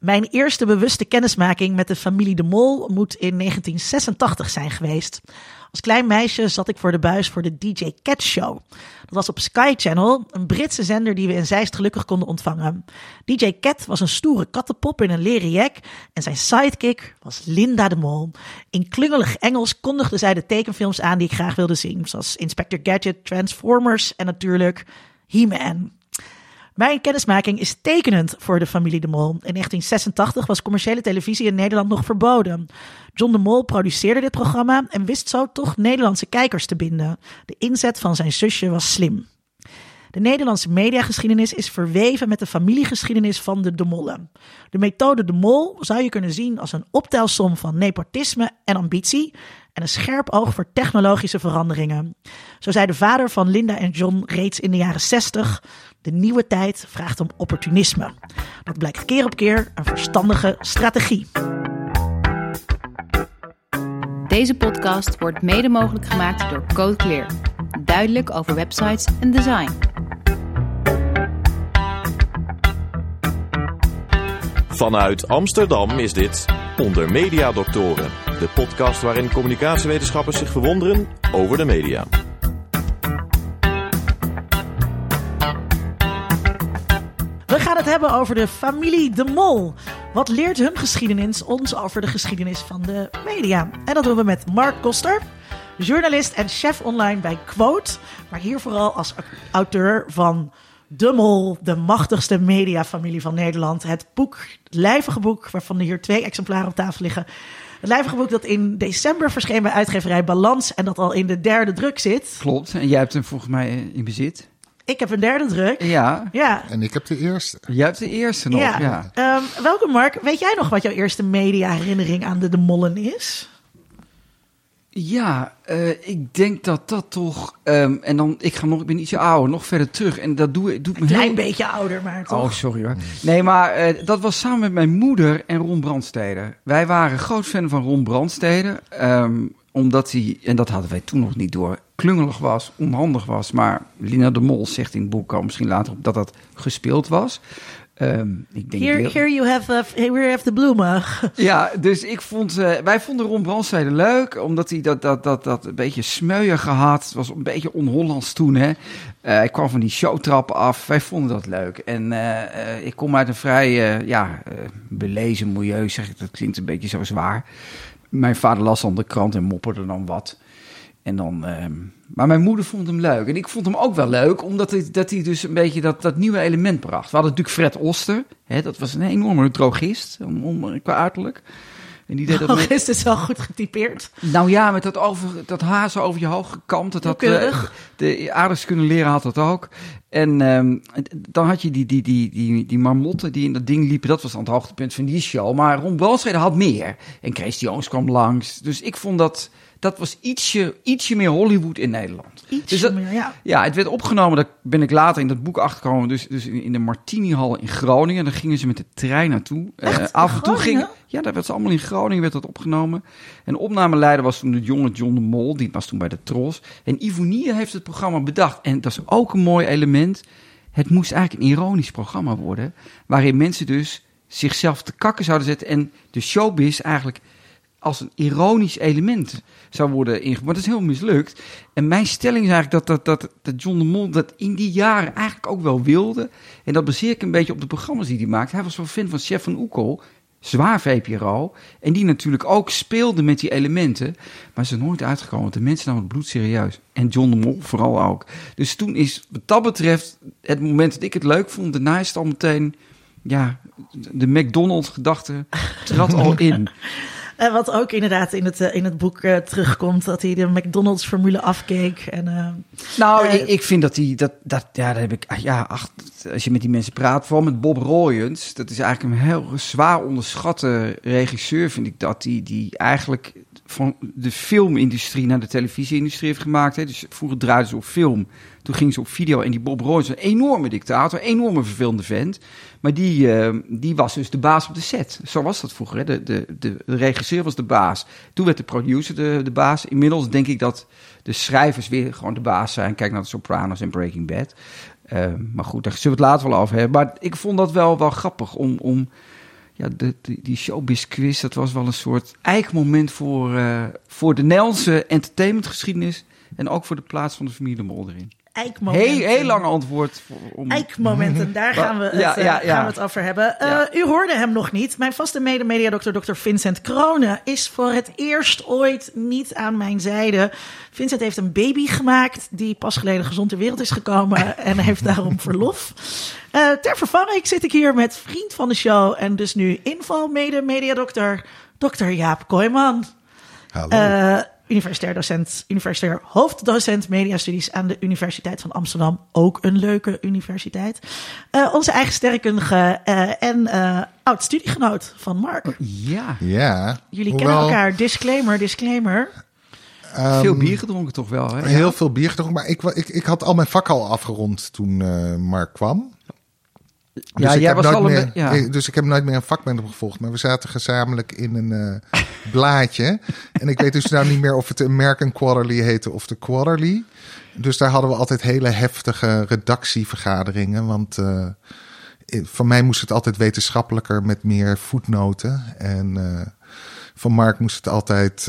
Mijn eerste bewuste kennismaking met de familie De Mol moet in 1986 zijn geweest. Als klein meisje zat ik voor de buis voor de DJ Cat Show. Dat was op Sky Channel, een Britse zender die we in Zeist gelukkig konden ontvangen. DJ Cat was een stoere kattenpop in een leren jack en zijn sidekick was Linda de Mol. In klungelig Engels kondigde zij de tekenfilms aan die ik graag wilde zien, zoals Inspector Gadget, Transformers en natuurlijk He-Man. Mijn kennismaking is tekenend voor de familie De Mol. In 1986 was commerciële televisie in Nederland nog verboden. John De Mol produceerde dit programma en wist zo toch Nederlandse kijkers te binden. De inzet van zijn zusje was slim. De Nederlandse mediageschiedenis is verweven met de familiegeschiedenis van de De Mollen. De methode De Mol zou je kunnen zien als een optelsom van nepotisme en ambitie en een scherp oog voor technologische veranderingen. Zo zei de vader van Linda en John reeds in de jaren 60: de nieuwe tijd vraagt om opportunisme. Dat blijkt keer op keer een verstandige strategie. Deze podcast wordt mede mogelijk gemaakt door Code Clear. Duidelijk over websites en design. Vanuit Amsterdam is dit Onder Media Doctoren, de podcast waarin communicatiewetenschappers zich verwonderen over de media. Het hebben over de familie De Mol. Wat leert hun geschiedenis ons over de geschiedenis van de media? En dat doen we met Mark Koster, journalist en chef online bij Quote. Maar hier vooral als auteur van De Mol, de machtigste mediafamilie van Nederland. Het boek, het lijvige boek, waarvan er hier twee exemplaren op tafel liggen. Het lijvige boek dat in december verscheen bij uitgeverij Balans en dat al in de derde druk zit. Klopt, en jij hebt hem volgens mij in bezit. Ik heb een derde druk. Ja, Ja. En ik heb de eerste. jij hebt de eerste nog. Ja. Ja. Ehm, welkom Mark. Weet jij nog wat jouw eerste media-herinnering aan de De Mollen is? Ja, eh, ik denk dat dat toch. ehm, en dan, ik ga nog, ik ben ietsje ouder, nog verder terug. En dat doe, doet me Een klein heel. beetje ouder, maar toch? Oh, sorry hoor. Nee, maar eh, dat was samen met mijn moeder en Ron Brandstede. Wij waren groot fan van Ron Brandstede. ehm, omdat hij, en dat hadden wij toen nog niet door, klungelig was, onhandig was. Maar Lina de Mol zegt in het boek, al misschien later op, dat dat gespeeld was. Ehm, ik denk Here, you have, uh, here you have the bloemen. Ja, dus ik vond, eh, wij vonden Ron Brandstede leuk, omdat hij dat, dat, dat, dat een beetje smeuier gehad. Het was een beetje on-Hollands toen, hè. Eh, hij kwam van die showtrappen af. Wij vonden dat leuk. En eh, ik kom uit een vrij, ja, belezen milieu, zeg ik. Dat klinkt een beetje zo zwaar. Mijn vader las dan de krant en mopperde dan wat. En dan, ehm, maar mijn moeder vond hem leuk. En ik vond hem ook wel leuk, omdat hij, dat hij dus een beetje dat, dat nieuwe element bracht. We hadden natuurlijk Fred Oster. Hè, dat was een enorme drogist, om, om, qua uiterlijk. En die deed dat met- is dus wel goed getypeerd. nou ja, met dat, over, dat haar zo over je hoofd gekamd. Dat had, eh, de aardrijkskunde leren had dat ook. En ehm, dan had je die, die, die, die, die marmotten die in dat ding liepen. Dat was dan het hoogtepunt van die show. Maar Ron Brandstede had meer. En Kees Jones kwam langs. Dus ik vond dat... Dat was ietsje, ietsje meer Hollywood in Nederland. Dus dat- meer, ja. Ja, het werd opgenomen, daar ben ik later in dat boek achtergekomen, dus, dus in de Martini-hal in Groningen. Daar gingen ze met de trein naartoe. Echt? Eh, af en toe Groningen? ging, ja, daar werd ze allemaal in Groningen werd dat opgenomen. En de opnameleider was toen de jonge John de Mol, die was toen bij de Tros. En Ivonie heeft het programma bedacht. En dat is ook een mooi element. Het moest eigenlijk een ironisch programma worden, waarin mensen dus zichzelf te kakken zouden zetten en de showbiz eigenlijk als een ironisch element zou worden ingevoerd. Maar dat is heel mislukt. En mijn stelling is eigenlijk dat, dat, dat, dat John de Mol dat in die jaren eigenlijk ook wel wilde. En dat baseer ik een beetje op de programma's die hij maakte. Hij was wel fan van Chef van Oekel, zwaar VPRO. En die natuurlijk ook speelde met die elementen. Maar ze nooit uitgekomen, want de mensen namen het bloed serieus. En John de Mol vooral ook. Dus toen is wat dat betreft het moment dat ik het leuk vond... daarna is al meteen... Ja, de McDonald's-gedachte trad al in. En wat ook inderdaad in het, eh, in het boek eh, terugkomt, dat hij de McDonald's-formule afkeek. En, eh, Nou, ik, ik vind dat die, dat, dat, ja, daar heb ik, ja, ach, als je met die mensen praat, vooral met Bob Royens, dat is eigenlijk een heel zwaar onderschatte regisseur, vind ik dat, die, die eigenlijk van de filmindustrie naar de televisieindustrie heeft gemaakt. Hè. Dus vroeger draaiden ze op film, toen gingen ze op video en die Bob Royens, een enorme dictator, een enorme vervelende vent, maar die, eh, die was dus de baas op de set. Zo was dat vroeger, hè. De, de, de, regisseur was de baas. Toen werd de producer de, de baas. Inmiddels denk ik dat de schrijvers weer gewoon de baas zijn. Kijk naar de Sopranos en Breaking Bad. Eh, maar goed, daar zullen we het later wel over hebben. Maar ik vond dat wel, wel grappig om, om ja, de, die, showbiz quiz, dat was wel een soort eikmoment voor, eh, voor de Nederlandse entertainmentgeschiedenis. En ook voor de plaats van de familie de Mol erin. Eikmomenten. Heel, heel lang antwoord. Voor, om, Eikmomenten, daar gaan we, het, Ja, eh, ja, ja. gaan we het over hebben. Eh. U hoorde hem nog niet. Mijn vaste mede-mediadokter, Dr. Vincent Kronen, is voor het eerst ooit niet aan mijn zijde. Vincent heeft een baby gemaakt die pas geleden gezond ter wereld is gekomen en heeft daarom verlof. Eh, ter vervanging zit ik hier met vriend van de show en dus nu inval mede-mediadokter, Dr. Jaap Kooijman. Hallo. Eh, universitair docent, universitair hoofddocent mediastudies aan de Universiteit van Amsterdam. Ook een leuke universiteit. Eh, onze eigen sterrenkundige eh, en eh, oud studiegenoot van Mark. Ja, ja. Jullie hoewel, kennen elkaar. Disclaimer, disclaimer. ehm, veel bier gedronken toch wel, hè? Heel veel bier gedronken. Maar ik, ik, ik had al mijn vak al afgerond toen eh, Mark kwam. Dus Ja, ik jij heb was nooit al meer, be- ja. ik- Dus ik heb nooit meer een vak met hem gevolgd. Maar we zaten gezamenlijk in een eh, blaadje. En ik weet dus nou niet meer of het de American Quarterly heette of de Quarterly. Dus daar hadden we altijd hele heftige redactievergaderingen. Want eh, van mij moest het altijd wetenschappelijker met meer voetnoten. En eh, van Mark moest het altijd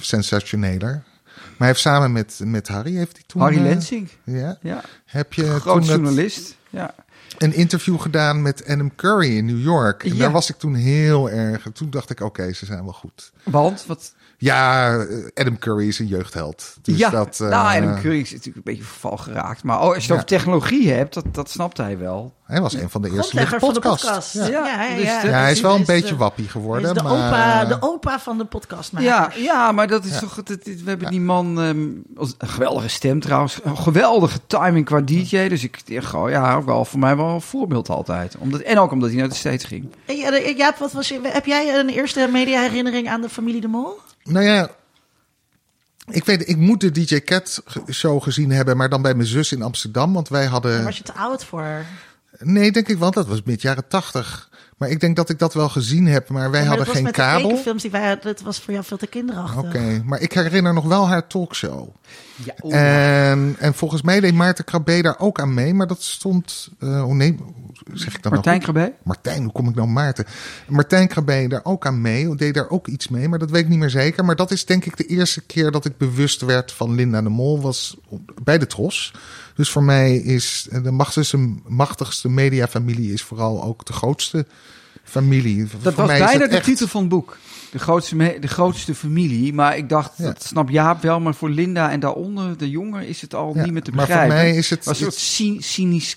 sensationeler. Maar hij heeft samen met, met Harry, heeft hij toen... Harry Lensing, Ja, ja. heb je Groot toen dat- journalist. Ja. Een interview gedaan met Adam Curry in New York. En Ja. daar was ik toen heel erg. Toen dacht ik, oké, ze zijn wel goed. Want, wat... Ja, eh, Adam Curry is een jeugdheld. Dus ja, dat, eh, nou, Adam Curry is natuurlijk een beetje verval geraakt. Maar oh, als je het Ja. over technologie hebt, dat, dat snapt hij wel. Hij was een van de eerste de van de podcast. Ja. Ja, ja, dus ja. de- Ja, hij is wel een de- beetje wappie geworden. is de, maar... opa, de opa van de podcast. Ja, ja, maar dat is toch... Het, het- we hebben die man... ehm, als, een geweldige stem trouwens. Een geweldige timing qua DJ. Dus ik dacht, oh ja, ook wel voor mij wel een voorbeeld altijd. Omdat, en ook omdat hij naar de States ging. Jaap, wat was je, heb jij een eerste media herinnering aan de familie De Mol? Nou ja, ik weet, ik moet de DJ Cat show gezien hebben, maar dan bij mijn zus in Amsterdam. Want wij hadden. Daar was je te oud voor. Nee, denk ik wel. Dat was mid jaren tachtig. Maar ik denk dat ik dat wel gezien heb. Maar wij Maar hadden dat was geen met de kabel. tekenfilms die wij dat was voor jou veel te kinderachtig. Oké, maar ik herinner nog wel haar talkshow. Ja, En, en volgens mij deed Maarten Krabbe daar ook aan mee, maar dat stond. eh oh nee, hoe zeg ik dat Martijn nou? goed? Krabbe? Martijn, hoe kom ik nou Maarten? Martijn Krabbe daar ook aan mee, deed daar ook iets mee, maar dat weet ik niet meer zeker. Maar dat is denk ik de eerste keer dat ik bewust werd van Linda de Mol, was bij de Tros. Dus voor mij is de machtigste, machtigste mediafamilie is vooral ook de grootste familie. Dat voor was mij bijna het de echt- titel van het boek. De grootste, de grootste familie. Maar ik dacht, Ja. dat snap Jaap wel. Maar voor Linda en daaronder, de jongen, is het al Ja, niet meer te maar begrijpen. voor mij is het. Het was een soort cy- cynisch,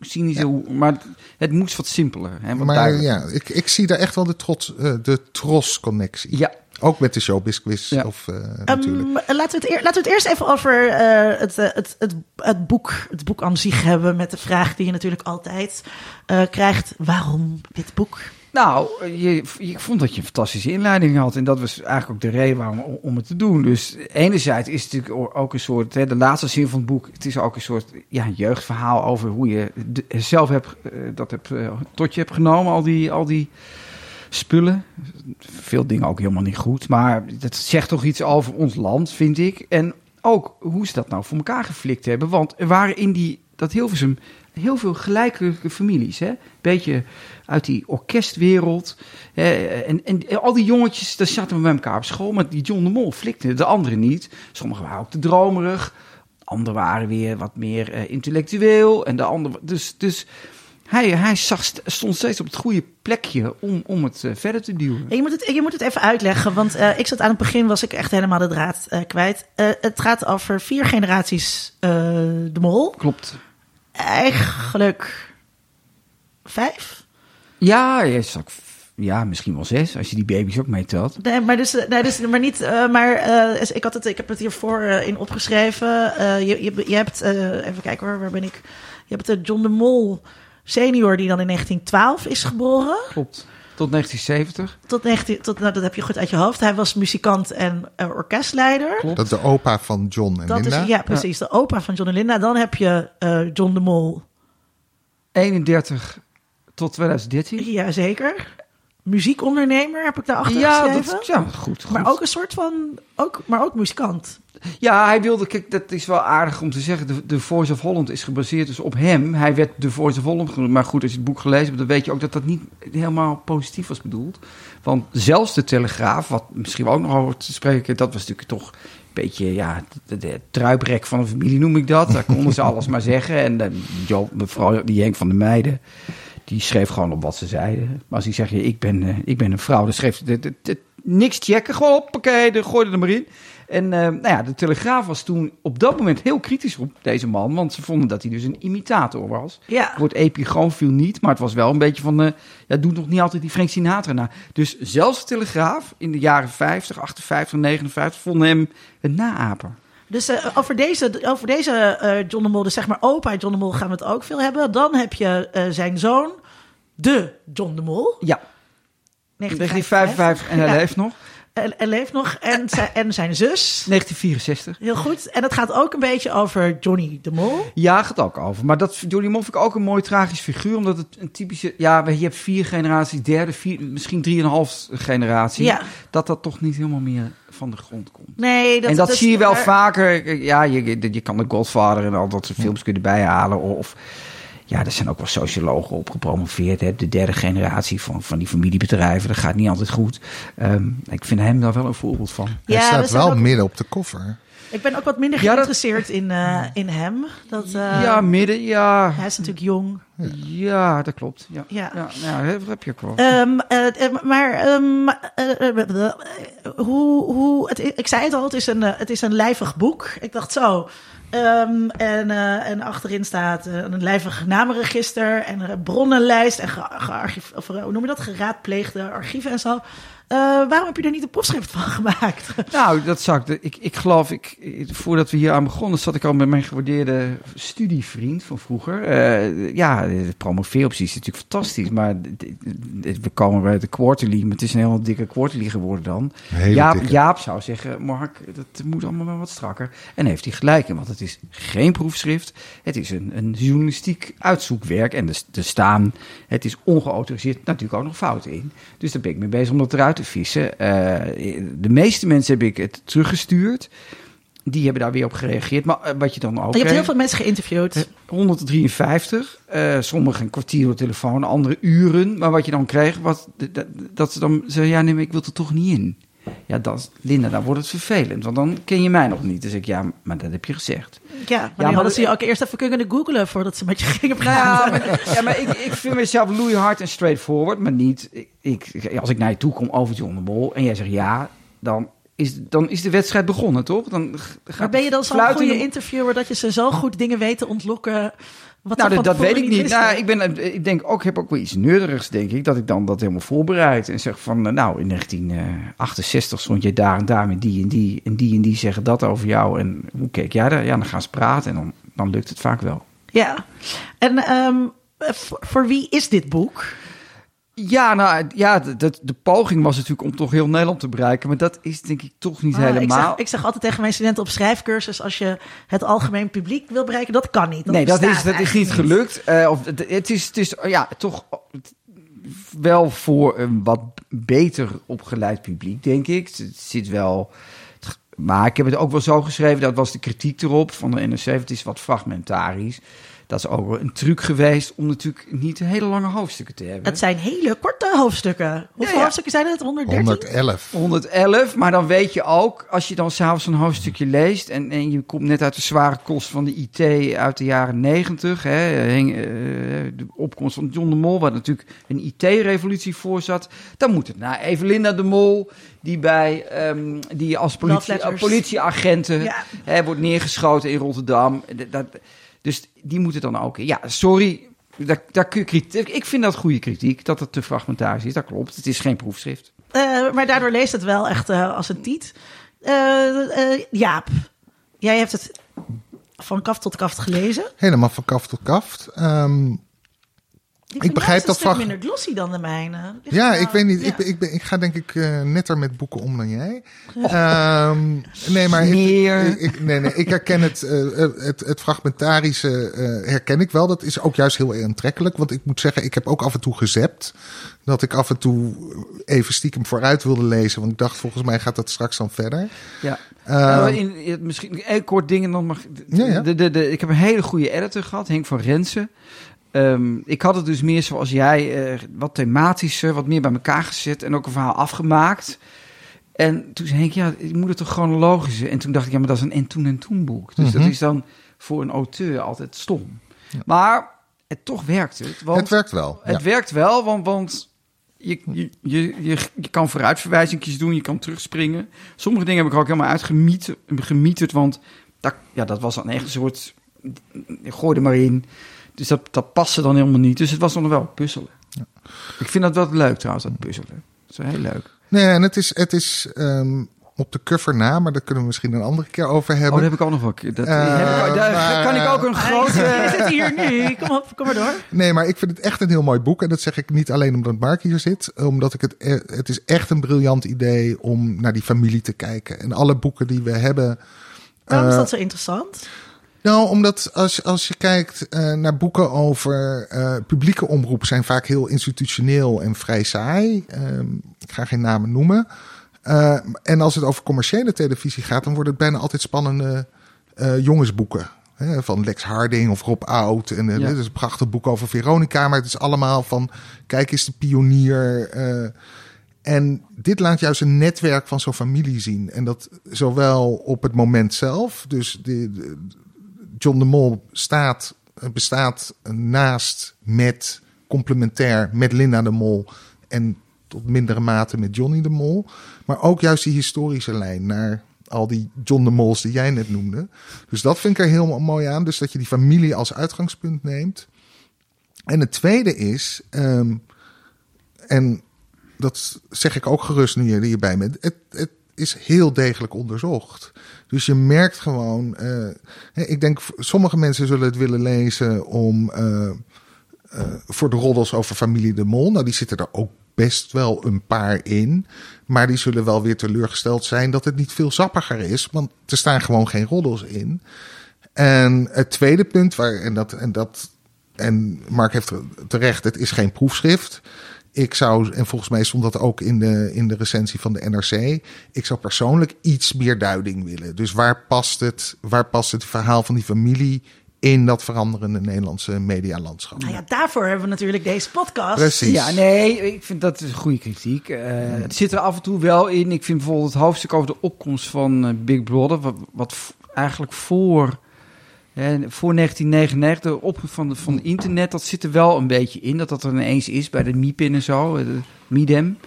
cynische... Maar het moest wat simpeler. Hè, wat maar ja, ik, ik zie daar echt wel de, trots, eh, de Tros-connectie. Ja, Ook met de showbiz quiz. Ja. Of, eh, Ehm, natuurlijk. laten, we het laten we het eerst even over eh, het, eh, het, het, het, boek, het boek aan zich hebben. Met de vraag die je natuurlijk altijd eh, krijgt. Waarom dit boek? nou, je, ik vond dat je een fantastische inleiding had. En dat was eigenlijk ook de reden waarom om, het te doen. Dus enerzijds is het natuurlijk ook een soort... Hè, de laatste zin van het boek, het is ook een soort ja, jeugdverhaal over hoe je de- zelf hebt, dat hebt, tot je hebt genomen. Al die, al die spullen. Veel dingen ook helemaal niet goed. Maar dat zegt toch iets over ons land, vind ik. En ook hoe ze dat nou voor elkaar geflikt hebben. Want er waren in die, dat Hilversum heel veel gelijkelijke families. Hè? Beetje uit die orkestwereld. hè, en, en al die jongetjes, daar zaten we bij elkaar op school. Maar die John de Mol flikte de anderen niet. Sommigen waren ook te dromerig. Anderen waren weer wat meer eh, intellectueel. En de andere, dus, dus hij, hij zag, st- stond steeds op het goede plekje om, om het eh, verder te duwen. En je, moet het, je moet het even uitleggen, want eh, ik zat aan het begin, was ik echt helemaal de draad eh, kwijt. Het gaat over vier generaties de mol. Klopt. Eigenlijk vijf? Ja, je zag, ja, misschien wel zes, als je die baby's ook meetelt. Nee, maar, dus, nee, dus, maar niet. maar ik, had het, ik heb het hiervoor eh, in opgeschreven. Je, je, je hebt. even kijken hoor, waar ben ik? Je hebt de John de Mol senior, die dan in 1912 is geboren. Klopt. Tot 1970. Tot 19, tot, nou, dat heb je goed uit je hoofd. Hij was muzikant en eh, orkestleider. Klopt. Dat de opa van John en Dat Linda. is, ja, precies. De opa van John en Linda. Dan heb je eh, John de Mol. 31 tot 2013. Jazeker. Muziekondernemer, heb ik daarachter ja, geschreven. dat, ja, goed, goed. Maar ook een soort van, ook, maar ook muzikant. Ja, hij wilde, kijk, dat is wel aardig om te zeggen. De, de Voice of Holland is gebaseerd dus op hem. Hij werd de Voice of Holland genoemd. Maar goed, als je het boek gelezen hebt, dan weet je ook dat dat niet helemaal positief was bedoeld. Want zelfs de Telegraaf, wat misschien wel ook nog over te spreken, dat was natuurlijk toch een beetje, ja, de, de truiprek van een familie noem ik dat. Daar konden ze alles maar zeggen. En uh, Joe, mevrouw, die Henk van de Meiden, die schreef gewoon op wat ze zeiden. Maar als die zeg je, ik ben, uh, ik ben een vrouw, dan schreef ze niks checken, gewoon hoppakee, de gooide er maar in. En uh, nou ja, de Telegraaf was toen op dat moment heel kritisch op deze man. Want ze vonden dat hij dus een imitator was. Ja. Het woord epigoon viel niet, maar het was wel een beetje van... Uh, ja, doe nog niet altijd die Frank Sinatra na. Dus zelfs de Telegraaf in de jaren 50, 58, 59 vonden hem een naaper. Dus uh, over deze, over deze John de Mol, dus zeg maar opa John de Mol gaan we het ook veel hebben. Dan heb je zijn zoon, de John de Mol. Ja. 1955 en hij ja. leeft nog. En, en leeft nog. En, zijn, en zijn zus. 1964. Heel goed. En het gaat ook een beetje over Johnny de Mol. Ja, gaat ook over. Maar dat Johnny de Mol vind ik ook een mooi tragisch figuur. Omdat het een typische... Ja, je hebt vier generaties, derde, vier, misschien drieënhalf generatie. Ja. Dat dat toch niet helemaal meer van de grond komt. Nee, dat, en dat, dat zie je wel maar... vaker. Ja, je, je kan de Godfather en al dat soort films kunnen bijhalen. Of ja, er zijn ook wel sociologen op gepromoveerd. Hè? De derde generatie van, van die familiebedrijven. Dat gaat niet altijd goed. Um, ik vind hem daar wel een voorbeeld van. Hij Ja, staat wel ook- midden op de koffer. Ik ben ook wat minder Ja, dat- geïnteresseerd in, eh, in hem. Dat, eh, ja, midden, ja. Hij is natuurlijk jong. Ja, dat klopt. Ja, Ja. ja. ja, dat heb je ook wel. Ehm, eh, maar ehm, eh, eh, eh, hoe, hoe, het, ik zei het al, het is een, het is een lijvig boek. Ik dacht zo. Ehm, en, eh, en achterin staat eh, een lijvig namenregister en een bronnenlijst en ge, eh, hoe noem je dat? Geraadpleegde archieven en zo. Eh, waarom heb je er niet een proefschrift van gemaakt? Nou, dat zag ik. Ik, ik geloof, ik, voordat we hier aan begonnen, zat ik al met mijn gewaardeerde studievriend van vroeger. Eh, ja, de promoveeroptie is natuurlijk fantastisch, maar we komen bij de quarterly, maar het is een heel dikke quarterly geworden dan. Jaap, dikke. Jaap zou zeggen, Mark, dat moet allemaal wel wat strakker. En heeft hij gelijk in, want het is geen proefschrift. Het is een, een journalistiek uitzoekwerk en er, er staan, het is ongeautoriseerd, natuurlijk ook nog fouten in. Dus daar ben ik mee bezig om dat eruit te vissen. Eh, de meeste mensen heb ik het teruggestuurd. Die hebben daar weer op gereageerd. Maar eh, wat je dan ook Je hebt heel kreeg- veel mensen geïnterviewd. 153. eh sommigen een kwartier door telefoon, andere uren. Maar wat je dan kreeg, was dat, dat ze dan zeiden: Ja, nee, maar ik wil er toch niet in. Ja, dat, Linda, dan wordt het vervelend. Want dan ken je mij nog niet. Dus ik, ja, maar dat heb je gezegd. Ja, maar, maar die hadden ze je ook eerst even kunnen googlen voordat ze met je gingen Nou ja, praten. maar, ja, maar ik, ik vind mezelf loeihard en straightforward. Maar niet, ik, ik, als ik naar je toe kom over John de Mol en jij zegt ja, dan is, dan is de wedstrijd begonnen, toch? Dan gaat Maar ben je dan zo'n goede de- interviewer dat je ze zo goed dingen weet te ontlokken? Wat Nou, dat, dat weet ik niet. Nou, ik, ben, ik denk ook, heb ook wel iets neurderigs, denk ik, dat ik dan dat helemaal voorbereid. En zeg van, eh, nou, in 1968 stond je daar en daar met die en die. En die en die zeggen dat over jou. En hoe keek jij daar? Ja, dan gaan ze praten en dan, dan lukt het vaak wel. Ja. En ehm, voor wie is dit boek? Ja, nou, ja, de, poging was natuurlijk om toch heel Nederland te bereiken. Maar dat is denk ik toch niet Ah, ik, helemaal. zeg, ik zeg altijd tegen mijn studenten op schrijfcursus: als je het algemeen publiek wil bereiken, dat kan niet. nee, dat is, dat is niet gelukt. Eh, of, het, het is, het is ja, toch wel voor een wat beter opgeleid publiek, denk ik. Het zit wel. Maar ik heb het ook wel zo geschreven, dat was de kritiek erop van de NRC. Het is wat fragmentarisch. Dat is ook wel een truc geweest om natuurlijk niet hele lange hoofdstukken te hebben. Het zijn hele korte hoofdstukken. Hoeveel ja. hoofdstukken zijn het? 113? 111. 111, maar dan weet je ook, als je dan s'avonds een hoofdstukje leest... En, en je komt net uit de zware kost van de IT uit de jaren 90... Hè, hing, eh, de opkomst van John de Mol, waar natuurlijk een IT-revolutie voor zat... dan moet het naar Evelinda de Mol, die, bij, ehm, die als politie, letters. politieagenten Ja. hè, wordt neergeschoten in Rotterdam. Dat, dat- dus die moeten dan ook... Ja, sorry, daar, daar kun je kritiek... Ik vind dat goede kritiek, dat het te fragmentarisch is. Dat klopt, het is geen proefschrift. Eh, maar daardoor leest het wel echt eh, als een tiet. Eh, eh, Jaap, jij hebt het van kaft tot kaft gelezen. Helemaal van kaft tot kaft. Ehm, Die vind begrijp dat vak- minder glossy dan de mijne. Ligt Ja, nou- ik weet niet. ja. Ik, ben- ik, ben, ik ga denk ik eh, netter met boeken om dan jij. Ehm, nee, maar ik, ik, nee, nee, ik herken het, eh, het, het fragmentarische eh, herken ik wel. Dat is ook juist heel aantrekkelijk. Want ik moet zeggen, ik heb ook af en toe gezept. Dat ik af en toe even stiekem vooruit wilde lezen. Want ik dacht, volgens mij gaat dat straks dan verder. Ja. Ehm, Nou, in, in- misschien een kort dingen dan mag. Ja, ja. De, de, de, ik heb een hele goede editor gehad, Henk van Rensen. Ehm, ik had het dus meer zoals jij, eh, wat thematischer, wat meer bij elkaar gezet en ook een verhaal afgemaakt. En toen zei ik, ja, ik moet het toch chronologisch. En toen dacht ik, ja, maar dat is een en toen en toen boek. Dus dat Mhm. is dan voor een auteur altijd stom. Maar het toch werkt het. Want het werkt wel. het ja. werkt wel, want, want je, je, je, je, je kan vooruitverwijzingjes doen, je kan terugspringen. Sommige dingen heb ik ook helemaal uitgemieterd, gemieterd, want dat, ja, dat was dan echt een soort... Gooi er maar in. Dus dat, dat paste dan helemaal niet. Dus het was nog wel puzzelen. Ik vind dat wel leuk trouwens, dat puzzelen. Dat is heel leuk. Nee, en het is, het is ehm, op de cover na, maar daar kunnen we misschien een andere keer over Oh, hebben. daar heb ik ook nog wel... Dat, Eh, heb ik, daar maar, kan ik ook een grote... Je zit hier nu. Kom op, kom maar door. Nee, maar ik vind het echt een heel mooi boek. En dat zeg ik niet alleen omdat Mark hier zit. Omdat ik het... eh, Het is echt een briljant idee om naar die familie te kijken. En alle boeken die we hebben... Waarom is eh, dat zo interessant? Nou, omdat als, als je kijkt eh, naar boeken over eh, publieke omroep... zijn vaak heel institutioneel en vrij saai. Ehm, ik ga geen namen noemen. Eh, en als het over commerciële televisie gaat... dan worden het bijna altijd spannende eh, jongensboeken. Hè, van Lex Harding of Rob Oud. En Ja. dit is een prachtig boek over Veronica. Maar het is allemaal van... kijk eens de pionier... en dit laat juist een netwerk van zo'n familie zien. En dat zowel op het moment zelf, dus de, de- John de Mol staat, bestaat naast, met, complementair met Linda de Mol en tot mindere mate met Johnny de Mol. Maar ook juist die historische lijn naar al die John de Mols die jij net noemde. Dus dat vind ik er heel mooi aan. Dus dat je die familie als uitgangspunt neemt. En het tweede is, ehm, en dat zeg ik ook gerust nu je hierbij bent. Het, het is heel degelijk onderzocht. Dus je merkt gewoon. eh, ik denk, sommige mensen zullen het willen lezen om. eh, eh, voor de roddels over familie de Mol. Nou, die zitten er ook best wel een paar in. Maar die zullen wel weer teleurgesteld zijn dat het niet veel sappiger is. Want er staan gewoon geen roddels in. En het tweede punt, waar, en, dat, en, dat, en Mark heeft terecht, het is geen proefschrift. Ik zou, en volgens mij stond dat ook in de, in de recensie van de NRC. Ik zou persoonlijk iets meer duiding willen. Dus waar past het, waar past het verhaal van die familie in dat veranderende Nederlandse medialandschap? Nou ja, daarvoor hebben we natuurlijk deze podcast. Precies. Ja, nee, ik vind dat is een goede kritiek. Eh, Het zit er af en toe wel in. Ik vind bijvoorbeeld het hoofdstuk over de opkomst van eh, Big Brother, wat, eigenlijk voor, hè, voor 1999, de opkomst van, van internet, dat zit er wel een beetje in. Dat dat er ineens is bij de MIPIN en zo, eh, de MIDEM.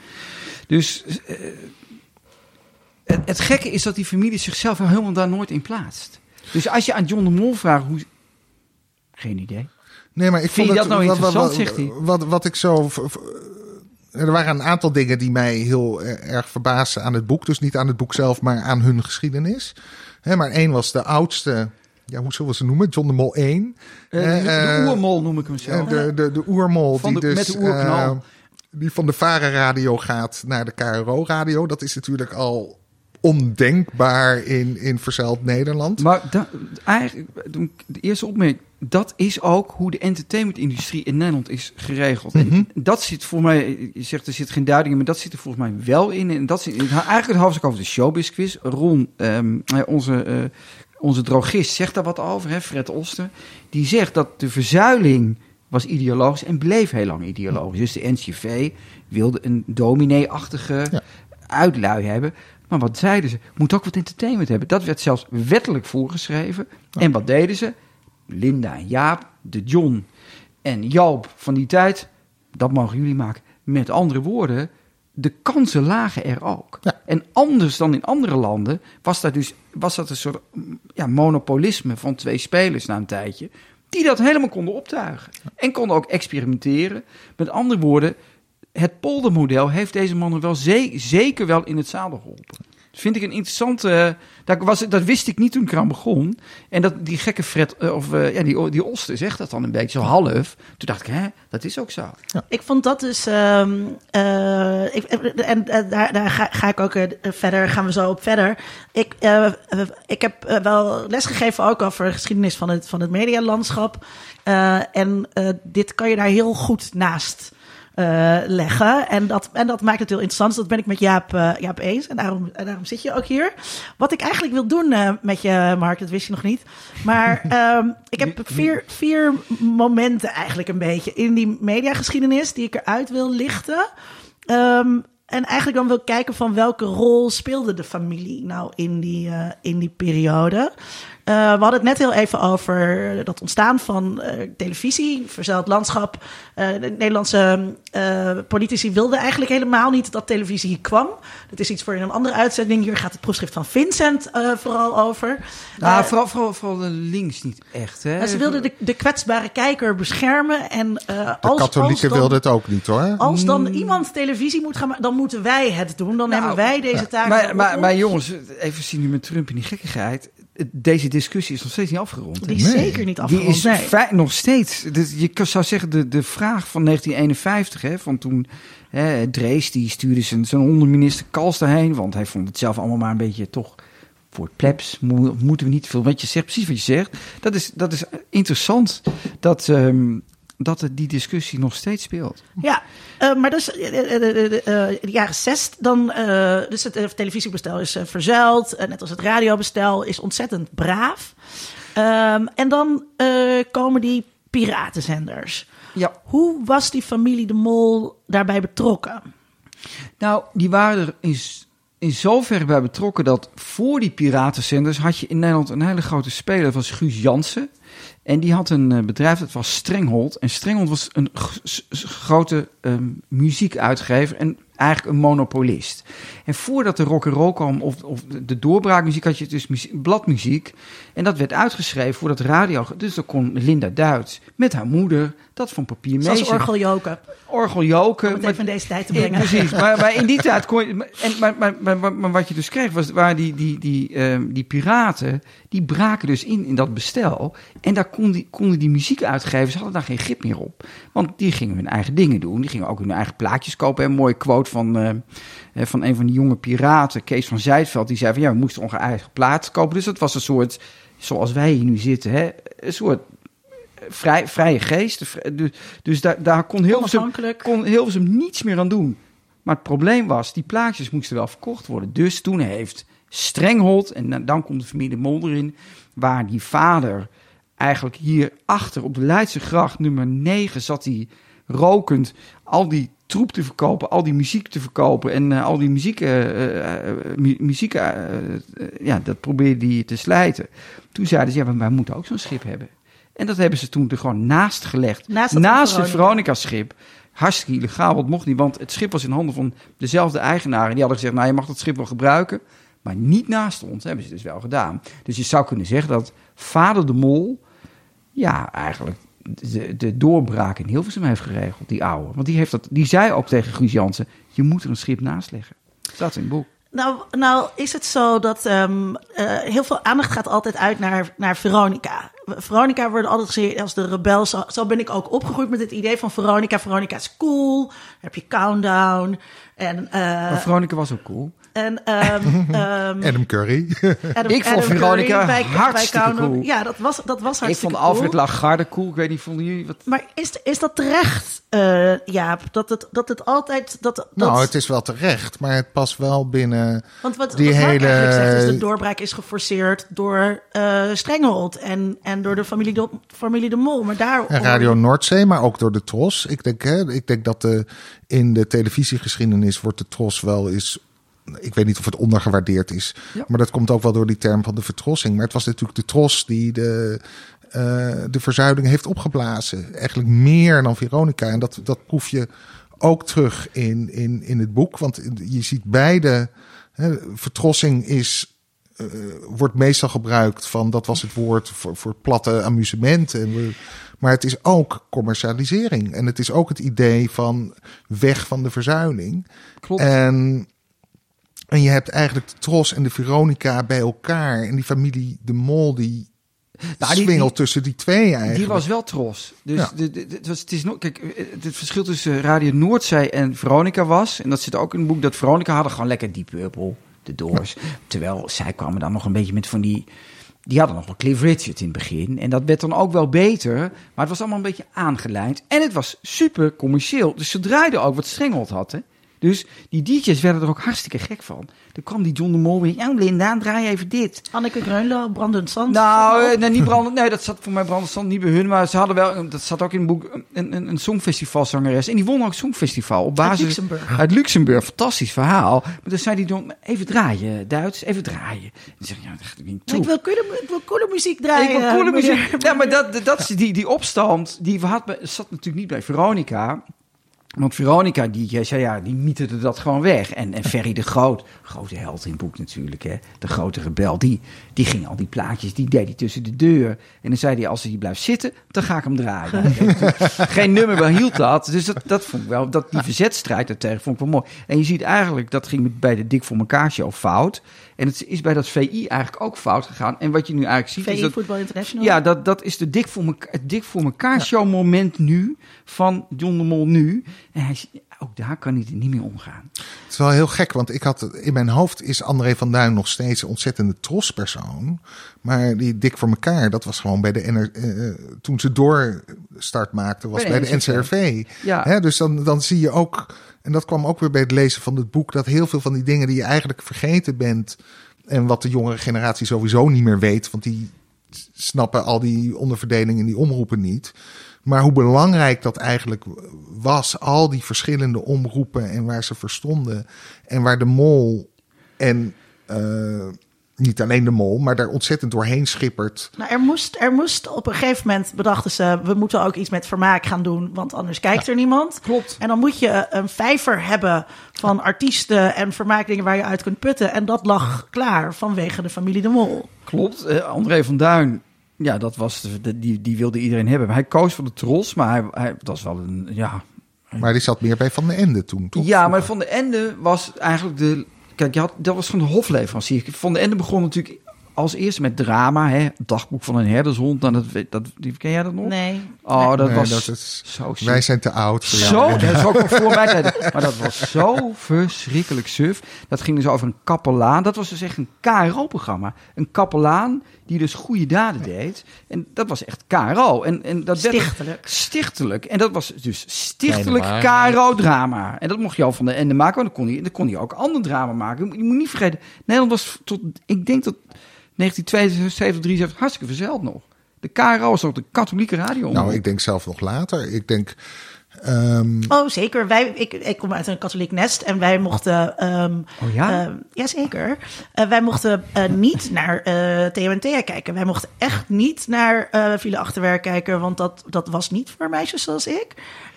Dus eh, het, het gekke is dat die familie zichzelf helemaal daar nooit in plaatst. Dus als je aan John de Mol vraagt hoe... Geen idee. Nee, maar ik Vind vond je dat nou wat, interessant, wat, zegt hij? Wat, wat ik zo. v- Er waren een aantal dingen die mij heel eh, erg verbaasden aan het boek. Dus niet aan het boek zelf, maar aan hun geschiedenis. Hè, maar één was de oudste. Ja, hoe zullen we ze noemen? John de Mol 1. Eh, de, Eh, de eh, oermol noem ik hem zo. De, de, de oermol. Van die de- dus, met de oerknal. die van de Vara-radio gaat naar de KRO-radio. Dat is natuurlijk al ondenkbaar in, in verzeild Nederland. Maar da, eigenlijk, de eerste opmerking, dat is ook hoe de entertainmentindustrie in Nederland is geregeld. Mhm. En dat zit voor mij, je zegt er zit geen duiding in, maar dat zit er volgens mij wel in. En dat zit, eigenlijk het hoofdstuk over de showbiz quiz. Ron, ehm, onze, onze drogist, zegt daar wat over, hè, Fred Oster. Die zegt dat de verzuiling was ideologisch en bleef heel lang ideologisch. Dus de NCV wilde een dominee-achtige Ja. uitlui hebben. Maar wat zeiden ze? Moet ook wat entertainment hebben. Dat werd zelfs wettelijk voorgeschreven. En wat deden ze? Linda en Jaap, de John en Joop van die tijd. Dat mogen jullie maken. Met andere woorden, de kansen lagen er ook. Ja. En anders dan in andere landen was dat dus was dat een soort ja, monopolisme van twee spelers na een tijdje. Die dat helemaal konden optuigen. En konden ook experimenteren. Met andere woorden, het poldermodel heeft deze mannen wel ze- zeker wel in het zadel geholpen. Vind ik een interessante. Dat, was, dat wist ik niet toen ik eraan begon. En dat die gekke Fred, eh, of eh, ja, die, die Oster zegt dat dan een beetje zo half. Toen dacht ik, hè, dat is ook zo. Ik vond dat dus. ehm, eh, ik, en eh, daar, ga, ik ook eh, verder, gaan we zo op verder. Ik, eh, eh, ik heb eh, wel lesgegeven ook over de geschiedenis van het, van het medialandschap. Eh, en eh, dit kan je daar heel goed naast eh, leggen. En dat, en dat maakt het heel interessant. Dus dat ben ik met Jaap, eh, Jaap eens. En daarom, en daarom zit je ook hier. Wat ik eigenlijk wil doen eh, met je, Mark, dat wist je nog niet. Maar ehm, ik heb vier, vier momenten eigenlijk een beetje in die mediageschiedenis die ik eruit wil lichten. Ehm, en eigenlijk dan wil kijken van welke rol speelde de familie nou in die, in die periode. Eh, we hadden het net heel even over dat ontstaan van eh, televisie, verzeild landschap. Eh, de Nederlandse eh, politici wilden eigenlijk helemaal niet dat televisie hier kwam. Dat is iets voor in een andere uitzending. Hier gaat het proefschrift van Vincent eh, vooral over. Nou, vooral, vooral, vooral de links niet echt. Hè? ze wilden de, de kwetsbare kijker beschermen. En, eh, De als, als katholieken dan- wilden het ook niet hoor. Als dan iemand televisie moet gaan maken, dan moeten wij het doen. Dan hebben wij deze taak. Nou, Maar, maar, maar jongens, even zien nu met Trump in die gekkigheid. Deze discussie is nog steeds niet afgerond. Die is Nee. zeker niet Die afgerond. is nee. fei- nog steeds. Dus je zou zeggen, de, de vraag van 1951, hè, van toen hè, Drees, die stuurde zijn, zijn onderminister Kals daarheen. Want hij vond het zelf allemaal maar een beetje toch voor het plebs. Mo- Moeten we niet veel. Wat je zegt, precies wat je zegt. Dat is, dat is interessant dat, ehm, dat het die discussie nog steeds speelt. Ja, eh, maar dus eh, de jaren zes, dan, dus het televisiebestel is verzuild, eh, net als het radiobestel is ontzettend braaf. Ehm, en dan komen die piratenzenders. Ja. Hoe was die familie De Mol daarbij betrokken? Nou, die waren er in, in zoverre bij betrokken dat voor die piratenzenders had je in Nederland een hele grote speler. Dat was Guus Jansen. En die had een eh, bedrijf, dat was Strenghold. En Strenghold was een grote ehm, muziekuitgever en eigenlijk een monopolist. En voordat de rock and roll kwam, of, of de- doorbraakmuziek, had je dus muzie- bladmuziek. En dat werd uitgeschreven voor dat radio. Dus dan kon Linda Duits met haar moeder dat van papier Zoals meezingen. orgeljoken, Orgeljoken. om het even in deze tijd te brengen. precies, maar, maar in die tijd kon je. En, maar, maar, maar, maar, maar wat je dus kreeg, was, waren die, die, die, ehm, die piraten. die braken dus in in dat bestel. En daar kon die, konden die muziekuitgevers. hadden daar geen grip meer op. Want die gingen hun eigen dingen doen. Die gingen ook hun eigen plaatjes kopen. En een mooie quote van, eh, eh, van een van die jonge piraten, Kees van Zijtveld. die zei van ja, we moesten onze eigen plaat kopen. Dus dat was een soort. zoals wij hier nu zitten, hè, een soort. Vrij, vrije geest. Dus, dus daar, daar kon Hilversum, kon Hilversum niets meer aan doen. Maar het probleem was, die plaatjes moesten wel verkocht worden. Dus toen heeft Strenghold, en dan- komt de familie de Mol erin... waar die vader eigenlijk hier achter op de Leidse gracht nummer 9 zat hij rokend al die troep te verkopen, al die muziek te verkopen en eh, al die muziek, mu- muziek ja, dat probeerde hij te slijten. Toen zeiden ze, ja, maar wij moeten ook zo'n schip hebben. En dat hebben ze toen er gewoon naast gelegd. Naast het Veronica. Veronica-schip. Hartstikke illegaal, want mocht niet. Want het schip was in handen van dezelfde eigenaar. En die hadden gezegd, nou, je mag dat schip wel gebruiken. Maar niet naast ons. Dat hebben ze dus wel gedaan. Dus je zou kunnen zeggen dat vader de Mol... ja, eigenlijk de, de doorbraak in Hilversum heeft geregeld, die oude. Want die, heeft dat, die zei ook tegen Guus Jansen... je moet er een schip naast leggen. Staat in het boek. Nou, nou is het zo dat ehm, eh, heel veel aandacht gaat altijd uit naar, naar Veronica. Veronica wordt altijd gezien als de rebel. Zo, ben ik ook opgegroeid met het idee van Veronica. Veronica is cool. Dan heb je Countdown. En, eh, Maar Veronica was ook cool. En ehm, ehm, Adam Curry. Adam- Ik vond Adam Veronica Curry bij- bij hartstikke cool. Ja, dat was, dat was Ik hartstikke vond Alfred cool. Lagarde cool. Ik weet niet, vonden jullie wat... Maar is, is dat terecht, eh Jaap? Dat het, dat het altijd... Dat, dat, nou, het is wel terecht, maar het past wel binnen. Want wat, Die wat hele- eigenlijk zegt is de doorbraak is geforceerd door eh Strenghold en, en door de familie de, familie de Mol. Maar daar En Radio Noordzee, maar ook door de Tros. Ik denk, hè, ik denk dat de, in de televisiegeschiedenis wordt de Tros wel eens. Ik weet niet of het ondergewaardeerd is. Ja. Maar dat komt ook wel door die term van de vertrossing. Maar het was natuurlijk de Tros die de, eh, de verzuiling heeft opgeblazen. Eigenlijk meer dan Veronica. En dat, dat proef je ook terug in, in, in het boek. Want je ziet beide. Hè, vertrossing is eh, wordt meestal gebruikt van dat was het woord voor, voor platte amusement. En we, maar het is ook commercialisering. En het is ook het idee van weg van de verzuiling. Klopt. En En je hebt eigenlijk de Tros en de Veronica bij elkaar. En die familie De Mol, die Nou, die- tussen die twee eigenlijk. Die was wel tros. Dus Ja. de, de- de- het, was, het is nog, kijk, het verschil tussen Radio Noordzee en Veronica was, en dat zit ook in het boek, dat Veronica hadden gewoon lekker Deep Purple, de Doors. Terwijl zij kwamen dan nog een beetje met van die, die hadden nog wel Cliff Richard in het begin. En dat werd dan ook wel beter, maar het was allemaal een beetje aangelijnd. En het was super commercieel. Dus ze draaiden ook wat Strenghold had, hè. Dus die DJ's werden er ook hartstikke gek van. Dan kwam die John de Mol weer. Ja, Linda, draai even dit. Anneke Greunlo, Brandend Zand. Nou, eh, nee, niet brandend. Nee, dat zat voor mij brandend zand niet bij hun. Maar ze hadden wel, dat zat ook in het boek, een, een, een songfestivalzangeres. En die won ook songfestival op basis... Luxemburg. Uit Luxemburg. Fantastisch verhaal. Maar dan zei die dan, even draaien, Duits, even draaien. En zeg ja, dat gaat niet toe. ik wil coole, mu- ik wil coole muziek draaien. Ik wil coole meneer. muziek. Ja, maar dat, dat is die, die opstand, die had, zat natuurlijk niet bij Veronica. Want Veronica, die eh, zei ja, die mieterde dat gewoon weg. En, en Ferry de Groot, grote held in het boek natuurlijk, hè, de grote rebel, die, die ging al die plaatjes, die deed hij tussen de deur. En dan zei hij, als hij blijft zitten, dan ga ik hem draaien. Nou, Geen nummer behield dat. Dus dat, dat vond ik wel, dat die verzetstrijd daartegen vond ik wel mooi. En je ziet eigenlijk, dat ging met- bij de Dik voor elkaar show fout. En het is bij dat VI eigenlijk ook fout gegaan. En wat je nu eigenlijk ziet, is VI dat... Voetbal International. Ja, dat, dat is de dik voor mekaar, het dik voor elkaar show moment nu van John de Mol nu. En hij, ook daar kan hij er niet mee omgaan. Het is wel heel gek, want ik had in mijn hoofd is André van Duin nog steeds een ontzettende trospersoon. Maar die dik voor elkaar, dat was gewoon bij de NR, eh, toen ze doorstart maakten, was Bij bij de NCRV. Ja. Hè, dus dan, dan zie je ook, en dat kwam ook weer bij het lezen van het boek, dat heel veel van die dingen die je eigenlijk vergeten bent. En wat de jongere generatie sowieso niet meer weet, want die snappen al die onderverdelingen in die omroepen niet. Maar hoe belangrijk dat eigenlijk was, al die verschillende omroepen en waar ze verstonden. En waar de mol en eh, niet alleen de mol, maar daar ontzettend doorheen schippert. Nou, er moest, er moest op een gegeven moment bedachten ze, we moeten ook iets met vermaak gaan doen, want anders kijkt er niemand. Klopt. En dan moet je een vijver hebben van artiesten en vermaakdingen waar je uit kunt putten. En dat lag klaar vanwege de familie De Mol. Klopt. Eh, André van Duin, ja, dat was de, die, die wilde iedereen hebben. Hij koos voor de Tros, maar hij, hij dat was wel een, ja... Maar die zat meer bij Van de Ende toen, toch? Ja, maar Van de Ende was eigenlijk de... Kijk, dat was van de hofleverancier. Van de Ende begon natuurlijk als eerste met drama, hè. Dagboek van een herdershond. Nou, dat, weet- dat, die, ken jij dat nog? Nee. Oh, dat Nee, was dat is- zo Wij zijn te oud voor Zo, jou. dat is ook nog voor mij. tijd. Maar dat was zo verschrikkelijk suf. Dat ging dus over een kapelaan. Dat was dus echt een KRO-programma. Een kapelaan die dus goede daden deed. En dat was echt KRO. En, en dat werd- Stichtelijk. stichtelijk. En dat was dus stichtelijk. KRO-drama. En dat mocht je al van de ende maken. Want dan kon hij, dan kon hij ook ander drama maken. Je moet niet vergeten, Nederland was tot, ik denk tot 1972, 73 hartstikke verzeild nog. De KRO was ook de katholieke radio. Nou, ik denk zelf nog later. Ik denk. ehm, Oh, zeker. Wij, ik, ik kom uit een katholiek nest en wij mochten. ehm Oh ja? eh, jazeker. Eh, wij mochten eh, niet naar eh TMNT kijken. Wij mochten echt niet naar eh File Achterwerk kijken, want dat, dat was niet voor meisjes zoals ik.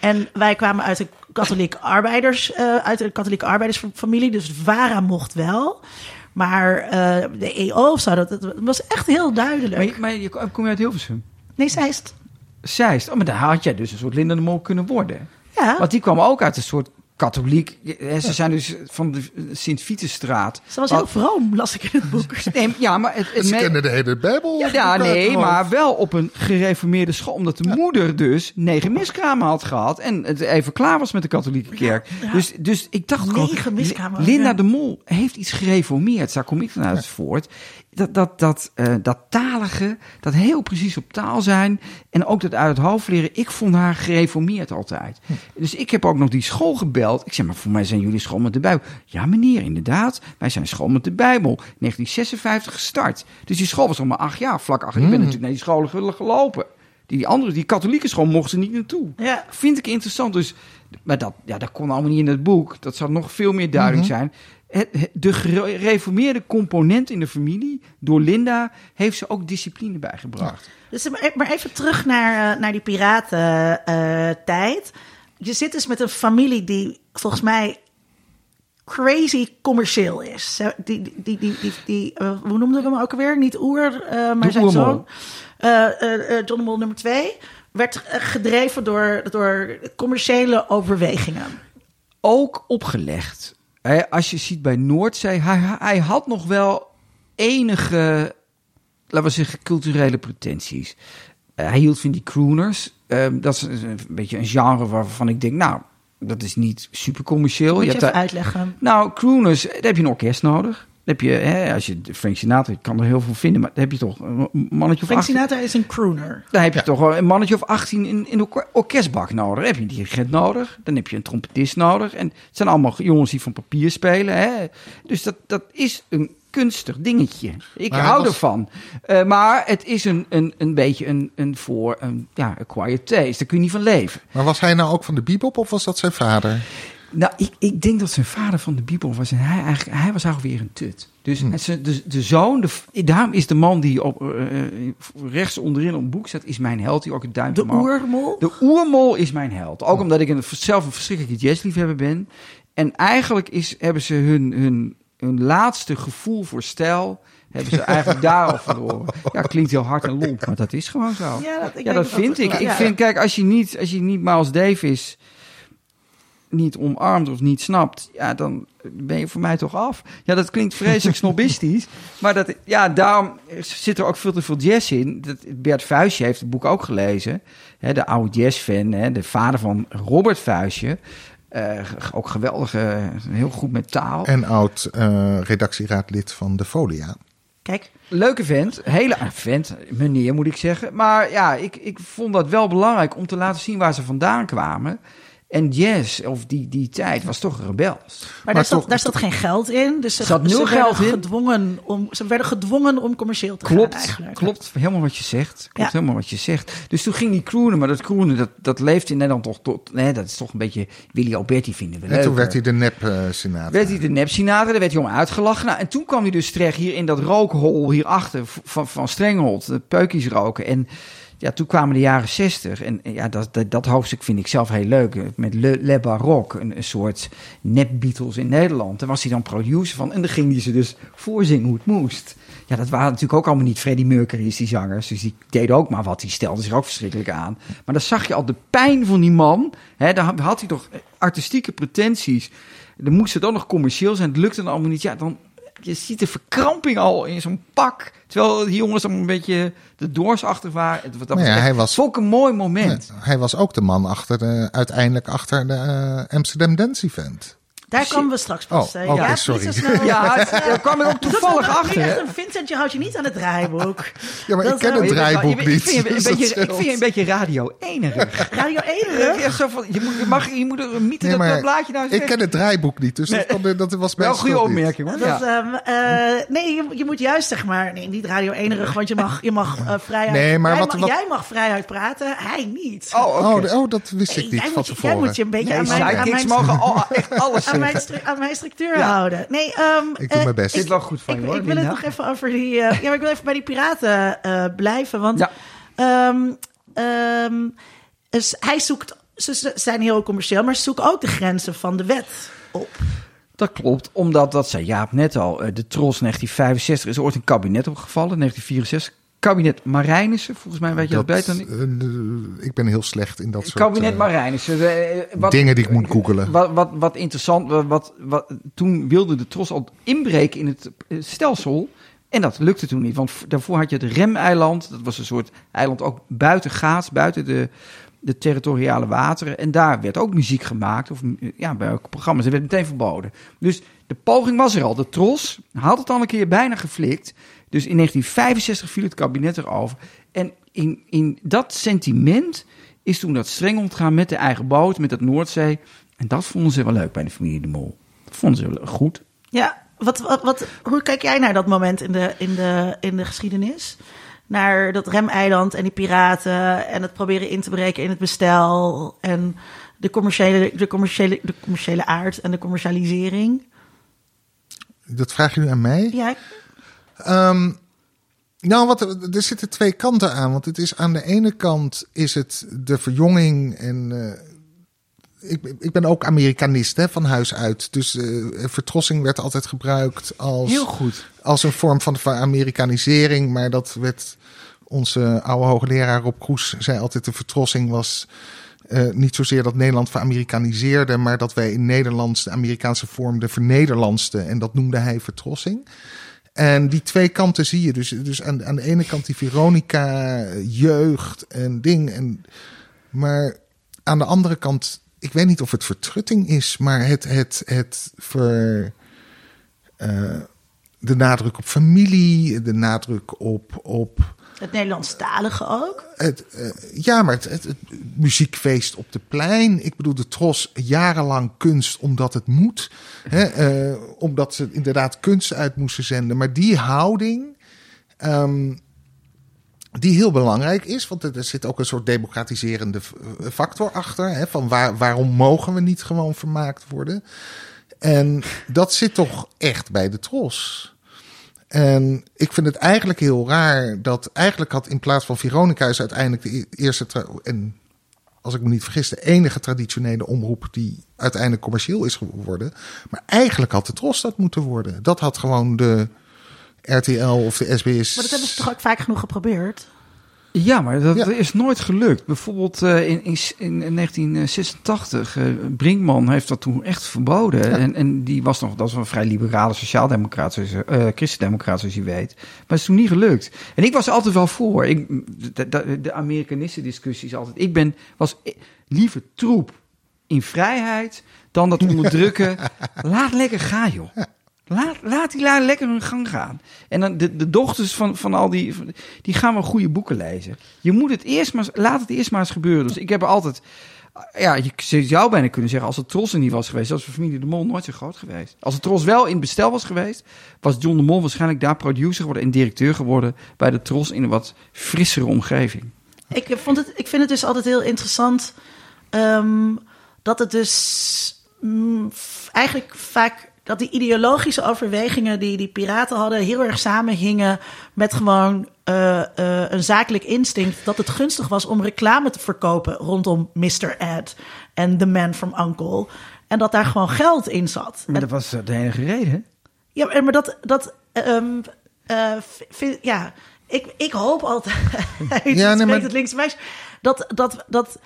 En wij kwamen uit een katholiek arbeiders, eh, uit een katholieke arbeidersfamilie, dus VARA mocht wel. Maar eh, de EO of zo, dat, dat was echt heel duidelijk. Maar, je- maar je kom je uit Hilversum? Nee, zij is het. Zeist. Oh, maar daar had jij dus een soort Linda de Mol kunnen worden. Ja, Want die kwam ook uit een soort katholiek. Ze zijn dus van de Sint-Vitusstraat. ze was heel vroom, las ik in het boek. Nee, ja, maar het, het ze me- kennen de hele Bijbel. ja, nee, maar wel op een gereformeerde school. Omdat de moeder dus negen miskramen had gehad. En het even klaar was met de katholieke kerk. ja. Dus, dus ik dacht gewoon, Negen miskramen, Linda ja. de Mol heeft iets gereformeerd. Daar kom ik dan uit voort. Dat, dat, dat, eh, dat talige, dat heel precies op taal zijn. En ook dat uit het hoofd leren. Ik vond haar gereformeerd altijd. Dus ik heb ook nog die school gebeld. Ik zeg, maar voor mij zijn jullie school met de Bijbel. Ja, meneer, inderdaad. Wij zijn school met de Bijbel. 1956 gestart. Dus die school was nog maar acht jaar. Vlak achter. Ik ben natuurlijk naar die scholen ge- gelopen. Die andere, die katholieke school, mochten niet naartoe. Ja. Vind ik interessant. Dus, maar dat, ja, dat kon allemaal niet in het boek. Dat zou nog veel meer duidelijk zijn. Het, het- de gereformeerde component in de familie, door Linda, heeft ze ook discipline bijgebracht. Dus maar maar even terug naar, eh, naar die piratentijd. je zit dus met een familie die volgens mij crazy commercieel is. Die, die, die, die, die, die, eh, hoe noemden we hem ook alweer? Niet Oer, eh, maar De zijn zoon. Eh, eh, eh, John de Mol nummer twee. Werd gedreven door, door commerciële overwegingen. Ook opgelegd. Als je ziet bij Noordzee, hij, hij had nog wel enige, laten we zeggen, culturele pretenties. Eh, hij hield van die crooners. Ehm, dat is een beetje een genre waarvan ik denk, nou, dat is niet super commercieel. Moet je, hebt even daar- uitleggen. nou, crooners, daar heb je een orkest nodig. Dan heb je, hè, als je Frank Sinatra, ik kan er heel veel vinden, maar dan heb je toch een mannetje of Frank 18. Sinatra is een crooner. Dan heb je toch een mannetje of 18 in, in de or- orkestbak nodig. Dan heb je een dirigent nodig. Dan heb je een trompetist nodig. En het zijn allemaal jongens die van papier spelen. Hè? Dus dat, dat is een kunstig dingetje. Ik Maar hou was- ervan. Eh, maar het is een, een, een beetje een, een voor een ja, een quiet taste. Daar kun je niet van leven. Maar was hij nou ook van de bebop of was dat zijn vader? Nou, ik, ik denk dat zijn vader van de Bibel was. En hij, eigenlijk, hij was eigenlijk weer een tut. Dus Hm. het is- de, de zoon, de, daarom is de man die op, eh, eh, rechts onderin op het boek staat, is mijn held. Die ook het duimpje De oermol. De oermol is mijn held. Ook omdat ik een, zelf een verschrikkelijke jazzliefhebber ben. En eigenlijk is, hebben ze hun, hun, hun laatste gevoel voor stijl... hebben ze eigenlijk daar al verloren. Ja, klinkt heel hard en lomp, maar dat is gewoon zo. Ja, dat, ik Ja, dat vind ik. ja. Ik vind, kijk, als je niet, als je niet Miles Davis niet omarmt of niet snapt, ja, dan ben je voor mij toch af. Ja, dat klinkt vreselijk snobistisch, maar dat, ja, daarom zit er ook veel te veel jazz in. Dat, Bert Vuijsje heeft het boek ook gelezen, hè, de oude jazzfan, hè, de vader van Robert Vuijsje. Eh, ook geweldig, eh, heel goed met taal. En oud eh, redactieraadlid van de Folia. Kijk, Leuke vent, hele vent, meneer moet ik zeggen. Maar ja, ik, ik vond dat wel belangrijk om te laten zien waar ze vandaan kwamen. En jazz, of die, die tijd, was toch rebels. maar, daar, zat, toch- daar zat geen geld in. Dus ze, Zat nul ze werden geld in. Gedwongen om, ze werden gedwongen om commercieel te gaan Klopt, eigenlijk. klopt, helemaal wat je zegt. Klopt Ja. helemaal wat je zegt. Dus toen ging die croonen, maar dat croonen, dat, dat leeft in Nederland toch tot... Nee, dat is toch een beetje Willy Alberti vinden we En toen werd hij de nep-senator. werd hij de nep-senator, daar werd hij om uitgelachen. Nou, en toen kwam hij dus terecht hier in dat rookhol hierachter van, van Strenghold, de peukjes roken. En ja, toen kwamen de jaren zestig. En ja, dat, dat, hoofdstuk vind ik zelf heel leuk. Met Le, Baroque, een, soort nep-Beatles in Nederland. Daar was hij dan producer van. En dan ging hij ze dus voorzingen hoe het moest. Ja, dat waren natuurlijk ook allemaal niet Freddie Mercury's, die zangers. Dus die deden ook maar wat. Die stelden zich ook verschrikkelijk aan. Maar dan zag je al de pijn van die man. Hè, daar had hij toch artistieke pretenties. Dan moest het ook nog commercieel zijn. Het lukte dan allemaal niet. Ja, dan, je ziet de verkramping al in zo'n pak. Terwijl die jongens allemaal een beetje de doorsachtig waren. Dat Maar ja, hij was- ik een mooi moment. Hij was ook de man achter de, uiteindelijk achter de eh, Amsterdam Dance Event. Daar komen we straks pas. Oh, eh, oké, ja, sorry. Ja, daar kwam ik ook Dat toevallig wel- achter. Echt Vincent, je houdt je niet aan het draaiboek. Ja, maar Dat ik ken het wel- wel- draaiboek niet. Ik vind je een dat beetje, ik vind je een beetje radio enerig. Radio 1 Ja, zo van, je, moet, je, mag, je moet er een mythe Nee, dat, dat blaadje nou ik ken het draaiboek niet, dus dat, kon- dat was Wel mijn een goede opmerking hoor. Dat, Ja. eh, nee, je, je moet juist zeg maar, nee, niet radio enerig, want je mag, je mag eh, vrij uit, Nee, maar jij, wat- mag, wat- jij mag vrij uit praten, hij niet. Oh. Oh, oh, dat wist ik niet jij, van moet, je- jij tevoren. moet je een beetje aan, mijn, mogen echt alles aan, mijn, aan structuur Ja. houden. Nee, ehm, Ik doe eh, mijn best. Zit wel goed van ik, je hoor, ik wil het nog even over die. eh, ja, maar ik wil even bij die piraten eh, blijven. Want Ja. ehm, ehm, dus hij zoekt. Ze ze zijn heel commercieel, maar ze zoeken ook de grenzen van de wet op. Dat klopt, omdat, dat zei Jaap net al, eh, de Tros 1965 is ooit een kabinet opgevallen, 1964. Kabinet Marijnissen, volgens mij weet je dat, beter dan ik. eh, ik ben heel slecht in dat soort Kabinet eh, Marijnissen. eh, wat- dingen die ik moet googelen. Wat, wat, wat interessant, wat, wat, toen wilde de Tros al inbreken in het stelsel. En dat lukte toen niet, want daarvoor had je het Remeiland. Dat was een soort eiland ook buiten Gaats, buiten de, de territoriale wateren. En daar werd ook muziek gemaakt, of ja, bij welke programma's. Dat werd meteen verboden. Dus de poging was er al. De Tros had het al een keer bijna geflikt. Dus in 1965 viel het kabinet erover. En in, in dat sentiment is toen dat streng omgaan met de eigen boot, met het Noordzee. En dat vonden ze wel leuk bij de familie De Mol. Dat vonden ze wel goed. Ja, wat, wat, wat, hoe kijk jij naar dat moment in de, in de, in de geschiedenis? Naar dat remeiland en die piraten en het proberen in te breken in het bestel en de commerciële, de commerciële, de commerciële aard en de commercialisering. Dat vraag je nu aan mij? Ja, Ehm, nou, wat, er zitten twee kanten aan. Want het is aan de ene kant is het de verjonging en. eh, ik, ik ben ook Amerikanist hè, van huis uit. Dus eh, vertrossing werd altijd gebruikt als, Heel goed. als een vorm van Amerikanisering. Maar dat werd onze oude hoogleraar Rob Kroes zei altijd: de vertrossing was eh, niet zozeer dat Nederland veramerikaniseerde, maar dat wij in Nederlands de Amerikaanse vorm de vernederlandste. En dat noemde hij vertrossing. En die twee kanten zie je. Dus, dus aan, aan de ene kant die Veronica, jeugd en ding. En, maar aan de andere kant, ik weet niet of het vertrutting is, maar het, het, het ver, eh, de nadruk op familie, de nadruk op, op Het Nederlandstalige ook. het, eh, ja, maar het, muziekfeest op de plein. Ik bedoel, de Tros jarenlang kunst omdat het moet. Hè, eh, omdat ze inderdaad kunst uit moesten zenden. Maar die houding, ehm, die heel belangrijk is. Want er, zit ook een soort democratiserende eh, factor achter. Hè, van waar, waarom mogen we niet gewoon vermaakt worden? En dat zit toch echt bij de Tros. En ik vind het eigenlijk heel raar dat eigenlijk had in plaats van Veronica is uiteindelijk de e- eerste en als ik me niet vergis de enige traditionele omroep die uiteindelijk commercieel is geworden. Maar eigenlijk had de Tros dat moeten worden. Dat had gewoon de RTL of de SBS. Maar dat hebben ze toch ook vaak genoeg geprobeerd? Ja, maar dat Ja. is nooit gelukt. Bijvoorbeeld eh, in, in, in 1986, eh, Brinkman heeft dat toen echt verboden. En, en die was nog, dat was een vrij liberale sociaaldemocraat, zoals, eh christendemocraat zoals je weet. Maar het is toen niet gelukt. En ik was er altijd wel voor. Ik, de, de, de Amerikanisten discussie is altijd, ik ben, was i- liever troep in vrijheid dan dat onderdrukken. Laat lekker gaan, joh. Laat, laat die lui lekker hun gang gaan. En dan de, de dochters van, van al die, die gaan wel goede boeken lezen. Je moet het eerst maar, laat het eerst maar eens gebeuren. Dus ik heb altijd, ja, je zou bijna kunnen zeggen, als het Tros er niet was geweest, was de familie De Mol nooit zo groot geweest. Als het Tros wel in bestel was geweest, was John De Mol waarschijnlijk daar producer geworden en directeur geworden bij de Tros in een wat frissere omgeving. Ik, vond het, ik vind het dus altijd heel interessant ehm, dat het dus mm, eigenlijk vaak dat die ideologische overwegingen die die piraten hadden heel erg samenhingen met gewoon eh, eh, een zakelijk instinct dat het gunstig was om reclame te verkopen rondom Mr. Ed en The Man from Uncle. En dat daar gewoon geld in zat. Maar dat was de enige reden. Ja, maar- dat. dat ehm, eh, vind- ja, ik, ik hoop altijd. ja, nee, maar- het linkse meisje. Dat, dat, dat,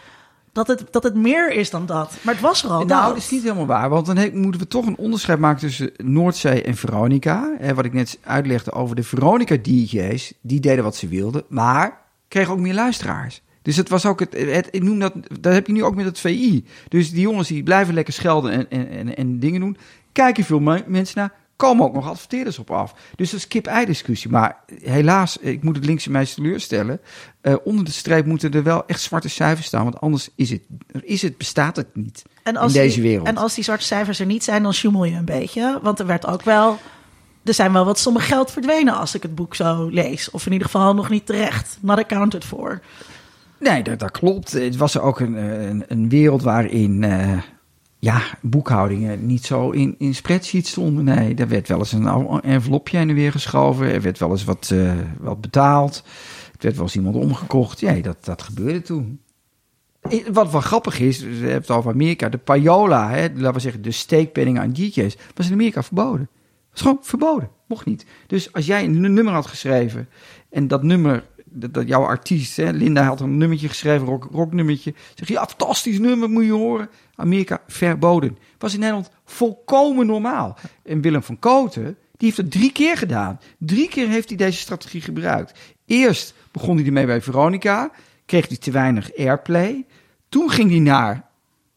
dat, het, dat het meer is dan dat. Maar het was er al. Nou, dat. is niet helemaal waar. Want dan he- moeten we toch een onderscheid maken tussen Noordzee en Veronica. Hè, wat ik net uitlegde over de Veronica-DJ's. Die deden wat ze wilden, maar kregen ook meer luisteraars. Dus het was ook het, het ik noem dat, dat heb je nu ook met het VI. Dus die jongens die blijven lekker schelden en, en, en, en dingen doen. Kijken veel me- mensen naar, komen ook nog adverteerders op af. Dus dat is kip-ei-discussie. Maar helaas, ik moet het linkse meisje teleurstellen. Eh, onder de streep moeten er wel echt zwarte cijfers staan. Want anders is het, is het, bestaat het niet en in deze die, wereld. En als die zwarte cijfers er niet zijn, dan sjoemel je een beetje. Want er werd ook wel. Er zijn wel wat sommen geld verdwenen als ik het boek zo lees. Of in ieder geval nog niet terecht. Not accounted for. Nee, dat, dat klopt. Het was ook een, eh, een, een wereld waarin eh, ja, boekhoudingen niet zo in, in spreadsheets stonden. Nee, er werd wel eens een envelopje en weer geschoven. Er werd wel eens wat, eh, wat betaald. Er werd wel eens iemand omgekocht. Ja, dat, dat gebeurde toen. Wat wel grappig is, we hebben het over Amerika. De payola, hè, laten we zeggen de steekpenning aan DJ's, was in Amerika verboden. was gewoon verboden. Mocht niet. Dus als jij een nummer had geschreven en dat nummer, dat, dat jouw artiest, hè, Linda had een nummertje geschreven, rock, rocknummertje. Zeg je, ja, fantastisch nummer, moet je horen. Amerika verboden. Was in Nederland volkomen normaal. En Willem van Koten, die heeft het drie keer gedaan. Drie keer heeft hij deze strategie gebruikt. Eerst begon hij ermee bij Veronica, kreeg hij te weinig airplay. Toen ging hij naar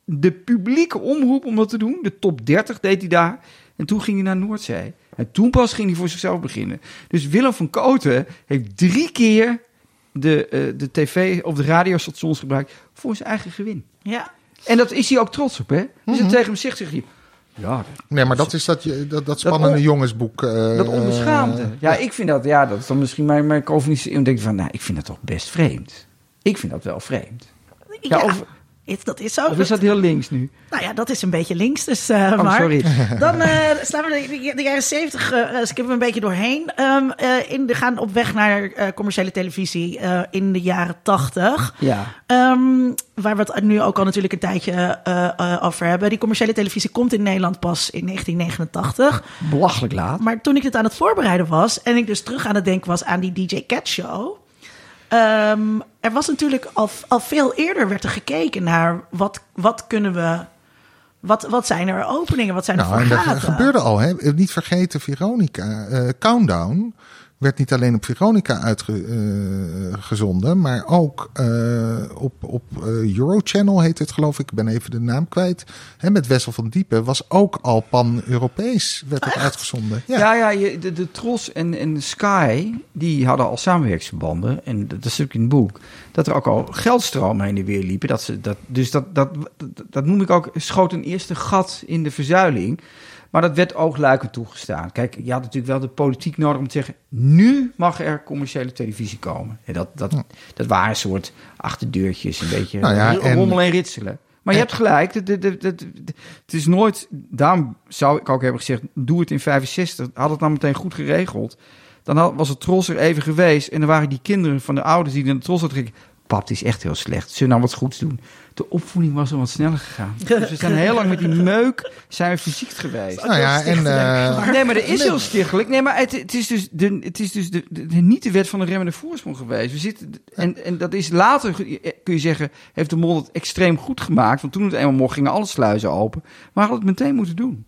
de publieke omroep om dat te doen. De top 30 deed hij daar. En toen ging hij naar Noordzee. En toen pas ging hij voor zichzelf beginnen. Dus Willem van Koten heeft drie keer de, eh, de tv of de radiostations gebruikt voor zijn eigen gewin. Ja. En dat is hij ook trots op, hè? Dus hij tegen hem zegt, zegt hij... Ja, dat, Nee, maar dat is dat, je- dat, dat spannende on- jongensboek. eh, dat onbeschaamde. Ja, ik vind dat... Ja, dat is dan misschien mijn, mijn Calvinistische... Ik denk van, nou, ik vind dat toch best vreemd. Ik vind dat wel vreemd. Ja, Ja, of- het- dat is zo. Of is dat heel links nu? Nou ja, dat is een beetje links. Dus, eh, Oh, maar sorry. Dan eh, slaan we de, de, de jaren zeventig, eh eh, skippen we een beetje doorheen. Eh, in de, gaan op weg naar commerciële televisie in de jaren tachtig. Ja. Ehm, waar we het nu ook al natuurlijk een tijdje over hebben. Die commerciële televisie komt in Nederland pas in 1989. Belachelijk laat. Maar toen ik dit aan het voorbereiden was en ik dus terug aan het denken was aan die DJ Cat Show. Ehm, er was natuurlijk al, al veel eerder werd er gekeken naar wat, wat kunnen we. Wat, wat zijn er openingen? Wat zijn er Nou, en voor dat gaten? gebeurde al. Hè? Niet vergeten, Veronica. eh, Countdown werd niet alleen op Veronica uitgezonden, maar ook eh, op, op eh, Eurochannel heet het geloof ik. Ik ben even de naam kwijt. Hè, met Wessel van Diepen was ook al pan-Europees werd het uitgezonden. Ja. Ja, ja, je, de, de Tros en, en Sky, die hadden al samenwerksverbanden. En dat is ook in het boek. Dat er ook al geldstromen heen en weer liepen. Dat ze, dat, dus dat, dat, dat, dat noem ik ook, schoot een eerste gat in de verzuiling. Maar dat werd oogluikend toegestaan. Kijk, je had natuurlijk wel de politiek nodig om te zeggen... nu mag er commerciële televisie komen. En dat, dat, dat waren een soort achterdeurtjes, een beetje Nou ja, rommel en ritselen. Maar je hebt gelijk, de- de- het is nooit... Daarom zou ik ook hebben gezegd, doe het in 65. Had het nou meteen goed geregeld. Dan had, was het tros er even geweest. En dan waren die kinderen van de ouders die naar de tros hadden gekeken... Pap, het is echt heel slecht. Zullen we nou wat goeds doen? De opvoeding was al wat sneller gegaan. Dus we zijn heel lang met die meuk zijn we fysiek geweest. Nou ja, en eh, Nee, maar dat is heel stichtelijk. Nee, maar het, het is dus, de, het is dus de, de- de- niet de wet van de remmende voorsprong geweest. We zitten, en, en dat is later, kun je zeggen, heeft de mol het extreem goed gemaakt. Want toen het eenmaal mocht, gingen alle sluizen open. Maar we hadden het meteen moeten doen.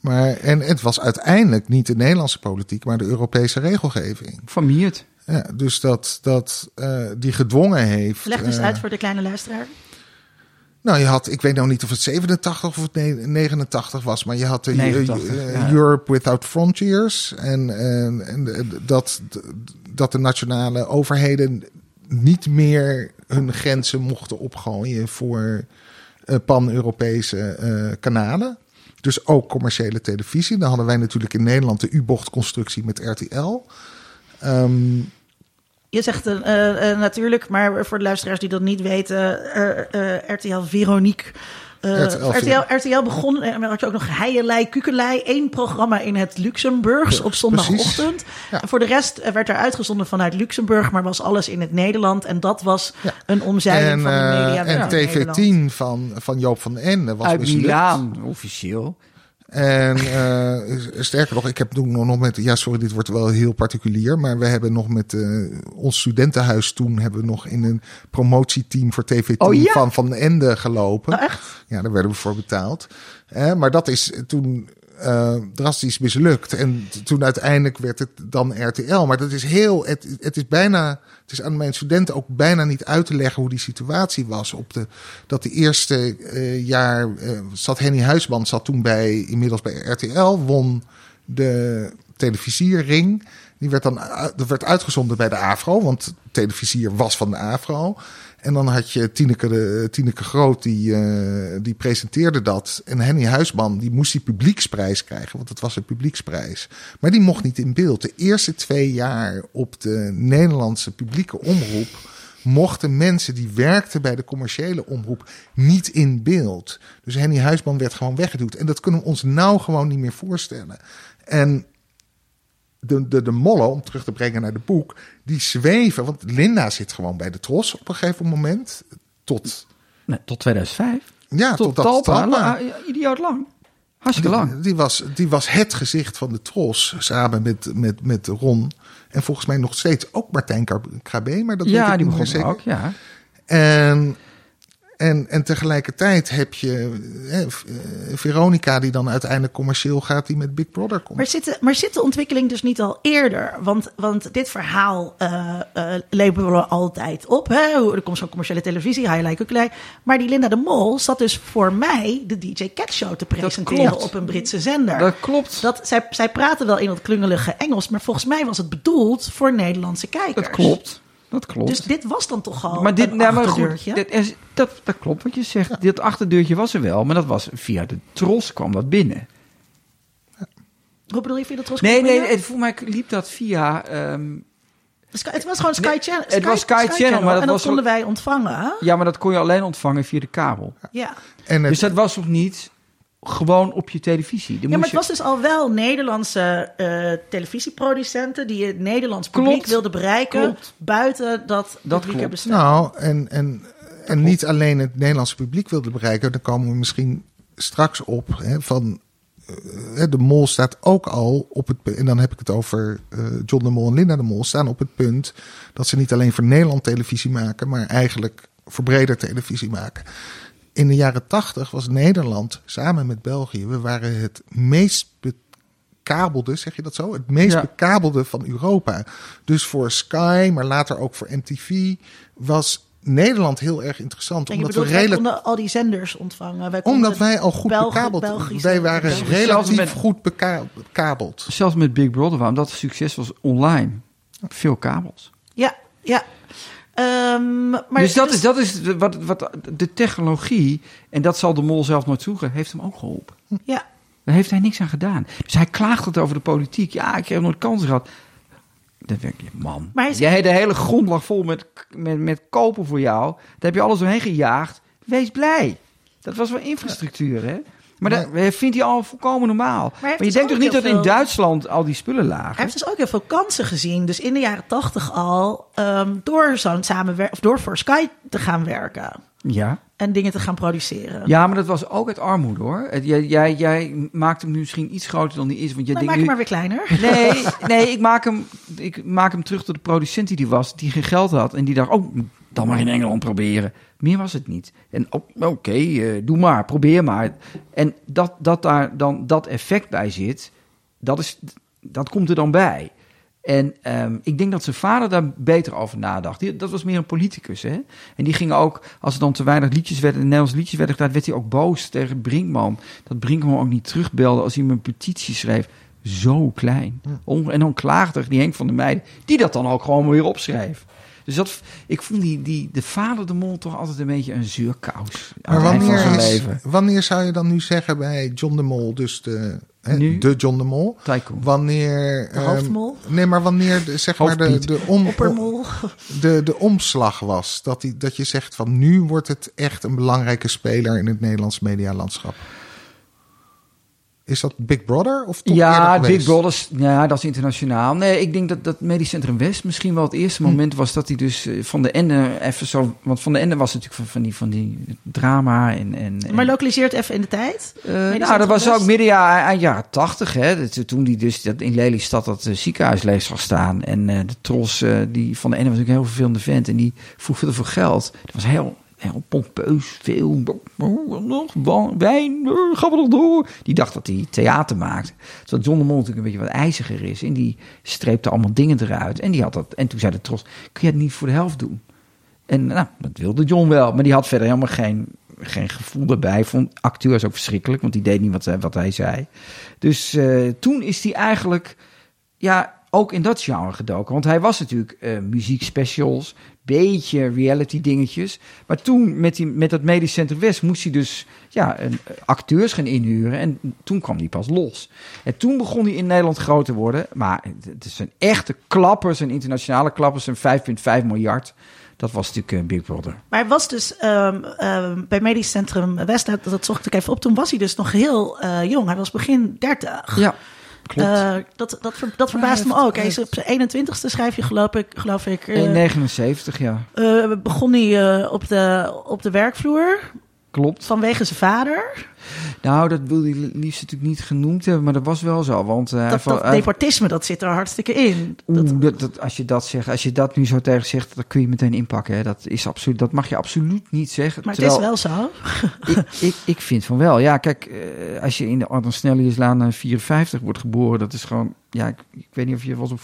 maar, en het was uiteindelijk niet de Nederlandse politiek, maar de Europese regelgeving. Van Miert. Ja, dus dat, dat eh, die gedwongen heeft. Leg dus eh, uit voor de kleine luisteraar. Nou, je had, ik weet nou niet of het 87 of het ne- 89 was, maar je had de 89, eh, ja. Europe Without Frontiers. En, en, en dat, dat de nationale overheden niet meer hun grenzen mochten opgooien voor eh, pan-Europese eh, kanalen. Dus ook commerciële televisie. Dan hadden wij natuurlijk in Nederland de U-bochtconstructie met RTL. Ehm, Je zegt eh, eh, eh, natuurlijk, maar voor de luisteraars die dat niet weten, eh, eh, RTL Veronique. eh, RTL RTL, RTL, begon, en dan had je ook nog Heijelei, Kukelei, één programma in het Luxemburgs op zondagochtend. Ja. En voor de rest werd er uitgezonden vanuit Luxemburg, maar was alles in het Nederland. En dat was Ja. een omzeiling en van de media. en TV10 van, van Joop van den Ende was Uit mislukt. Milaan, officieel. En eh, sterker nog, ik heb toen nog met, ja sorry, dit wordt wel heel particulier, maar we hebben nog met eh, ons studentenhuis toen hebben we nog in een promotieteam voor TV10 Oh, ja? van Van Ende gelopen. Oh, echt? Ja, daar werden we voor betaald. Eh, maar dat is toen eh, drastisch mislukt. En toen uiteindelijk werd het dan RTL. Maar dat is heel, het, het is bijna, het is aan mijn studenten ook bijna niet uit te leggen hoe die situatie was. Op de, dat de eerste eh, jaar eh, zat Henny Huisman, zat toen bij, inmiddels bij RTL, won de televisierring. Die werd dan dat werd uitgezonden bij de AVRO, want televisier was van de AVRO. En dan had je Tineke, Tineke Groot, die, eh, die presenteerde dat. En Henny Huisman, die moest die publieksprijs krijgen, want het was een publieksprijs. Maar die mocht niet in beeld. De eerste twee jaar op de Nederlandse publieke omroep mochten mensen die werkten bij de commerciële omroep niet in beeld. Dus Henny Huisman werd gewoon weggeduwd. En dat kunnen we ons nou gewoon niet meer voorstellen. En de, de, de mollen, om terug te brengen naar de boek, die zweven. Want Linda zit gewoon bij de tros op een gegeven moment. Tot, Nee, tot 2005. ja, tot tot, dat Talpa. La- idioot lang. Hartstikke lang. Die, die, was, die was het gezicht van de tros, samen met, met, met Ron. En volgens mij nog steeds ook Martijn Krab- Krabbe, maar dat weet Ja, ik die niet meer er zeker. ook, ja. En, en, en tegelijkertijd heb je eh, Veronica, die dan uiteindelijk commercieel gaat, die met Big Brother komt. Maar zit, de, maar zit de ontwikkeling dus niet al eerder? Want, want dit verhaal eh eh lepelen we altijd op. Hè? Hoe- Er komt zo'n commerciële televisie, Highlight Kuklei. Maar die Linda de Mol zat dus voor mij de DJ Cat Show te presenteren op een Britse zender. Dat klopt. Dat, zij, zij praten wel in wat klungelige Engels, maar volgens mij was het bedoeld voor Nederlandse kijkers. Dat klopt. Dat klopt. Dus dit was dan toch al maar dit, een nou, maar goed, dit is- dat, dat klopt wat je zegt. Dit achterdeurtje was er wel, maar dat was via de tros kwam dat binnen. Hoe bedoel je via de Tros? Nee, nee, het, voor mij liep dat via... ehm, het was gewoon Sky Nee, Channel. het was Sky Channel, maar dat en dat was konden wij ontvangen. hè? ja, maar dat kon je alleen ontvangen via de kabel. Ja. En het, Dus dat was nog niet gewoon op je televisie. Dan Ja, maar het was dus al wel Nederlandse eh, televisieproducenten die het Nederlands Klopt. publiek wilden bereiken Klopt. buiten dat, Dat publiek klopt. bestaat. nou, en, en, en niet alleen het Nederlandse publiek wilde bereiken, daar komen we misschien straks op. Hè, van, eh, de Mol staat ook al op het punt, en dan heb ik het over eh, John de Mol en Linda de Mol, staan op het punt dat ze niet alleen voor Nederland televisie maken, maar eigenlijk voor breder televisie maken. In de jaren tachtig was Nederland samen met België, we waren het meest bekabelde, zeg je dat zo? Het meest Ja. bekabelde van Europa. Dus voor Sky, maar later ook voor MTV, was Nederland heel erg interessant. En je Omdat bedoelt, we wij redelijk konden al die zenders ontvangen. Wij konden omdat wij al goed Belgi- bekabeld Belgische- Wij waren relatief met- goed beka- bekabeld. Zelfs met Big Brother, waarom dat succes was online. Veel kabels. Ja, ja. Ehm, maar dus dat is, dat is wat, wat de technologie, en dat zal de mol zelf nooit zoeken, heeft hem ook geholpen. Ja, Daar heeft hij niks aan gedaan. Dus hij klaagt het over de politiek. Ja, ik heb nooit kansen gehad. Dan denk je, man. Maar is- Jij de hele grond lag vol met, met, met kopen voor jou. Daar heb je alles doorheen gejaagd. Wees blij. Dat was wel infrastructuur, hè? Maar dat vindt hij al volkomen normaal. Maar, je dus denkt toch niet dat in Duitsland al die spullen hij lagen? heeft dus ook heel veel kansen gezien. Dus in de jaren tachtig al, ehm, door zo'n samenwerking, of door voor Sky te gaan werken. Ja. En dingen te gaan produceren. ja, maar dat was ook uit armoede, hoor. Jij, jij, jij maakt hem nu misschien iets groter dan die is. Want je Dan denkt Nou, maak je maar weer kleiner. Nee, nee ik, maak hem, ik maak hem terug tot de producent die die was, die geen geld had. En die dacht, oh, dan maar in Engeland proberen. Meer was het niet. En oké, eh, doe maar, probeer maar. En dat, dat daar dan dat effect bij zit, dat, is, dat komt er dan bij. En ehm, ik denk dat zijn vader daar beter over nadacht. Die, dat was meer een politicus, hè. En die ging ook, als er dan te weinig liedjes werden, Nederlands liedjes werden gedaan, werd hij ook boos tegen Brinkman. Dat Brinkman ook niet terugbelde als hij hem een petitie schreef. Zo klein. En dan klaagde die Henk van der Meijden, die dat dan ook gewoon weer opschreef. Dus dat, ik vond die, die, de vader de mol toch altijd een beetje een zuurkous. Aan Maar wanneer, is- leven. wanneer zou je dan nu zeggen bij John de Mol, dus de, hè, Nu? de John de Mol, Tycoon. wanneer... De ehm, hoofdmol? nee, maar wanneer de, zeg maar de, de, om, Oppermol. de, de omslag was. Dat, die, dat je zegt van nu wordt het echt een belangrijke speler in het Nederlands medialandschap. Is dat Big Brother of toch Ja, Big? Brothers, ja, dat is internationaal. Nee, ik denk dat dat Medisch Centrum West misschien wel het eerste Hm. moment was dat hij dus eh, van de Ende even zo... Want van de Ende was natuurlijk van, van, die, van die drama en... en, Maar lokaliseert even in de tijd. Eh, nou, dat was ook midden ja, eind jaren tachtig. Hè, Dat- toen die dus dat in Lelystad dat eh, ziekenhuis leeg zag staan. En eh, de tros eh, die van de ene was natuurlijk een heel vervelende vent. En die vroeg veel voor geld. Dat was heel, heel pompeus. Veel nog wijn. Gaan we nog door. Die dacht dat hij theater maakte. Terwijl John de Mol natuurlijk een beetje wat ijziger is. En die streepte allemaal dingen eruit. En, die had dat, en toen zei de tros, kun je het niet voor de helft doen? En nou, dat wilde John wel. Maar die had verder helemaal geen, geen gevoel erbij. Vond acteurs ook verschrikkelijk, want die deed niet wat, wat hij zei. Dus eh, toen is hij eigenlijk ja, ook in dat genre gedoken. Want hij was natuurlijk eh muziekspecials, beetje reality dingetjes. Maar toen met, die, met dat Medisch Centrum West moest hij dus ja, een, eh, acteurs gaan inhuren. En toen kwam hij pas los. En toen begon hij in Nederland groot te worden. Maar het is een echte klappers, een internationale klappers, een 5,5 miljard. Dat was natuurlijk eh, Big Brother. Maar hij was dus ehm, ehm, bij Medisch Centrum West, dat, dat zocht ik even op. Toen was hij dus nog heel eh, jong. Hij was begin 30. Ja, klopt. Eh, dat, dat, dat verbaast me ook. Hij is op zijn 21ste schrijf je geloof ik, geloof ik eh, in 79, ja. eh, begon hij eh, op, de, op de werkvloer Klopt. vanwege zijn vader. Nou, dat wilde hij liefst natuurlijk niet genoemd hebben, maar dat was wel zo. Want eh, Dat, deportisme, dat zit er hartstikke in. Dat, Oeh, dat, dat, als je dat zegt, als je dat nu zo tegen zegt, dan kun je meteen inpakken. Hè. Dat, is absoluut, dat mag je absoluut niet zeggen. maar het is wel zo. ik, ik, ik vind van wel. Ja, kijk, eh, als je in de Ardan Snelliuslaan eh, 54 wordt geboren, dat is gewoon... Ja, ik, ik weet niet of je was op...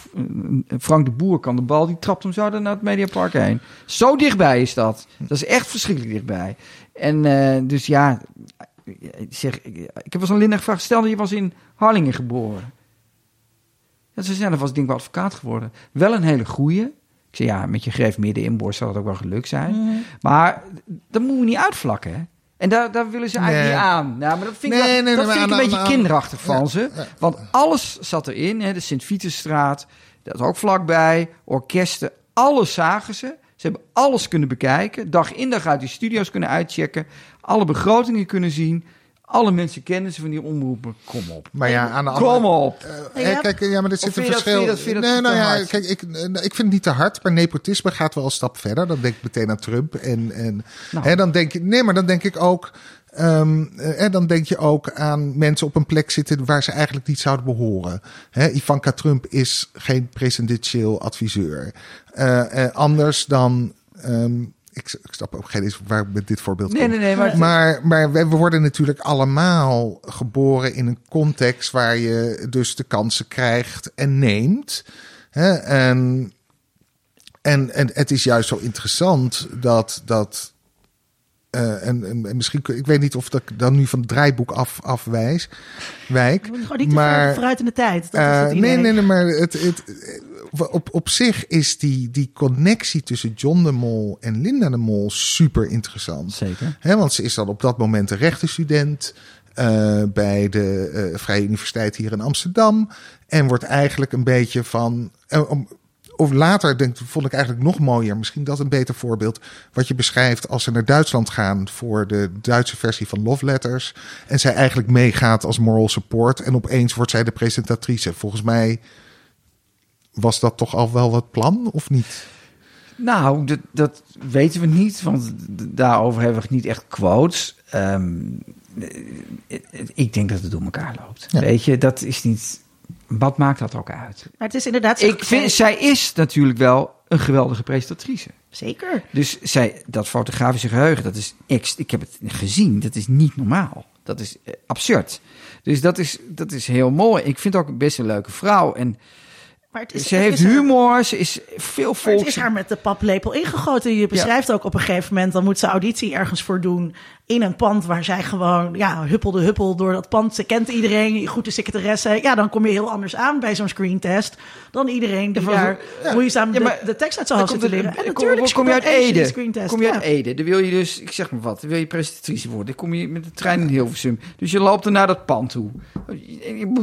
Frank de Boer kan de bal, die trapt hem zo naar het Mediapark heen. Zo dichtbij is dat. Dat is echt verschrikkelijk dichtbij. En eh, dus ja, ik zeg, ik, ik heb wel zo'n Linda gevraagd, stel dat je was in Harlingen geboren. Ja, ze zei, dan was ik denk ik wel advocaat geworden. Wel een hele goeie. Ik zei, ja, met je greef midden inborst zou dat ook wel geluk zijn. Mhm. Maar dat moeten we niet uitvlakken, hè? En daar, daar willen ze eigenlijk Nee. niet aan. Nou, maar dat vind ik, Nee, wel- nee, dat vind ik een aan- beetje aan- kinderachtig van ze. Want alles zat erin. Hè? De Sint-Vitusstraat, dat ook vlakbij. Orkesten, alles zagen ze. Ze hebben alles kunnen bekijken. Dag in dag uit die studio's kunnen uitchecken. Alle begrotingen kunnen zien. Alle mensen kennen ze van die omroepen. Kom op. Maar ja, aan de andere Kom op. Ja. kijk, ja, maar er zit een dat- verschil. vind je dat- vind je dat nee, nou ja, hard? kijk, ik, eh, ik vind het niet te hard, maar nepotisme gaat wel een stap verder. Dan denk ik meteen aan Trump. En, en Nou. hè, dan denk ik, nee, maar dan denk ik ook. Ehm, eh, en dan denk je ook aan mensen op een plek zitten waar ze eigenlijk niet zouden behoren. Ivanka Trump is geen presidentieel adviseur. Eh, eh, anders dan. ehm, ik, ik snap ook geen eens waar met dit voorbeeld Nee, nee, nee. Maar, Maar, maar we we worden natuurlijk allemaal geboren in een context waar je dus de kansen krijgt en neemt. En, en, en het is juist zo interessant dat. dat eh, en, en, en misschien, ik weet niet of dat ik dan nu van het draaiboek af, afwijs, wijk. Gewoon niet te Maar- vooruit in de tijd. Dat is Eh, nee, nee, nee, maar het, het, eh, op, op zich is die, die connectie tussen John de Mol en Linda de Mol super interessant. Zeker. Hè, want ze is dan op dat moment een rechtenstudent eh, bij de eh, Vrije Universiteit hier in Amsterdam. En wordt eigenlijk een beetje van. om- of later denk, vond ik eigenlijk nog mooier, misschien dat een beter voorbeeld. Wat je beschrijft als ze naar Duitsland gaan voor de Duitse versie van Love Letters. En zij eigenlijk meegaat als moral support. En opeens wordt zij de presentatrice. Volgens mij was dat toch al wel wat plan, of niet? Nou, dat, dat weten we niet, want daarover hebben we niet echt quotes. Ehm, eh, ik denk dat het door elkaar loopt. Ja. Weet je, dat is niet. Wat maakt dat ook uit? Maar het is inderdaad... Ik vind, zij is natuurlijk wel een geweldige presentatrice. Zeker. Dus zij, dat fotografische geheugen, dat is ex, ik heb het gezien, dat is niet normaal. Dat is eh, absurd. Dus dat is, dat is heel mooi. Ik vind ook best een leuke vrouw. En Maar het is, ze het heeft is haar- humor, ze is veel Maar het is haar met de paplepel ingegoten. Je beschrijft ook op een gegeven moment, dan moet ze auditie ergens voor doen in een pand waar zij gewoon, ja, huppelde huppel door dat pand. Ze kent iedereen, goede secretaresse. Ja, dan kom je heel anders aan bij zo'n screentest dan iedereen die Ja, daar moeizaam Ja, de, maar de tekst uit zijn hoofd zit leren. En kom- natuurlijk kom je uit de Ede. Kom je Ja. uit Ede. Dan wil je dus, ik zeg maar wat, dan wil je presentatrice worden. Dan kom je met de trein in Hilversum. Dus je loopt er naar dat pand toe.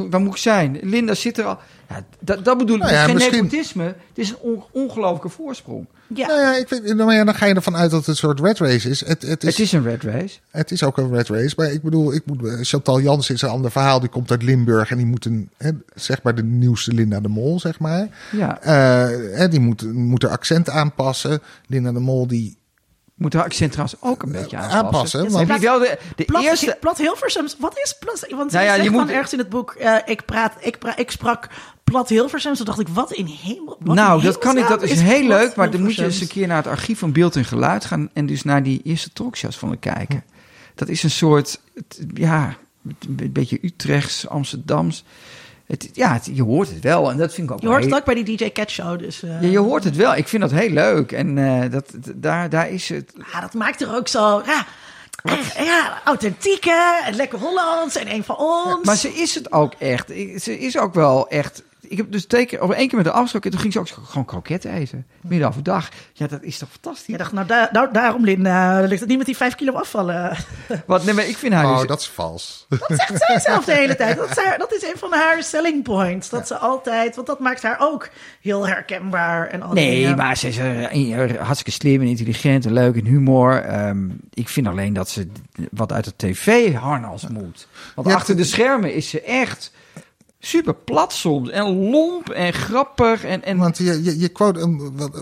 Waar moet ik zijn? Linda zit er al. Ja, dat, dat bedoel ik. Nou het is ja, geen misschien- nepotisme. Het is een on- ongelooflijke voorsprong. Ja. Nou ja, ik weet, nou ja, dan ga je ervan uit dat het een soort red race is. Het, het, is, Het is een red race. het is ook een red race. Maar ik bedoel, ik moet, Chantal Jans is een ander verhaal. Die komt uit Limburg en die moet een, hè, zeg maar de nieuwste Linda de Mol, zeg maar. Ja. Eh, hè, die moet, moet haar accent aanpassen. Linda de Mol die Moet haar accent trouwens ook een beetje aanpassen. aanpassen. Ja, Want, Heb je wel de, de Plat, eerste... plat Hilversums. Wat is plat? Want Nou ja, je moet- ergens in het boek, eh, ik, praat, ik, pra, ik sprak plat Hilversums. Toen dacht ik, wat in hemel? wat nou, in dat kan ik. Dat is heel leuk. Maar dan moet je eens een keer naar het archief van beeld en geluid gaan. En dus naar die eerste talkshows van het kijken. Dat is een soort, ja, een beetje Utrechts, Amsterdams. Het, ja, het- je hoort het wel. En dat vind ik ook Je hoort het ook bij die DJ Cat Show. Dus, eh, Ja, je hoort het wel. Ik vind dat heel leuk. En eh, dat, daar, daar is het. ja, dat maakt er ook zo... Ja, echt, ja, authentieke en lekker Hollands en een van ons. Maar ze is het ook echt. Ze is ook wel echt. Ik heb dus twee keer, of één keer met de afgesproken. Toen ging ze ook gewoon kroketten eten. Midden overdag. Ja, dat is toch fantastisch. Je dacht, nou, da- nou daarom, Linda, ligt het niet met die vijf kilo afvallen. Wat, nee, maar ik vind haar oh, dus- dat is vals. Dat zegt zij zelf de hele tijd. Dat is, haar- dat is een van haar selling points. Dat ze altijd, want dat maakt haar ook heel herkenbaar. En al die Nee, dingen. maar ze is eh, hartstikke slim en intelligent en leuk en humor. Ehm, ik vind alleen dat ze wat uit het tv-harnas moet. Want Ja, achter de schermen is ze echt super plat soms. En lomp en grappig. En, en Want je, je, je, quote,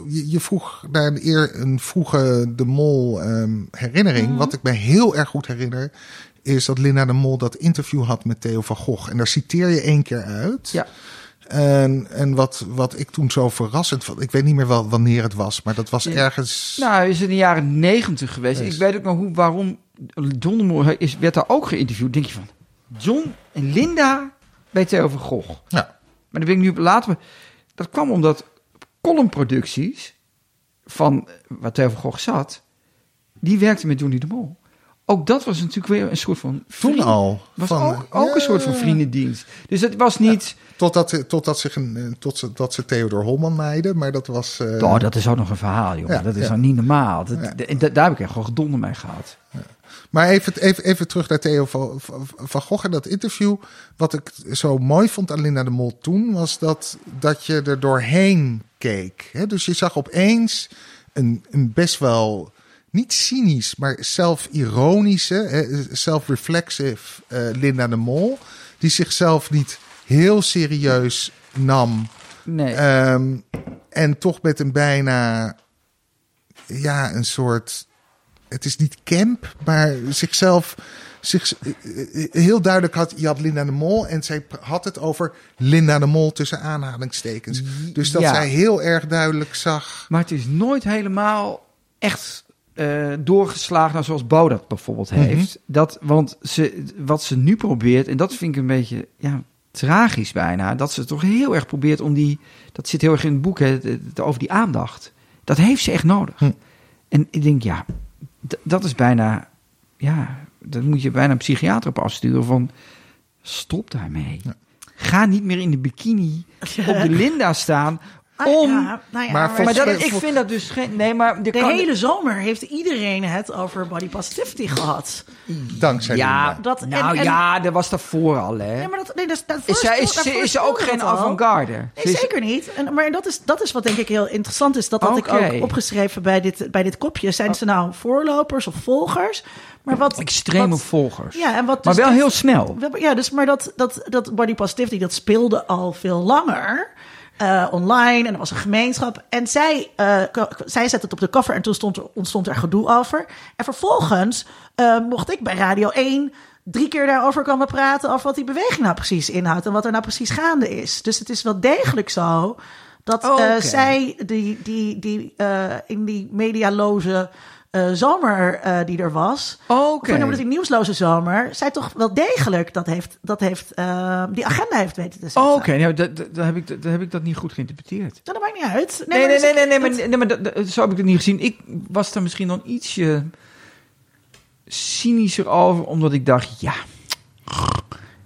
je, je vroeg naar een, eer, een vroege De Mol ehm, herinnering. Mhm. Wat ik me heel erg goed herinner, is dat Linda De Mol dat interview had met Theo van Gogh. En daar citeer je één keer uit. ja, En, en wat, wat ik toen zo verrassend vond, ik weet niet meer wel wanneer het was, maar dat was Ja. ergens. nou is het in de jaren negentig geweest. Ik weet ook nog hoe, waarom John de Mol hij is, werd daar ook geïnterviewd. Denk je van, John en Linda bij Theo van Gogh. Ja. Maar dan ben ik nu later. Dat kwam omdat columnproducties van waar Theo van Gogh zat, die werkte met Johnny de Mol. Ook dat was natuurlijk weer een soort van Toen vriend- al. Was Van, ook, ook ja, een soort van vriendendienst. Dus het was niet. Totdat, totdat, zich een, tot ze, dat ze Theodor Holman naaiden, maar dat was. eh, oh, dat is ook nog een verhaal, jongen. Ja, dat is dan niet normaal. Dat, daar heb ik echt gewoon gedonder mee gehad. Maar even, even, even terug naar Theo van, van, Gogh en dat interview. Wat ik zo mooi vond aan Linda de Mol toen, was dat, dat je er doorheen keek. Hè? Dus je zag opeens een, een best wel, niet cynisch, maar zelfironische, hè, self-reflexive eh, Linda de Mol. Die zichzelf niet heel serieus nam. Nee. Ehm, en toch met een bijna, ja, een soort het is niet camp, maar zichzelf zich eh, eh, heel duidelijk had. Je had Linda de Mol en zij had het over Linda de Mol tussen aanhalingstekens. Dus dat Ja. zij heel erg duidelijk zag. Maar het is nooit helemaal echt eh, doorgeslagen nou, zoals Bo dat bijvoorbeeld Mhm. heeft. dat, want ze, wat ze nu probeert, en dat vind ik een beetje ja, tragisch bijna, dat ze toch heel erg probeert om die, dat zit heel erg in het boek, hè, over die aandacht. Dat heeft ze echt nodig. Hm. En ik denk, ja, dat is bijna, ja, daar moet je bijna een psychiater op afsturen van, stop daarmee. Ja. Ga niet meer in de bikini op de Linda staan. Ah, Om, ja, nou ja, Maar maar maar dat, ik vind dat dus geen. Nee, maar de kan, hele zomer heeft iedereen het over body positivity gehad. Dankzij Ja. Dat- en- nou en- ja, dat was daarvoor al, hè? Ja, maar dat, nee, dat, dat is, zij, is, ze, is ze ook geen avant-garde? Ze Nee, is- zeker niet. En, maar dat is, dat is wat denk ik heel interessant is. Dat had ik ook opgeschreven bij dit, bij dit kopje. Zijn ze nou voorlopers of volgers? Maar wat, Extreme wat- volgers. Ja, en wat maar dus wel dit- heel snel. Ja, dus maar dat, dat, dat body positivity, dat speelde al veel langer. Eh, online en er was een gemeenschap. En zij, k- zij zette het op de cover en toen stond er, ontstond er gedoe over. En vervolgens eh, mocht ik bij Radio 1 drie keer daarover komen praten... over wat die beweging nou precies inhoudt en wat er nou precies gaande is. Dus het is wel degelijk zo dat Oh, zij die, die, die, in die medialoze eh, zomer eh, die er was... Oké. Of die nieuwsloze zomer. Zij toch wel degelijk dat heeft, dat heeft, eh, die agenda heeft weten te zetten. Oh, Oké, nou, dat, heb ik, dat, heb ik dat niet goed geïnterpreteerd. Nou, dat maakt niet uit. Nee, nee, dus nee, ik- nee, nee, maar, nee, maar dat, dat- zo heb ik het niet gezien. Ik was daar misschien dan ietsje cynischer over, omdat ik dacht, ja,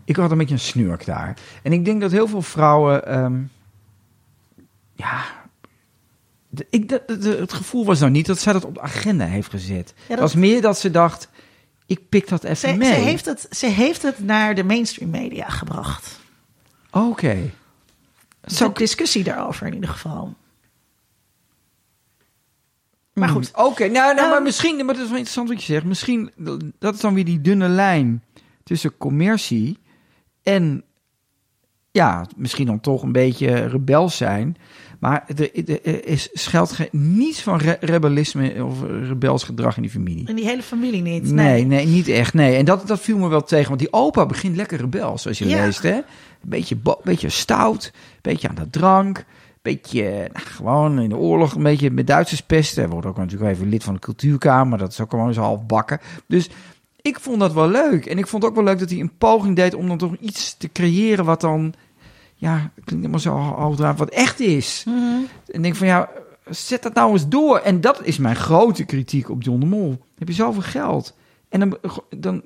ik had een beetje een snurk daar. En ik denk dat heel veel vrouwen, ehm, ja, ik, de, de- het gevoel was nou niet dat zij dat op de agenda heeft gezet. dat- Het was meer dat ze dacht, ik pik dat even ze, mee. ze, heeft het, ze heeft het naar de mainstream media gebracht. Oké. Zo De discussie daarover in ieder geval. Maar Mm, goed. Oké, nou, nou maar Ehm, misschien, maar dat is wel interessant wat je zegt. Misschien, dat is dan weer die dunne lijn tussen commercie en, ja, misschien dan toch een beetje rebels zijn. Maar er, er is, schuilt niets van re- rebellisme of rebels gedrag in die familie. In die hele familie niet. Nee, nee, niet echt. Nee. En dat, dat viel me wel tegen. Want die opa begint lekker rebels, zoals je Ja. leest. Hè? Een beetje, beetje stout, een beetje aan de drank. Beetje, nou, gewoon in de oorlog een beetje met Duitsers pesten. Hij wordt ook natuurlijk even lid van de cultuurkamer. Dat is ook gewoon zo half bakken. Dus ik vond dat wel leuk. En ik vond ook wel leuk dat hij een poging deed om dan toch iets te creëren wat dan... Ja, het klinkt helemaal zo hoogdraad, wat echt is. Mhm. En denk van ja, zet dat nou eens door. En dat is mijn grote kritiek op John de Mol. Heb je zoveel geld? En dan, dan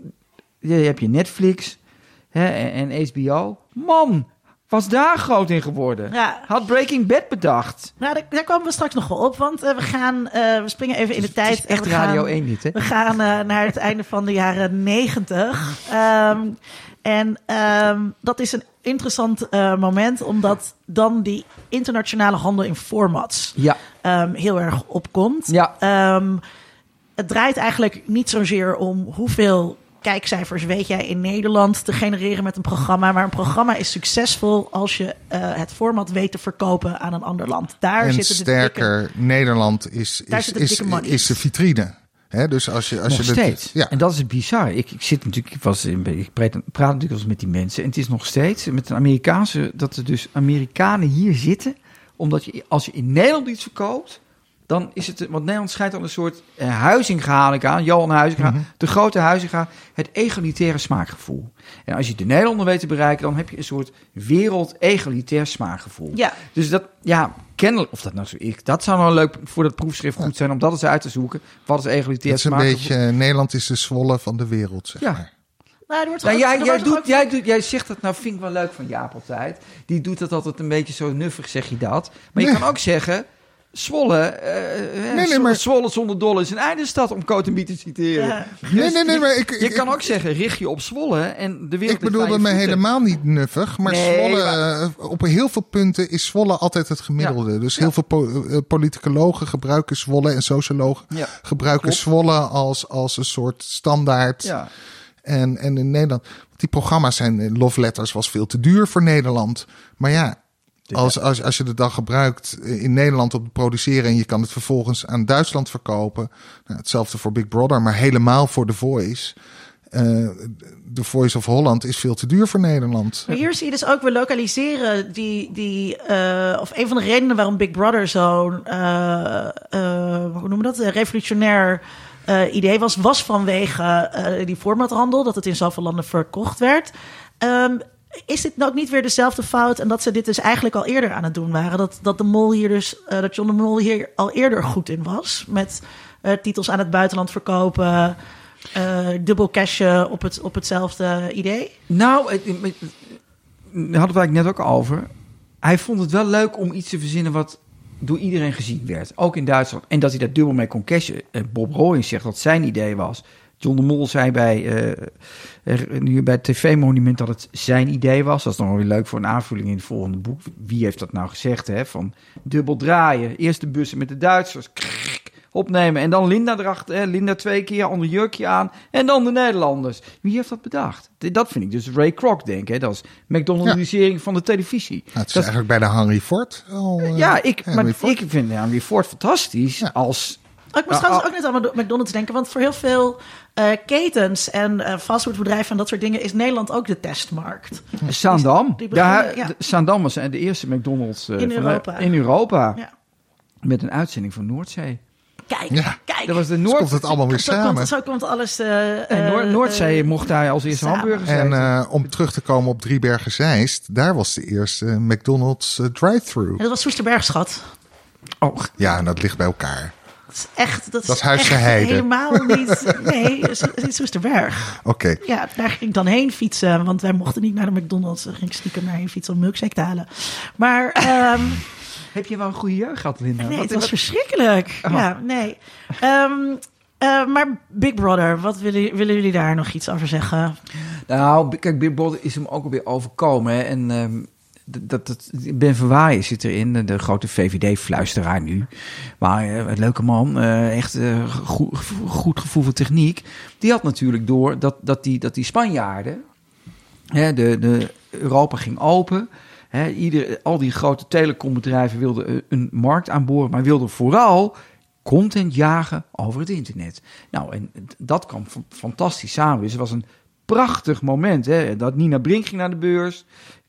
ja, heb je Netflix hè, en, en HBO. Man, was daar groot in geworden. Ja. Had Breaking Bad bedacht. Nou, daar, daar komen we straks nog wel op. Want eh, we gaan, eh, we springen even in de tijd. Het is echt we Radio gaan, 1 dit, hè? We gaan eh, naar het einde van de jaren negentig. Ehm, en ehm, dat is een interessant eh, moment, omdat dan die internationale handel in formats Ja, ehm, heel erg opkomt. ja. Ehm, het draait eigenlijk niet zozeer om hoeveel kijkcijfers weet jij in Nederland te genereren met een programma. Maar een programma is succesvol als je eh, het format weet te verkopen aan een ander land. Daar en zitten de dikke- sterker, Nederland is, is, is, is de vitrine. Dus als je, als nog je dat- steeds. ja. En dat is bizar. Ik, ik zit natuurlijk, ik, was in, ik praat, praat natuurlijk wel eens met die mensen. En het is nog steeds met een Amerikaanse, dat er dus Amerikanen hier zitten. Omdat je, als je in Nederland iets verkoopt, dan is het, want Nederland schijnt al een soort uh, Huizinga haal ik aan, Johan Huizinga, Mhm. de grote Huizinga, het egalitaire smaakgevoel. En als je de Nederlander weet te bereiken, dan heb je een soort wereld-egalitair smaakgevoel. Ja, Dus dat, ja, kennelijk, of dat nou zo is, dat zou nou leuk voor dat proefschrift goed zijn om dat eens uit te zoeken. Wat is egalitair Het is een smaakgevoel? beetje, Nederland is de Zwolle van de wereld, zeg Ja. maar. nou, wordt Nou, jij, doet, jij, doet, jij zegt dat nou, vind ik wel leuk van Jaap altijd. Die doet dat altijd een beetje zo nuffig, zeg je dat. Maar je kan ook zeggen, Zwolle, eh, eh, nee, Zwo- maar- Zwolle zonder dolle is een eindestad, om Cotenby te citeren. Ja. Dus Nee, nee, nee, je- maar ik, Je ik, kan ook zeggen, richt je op Zwolle en de wereld ik bedoelde me helemaal niet nuffig, maar Nee, Zwolle, maar- eh, op heel veel punten is Zwolle altijd het gemiddelde. Dus heel veel po- politicologen gebruiken Zwolle en sociologen Ja. gebruiken Klopt. Zwolle als, als een soort standaard. Ja. En, en in Nederland, die programma's zijn, Love Letters was veel te duur voor Nederland. Maar ja, Als, als, als je het dan gebruikt in Nederland op het produceren en je kan het vervolgens aan Duitsland verkopen. Nou, hetzelfde voor Big Brother, maar helemaal voor The Voice. Eh The Voice of Holland is veel te duur voor Nederland. Maar hier zie je dus ook, we lokaliseren die, die uh, of een van de redenen waarom Big Brother zo'n, uh, hoe noemen we dat, revolutionair idee was, was vanwege die formathandel, dat het in zoveel landen verkocht werd. Um, is dit nou ook niet weer dezelfde fout en dat ze dit dus eigenlijk al eerder aan het doen waren? Dat, dat de mol hier dus, dat John de Mol hier al eerder goed in was met titels aan het buitenland verkopen. Uh, dubbel cashen op, het, op hetzelfde idee? Nou, het, daar hadden we eigenlijk net ook over. Hij vond het wel leuk om iets te verzinnen wat door iedereen gezien werd. Ook in Duitsland. En dat hij daar dubbel mee kon cashen. Bob Royens zegt dat zijn idee was. John de Mol zei bij, uh, nu bij het TV-monument dat het zijn idee was. Dat is nog wel weer leuk voor een aanvulling in het volgende boek. Wie heeft dat nou gezegd? Hè? Van dubbel draaien. Eerst de bussen met de Duitsers. Krrr, opnemen. En dan Linda erachter. Hè? Linda twee keer, ander jurkje aan. En dan de Nederlanders. Wie heeft dat bedacht? Dat vind ik dus Ray Kroc, denk ik. Dat is McDonaldisering ja. van de televisie. Nou, het is dat eigenlijk bij de Henry Ford. Al, ja, ik, Henry maar Ford. ik vind Henry Ford fantastisch ja. als... Oh, ik moest trouwens ook net aan McDonald's denken. Want voor heel veel uh, ketens en uh, fastfoodbedrijven en dat soort dingen is Nederland ook de testmarkt. Saandam. Die, die ja, ja. Saandam was de eerste McDonald's in Europa. De, in Europa. Ja. Met een uitzending van Noordzee. Kijk, ja. kijk. Dat was de Noord... komt het allemaal weer zo samen. Komt, zo komt alles... Uh, en Noord Noordzee mocht daar als eerste hamburgers En uh, om terug te komen op Driebergen Zeist, daar was de eerste McDonald's uh, drive-thru. Dat was Soesterberg, schat. Oh. Ja, en dat ligt bij elkaar. Dat is echt... Dat, dat is Heide. helemaal niet... Nee, niet Soesterberg. Oké. Okay. Ja, daar ging ik dan heen fietsen, want wij mochten niet naar de McDonald's. Daar ging ik stiekem naar heen fietsen om milkshake te halen. Maar... Um, heb je wel een goede jeugd gehad, Linda? Nee, het was wat... verschrikkelijk. Oh. Ja, nee. Um, uh, maar Big Brother, wat willen, willen jullie daar nog iets over zeggen? Nou, kijk, Big Brother is hem ook alweer overkomen. Hè? En um, dat, dat, Ben Verwaaien zit erin, de, grote VVD-fluisteraar nu. Maar uh, een leuke man, uh, echt uh, goed, gevoel voor techniek. Die had natuurlijk door dat, dat, die, dat die Spanjaarden, hè, de, de Europa ging open... He, ieder, al die grote telecombedrijven wilden een markt aanboren, maar wilden vooral content jagen over het internet. Nou, en dat kwam fantastisch samen. Dus het was een prachtig moment. Hè? Dat Nina Brink ging naar de beurs,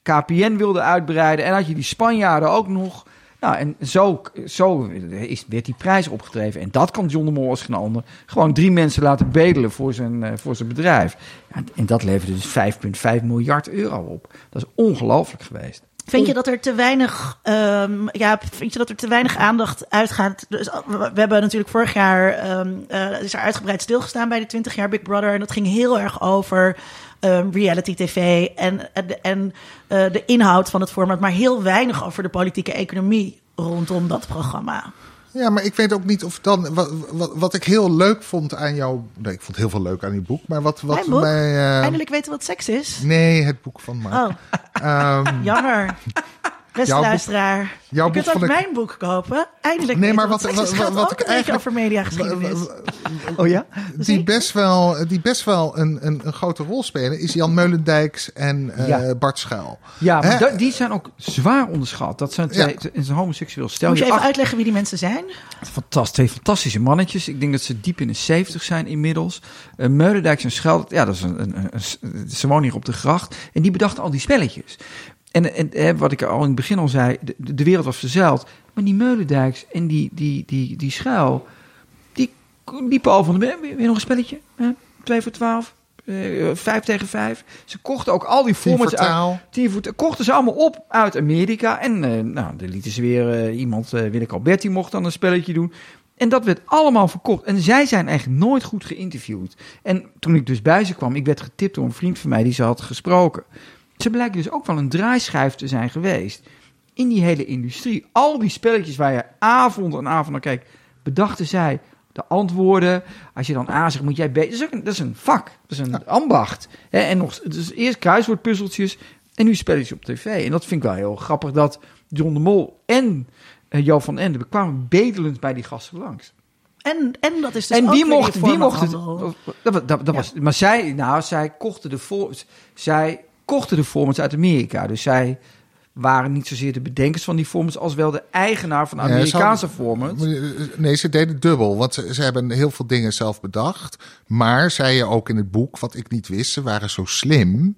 KPN wilde uitbreiden en had je die Spanjaarden ook nog. Nou, en zo, zo is, werd die prijs opgedreven. En dat kan John de Mol als geen ander. Gewoon drie mensen laten bedelen voor zijn, voor zijn bedrijf. Ja, en dat leverde dus 5,5 miljard euro op. Dat is ongelooflijk geweest. Vind je dat er te weinig, um, ja, vind je dat er te weinig aandacht uitgaat? Dus, we hebben natuurlijk vorig jaar, um, uh, is er uitgebreid stilgestaan bij de 20 jaar Big Brother. En dat ging heel erg over um, reality tv en, en, en uh, de inhoud van het format, maar heel weinig over de politieke economie rondom dat programma. Ja, maar ik weet ook niet of dan. Wat, wat, wat ik heel leuk vond aan jouw. Nee, ik vond heel veel leuk aan die boek. Maar wat, wat boek? mij. Uh, Eindelijk weten wat seks is. Nee, het boek van Mark. Oh. Um, Jammer. Beste jouw luisteraar. Boek, jouw je kunt ook ik... mijn boek kopen. Eindelijk. Nee, maar wat, wat, wat, wat, wat ik eigenlijk over mediageschiedenis. Oh ja? Die best wel, die best wel een, een, een grote rol spelen is Jan Meulendijks en uh, ja. Bart Schuil. Ja, maar die zijn ook zwaar onderschat. Dat zijn twee ja. een homoseksueel stel. Moet je even uitleggen wie die mensen zijn? Fantastisch, twee fantastische mannetjes. Ik denk dat ze diep in de 70 zijn inmiddels. Uh, Meulendijks en Schuil, ja, dat is een, een, een, een, ze wonen hier op de gracht. En die bedachten al die spelletjes. En, en, en, wat ik al in het begin al zei, de, de wereld was verzeild. Maar die Meulendijks en die, die, die, die schuil, die liepen al van de... Weer nog een spelletje? Hè? 2 voor 12? Uh, 5 tegen 5. Ze kochten ook al die formats uit. Tien voor kochten ze allemaal op uit Amerika. En uh, nou, dan lieten ze weer uh, iemand, uh, Willeke Alberti mocht dan een spelletje doen. En dat werd allemaal verkocht. En zij zijn eigenlijk nooit goed geïnterviewd. En toen ik dus bij ze kwam, ik werd getipt door een vriend van mij die ze had gesproken. Ze blijken dus ook wel een draaischijf te zijn geweest. In die hele industrie. Al die spelletjes waar je avond en avond naar kijkt, bedachten zij de antwoorden. Als je dan A zegt, moet jij B. Dat is, ook een, dat is een vak. Dat is een ja. ambacht. He, en nog, dus eerst kruiswoordpuzzeltjes en nu spelletjes op tv. En dat vind ik wel heel grappig dat John de Mol en uh, Jo van Ende kwamen bedelend bij die gasten langs. En, en dat is dus en wie weer mocht, die wie mocht het? formathandel. Dat, dat, dat, dat was, maar zij, nou, zij kochten de voor, zij kochten de formats uit Amerika. Dus zij waren niet zozeer de bedenkers van die formats... als wel de eigenaar van Ja, Amerikaanse formats. Nee, ze deden dubbel. Want ze, ze hebben heel veel dingen zelf bedacht. Maar, zei je ook in het boek, wat ik niet wist, ze waren zo slim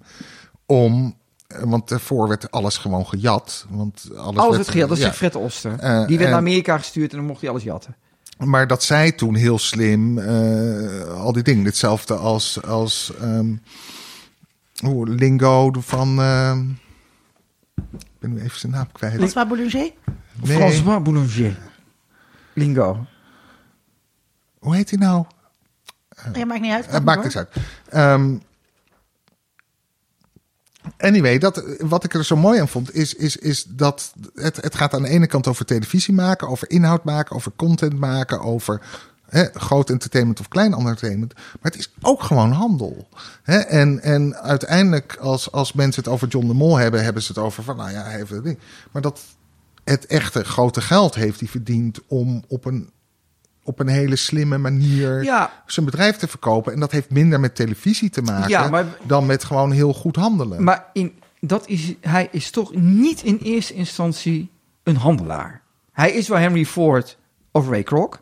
om. eh, Want daarvoor werd alles gewoon gejat. Want alles, Alles werd, gejat, dat is ja. Fred Oster. Eh, die werd en- naar Amerika gestuurd en dan mocht hij alles jatten. Maar dat zij toen heel slim eh, al die dingen. Hetzelfde als, als ehm, hoe, Lingo van. ehm, ik ben nu even zijn naam kwijt. François Boulanger? Nee, François Boulanger. Lingo. hoe heet hij nou? Ja, maakt niet uit. Het maakt niks uit. Ehm, anyway, dat, wat ik er zo mooi aan vond, is, is, is dat het, het gaat aan de ene kant over televisie maken, over inhoud maken, over content maken, over groot entertainment of klein entertainment. Maar het is ook gewoon handel. En, en uiteindelijk, als, als mensen het over John de Mol hebben, hebben ze het over van, nou ja, hij heeft het ding. Maar dat het echte grote geld heeft hij verdiend om op een, op een hele slimme manier Ja. zijn bedrijf te verkopen. En dat heeft minder met televisie te maken Ja, maar- dan met gewoon heel goed handelen. Maar in, dat is, hij is toch niet in eerste instantie een handelaar. Hij is wel Henry Ford of Ray Kroc.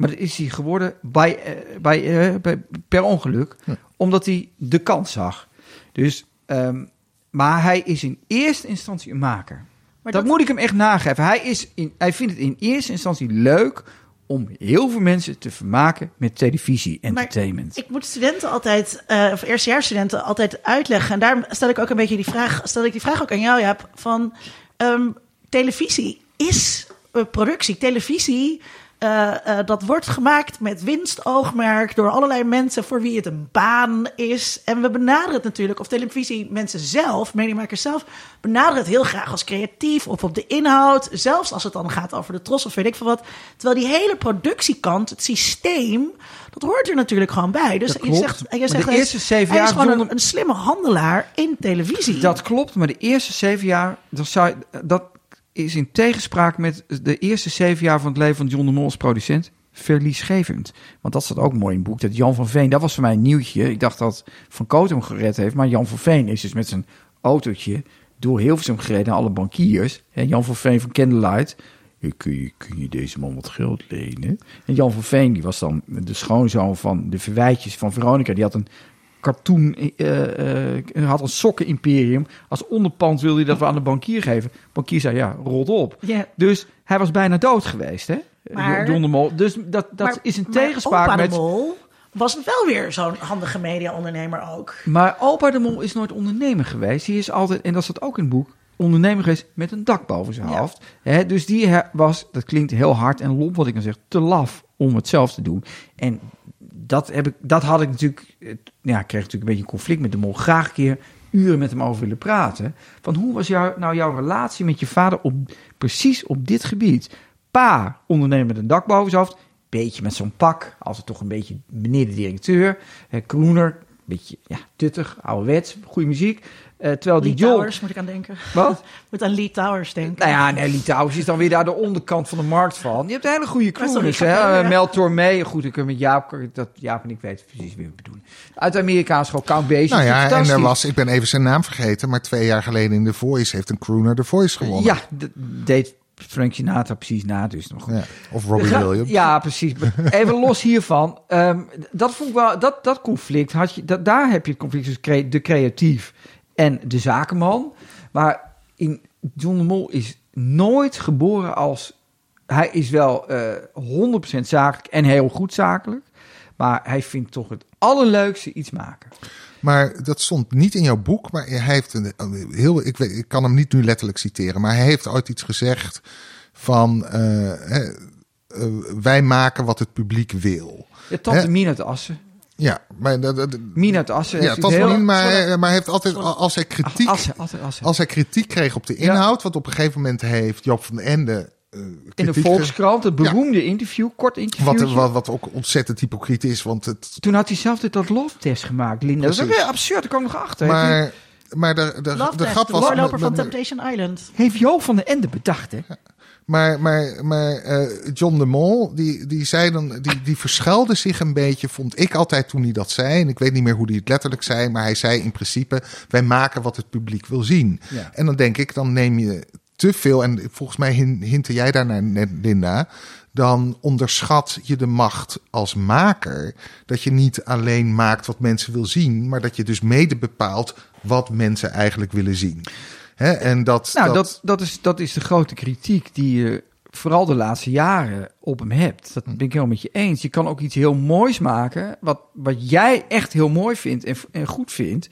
Maar dat is hij geworden bij, eh, bij, eh, bij, per ongeluk. Omdat hij de kans zag. Dus, ehm, maar hij is in eerste instantie een maker. Maar dat, dat- moet ik hem echt nageven. Hij, is in, hij vindt het in eerste instantie leuk om heel veel mensen te vermaken met televisie entertainment. Ik moet studenten altijd, eh, of eerstejaarsstudenten altijd uitleggen. En daarom stel ik ook een beetje die vraag, stel ik die vraag ook aan jou, Jaap, van ehm, televisie is productie. Televisie, eh, eh, dat wordt gemaakt met winstoogmerk door allerlei mensen voor wie het een baan is. En we benaderen het natuurlijk, of televisie mensen zelf, mediamakers zelf, benaderen het heel graag als creatief of op de inhoud. Zelfs als het dan gaat over de tros of weet ik veel wat. Terwijl die hele productiekant, het systeem, dat hoort er natuurlijk gewoon bij. Dus je zegt, je zegt de eerste zeven jaar is gewoon zonder- een, een slimme handelaar in televisie. Dat klopt, maar de eerste zeven jaar, dat, zou, dat is in tegenspraak met de eerste zeven jaar van het leven van John de Mol als producent verliesgevend. Want dat staat ook mooi in het boek. Dat Jan van Veen, dat was voor mij een nieuwtje. Ik dacht dat Van Koot hem gered heeft. Maar Jan van Veen is dus met zijn autootje door Hilversum gereden naar alle bankiers. En Jan van Veen van Candlelight. "Eh, Kun je, kun je deze man wat geld lenen? En Jan van Veen, die was dan de schoonzoon van de verwijtjes van Veronica. Die had een cartoon, eh, had een sokken-imperium. Als onderpand wilde hij dat we aan de bankier geven. bankier zei, ja, rot op. Ja. Dus hij was bijna dood geweest, hè? Maar- John de Mol. Dus dat, dat Maar- is maar tegenspraak met... de Mol was wel weer zo'n handige media-ondernemer ook. Maar opa de Mol is nooit ondernemer geweest. Die is altijd, en dat staat ook in het boek, ondernemer geweest met een dak boven zijn Ja. hoofd. Dus die was, dat klinkt heel hard en lomp wat ik dan zeg, te laf om het zelf te doen. En dat, heb ik, dat had ik natuurlijk, ja, ik kreeg natuurlijk een beetje een conflict met de Mol. Graag een keer uren met hem over willen praten. Van hoe was jou, nou jouw relatie met je vader op, precies op dit gebied? Pa, ondernemer met een dak boven zijn hoofd. Beetje met zo'n pak, altijd toch een beetje meneer de directeur. Eh, Kroener, beetje ja, tuttig, ouderwets, goede muziek. Eh, terwijl die Lee. Towers moet ik aan denken. Wat? Moet aan Lee Towers denken. Nou ja, nee, Litouwers is dan weer daar de onderkant van de markt van. Je hebt een hele goede niet hè? ja. Mel Tormé, goed, ik kan met Jaap, dat Jaap en ik weten precies wie we bedoelen. Uit de Amerikaanse school, Count Basie. nou ja, en er was, ik ben even zijn naam vergeten, maar twee jaar geleden in The Voice heeft een crooner The Voice gewonnen. Ja, dat deed Frank Sinatra precies na, dus nog goed. Ja, Of Robbie Williams. Ja, precies. Maar Even los hiervan. ehm, dat vond ik wel, dat, dat conflict had je, dat, daar heb je het conflict tussen cre- de creatief en de zakenman. Maar in John de Mol is nooit geboren als, hij is wel eh 100% zakelijk en heel goed zakelijk. Maar hij vindt toch het allerleukste iets maken. Maar dat stond niet in jouw boek. Maar hij heeft een heel. Ik, weet, ik kan hem niet nu letterlijk citeren. Maar hij heeft ooit iets gezegd van. eh, eh, wij maken wat het publiek wil. Ja, tante uit Assen. Ja, maar dat. dat- Assen. ja, heel- niet, maar, heeft altijd, als hij kritiek, Assen, altijd Assen. als hij kritiek kreeg op de inhoud, wat op een gegeven moment heeft Joop van den Ende eh, In de Volkskrant, het beroemde interview, kort interview. wat, wat, wat ook ontzettend hypocriet is, want het, Toen had hij zelf dit dat love-test gemaakt, Linda. Dat is weer absurd, daar kwam ik nog achter. maar, maar de, de, Love de Test, grap de was... voorloper met- van Temptation Island. Heeft Joop van den Ende bedacht, hè? Maar, maar, maar eh, John de Mol, die, die zei dan, die, die verschuilde zich een beetje, vond ik altijd toen hij dat zei. En ik weet niet meer hoe hij het letterlijk zei, maar hij zei in principe: wij maken wat het publiek wil zien. Ja. En dan denk ik, dan neem je te veel, en volgens mij hin- hintte jij daarnaar net, Linda. Dan onderschat je de macht als maker. Dat je niet alleen maakt wat mensen wil zien, maar dat je dus mede bepaalt wat mensen eigenlijk willen zien. Hè? En dat, Nou, dat, dat, is, dat is de grote kritiek die je vooral de laatste jaren op hem hebt. Dat ben ik helemaal met je eens. Je kan ook iets heel moois maken, wat, wat jij echt heel mooi vindt en, en goed vindt,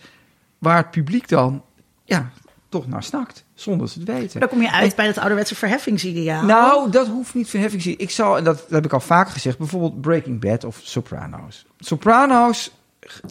waar het publiek dan ja, toch naar snakt, zonder dat ze het weten. Dan kom je uit bij dat ouderwetse verheffingsideaal. Nou, dat hoeft niet verheffing. Ik zal, en dat heb ik al vaker gezegd, bijvoorbeeld Breaking Bad of Sopranos. Sopranos,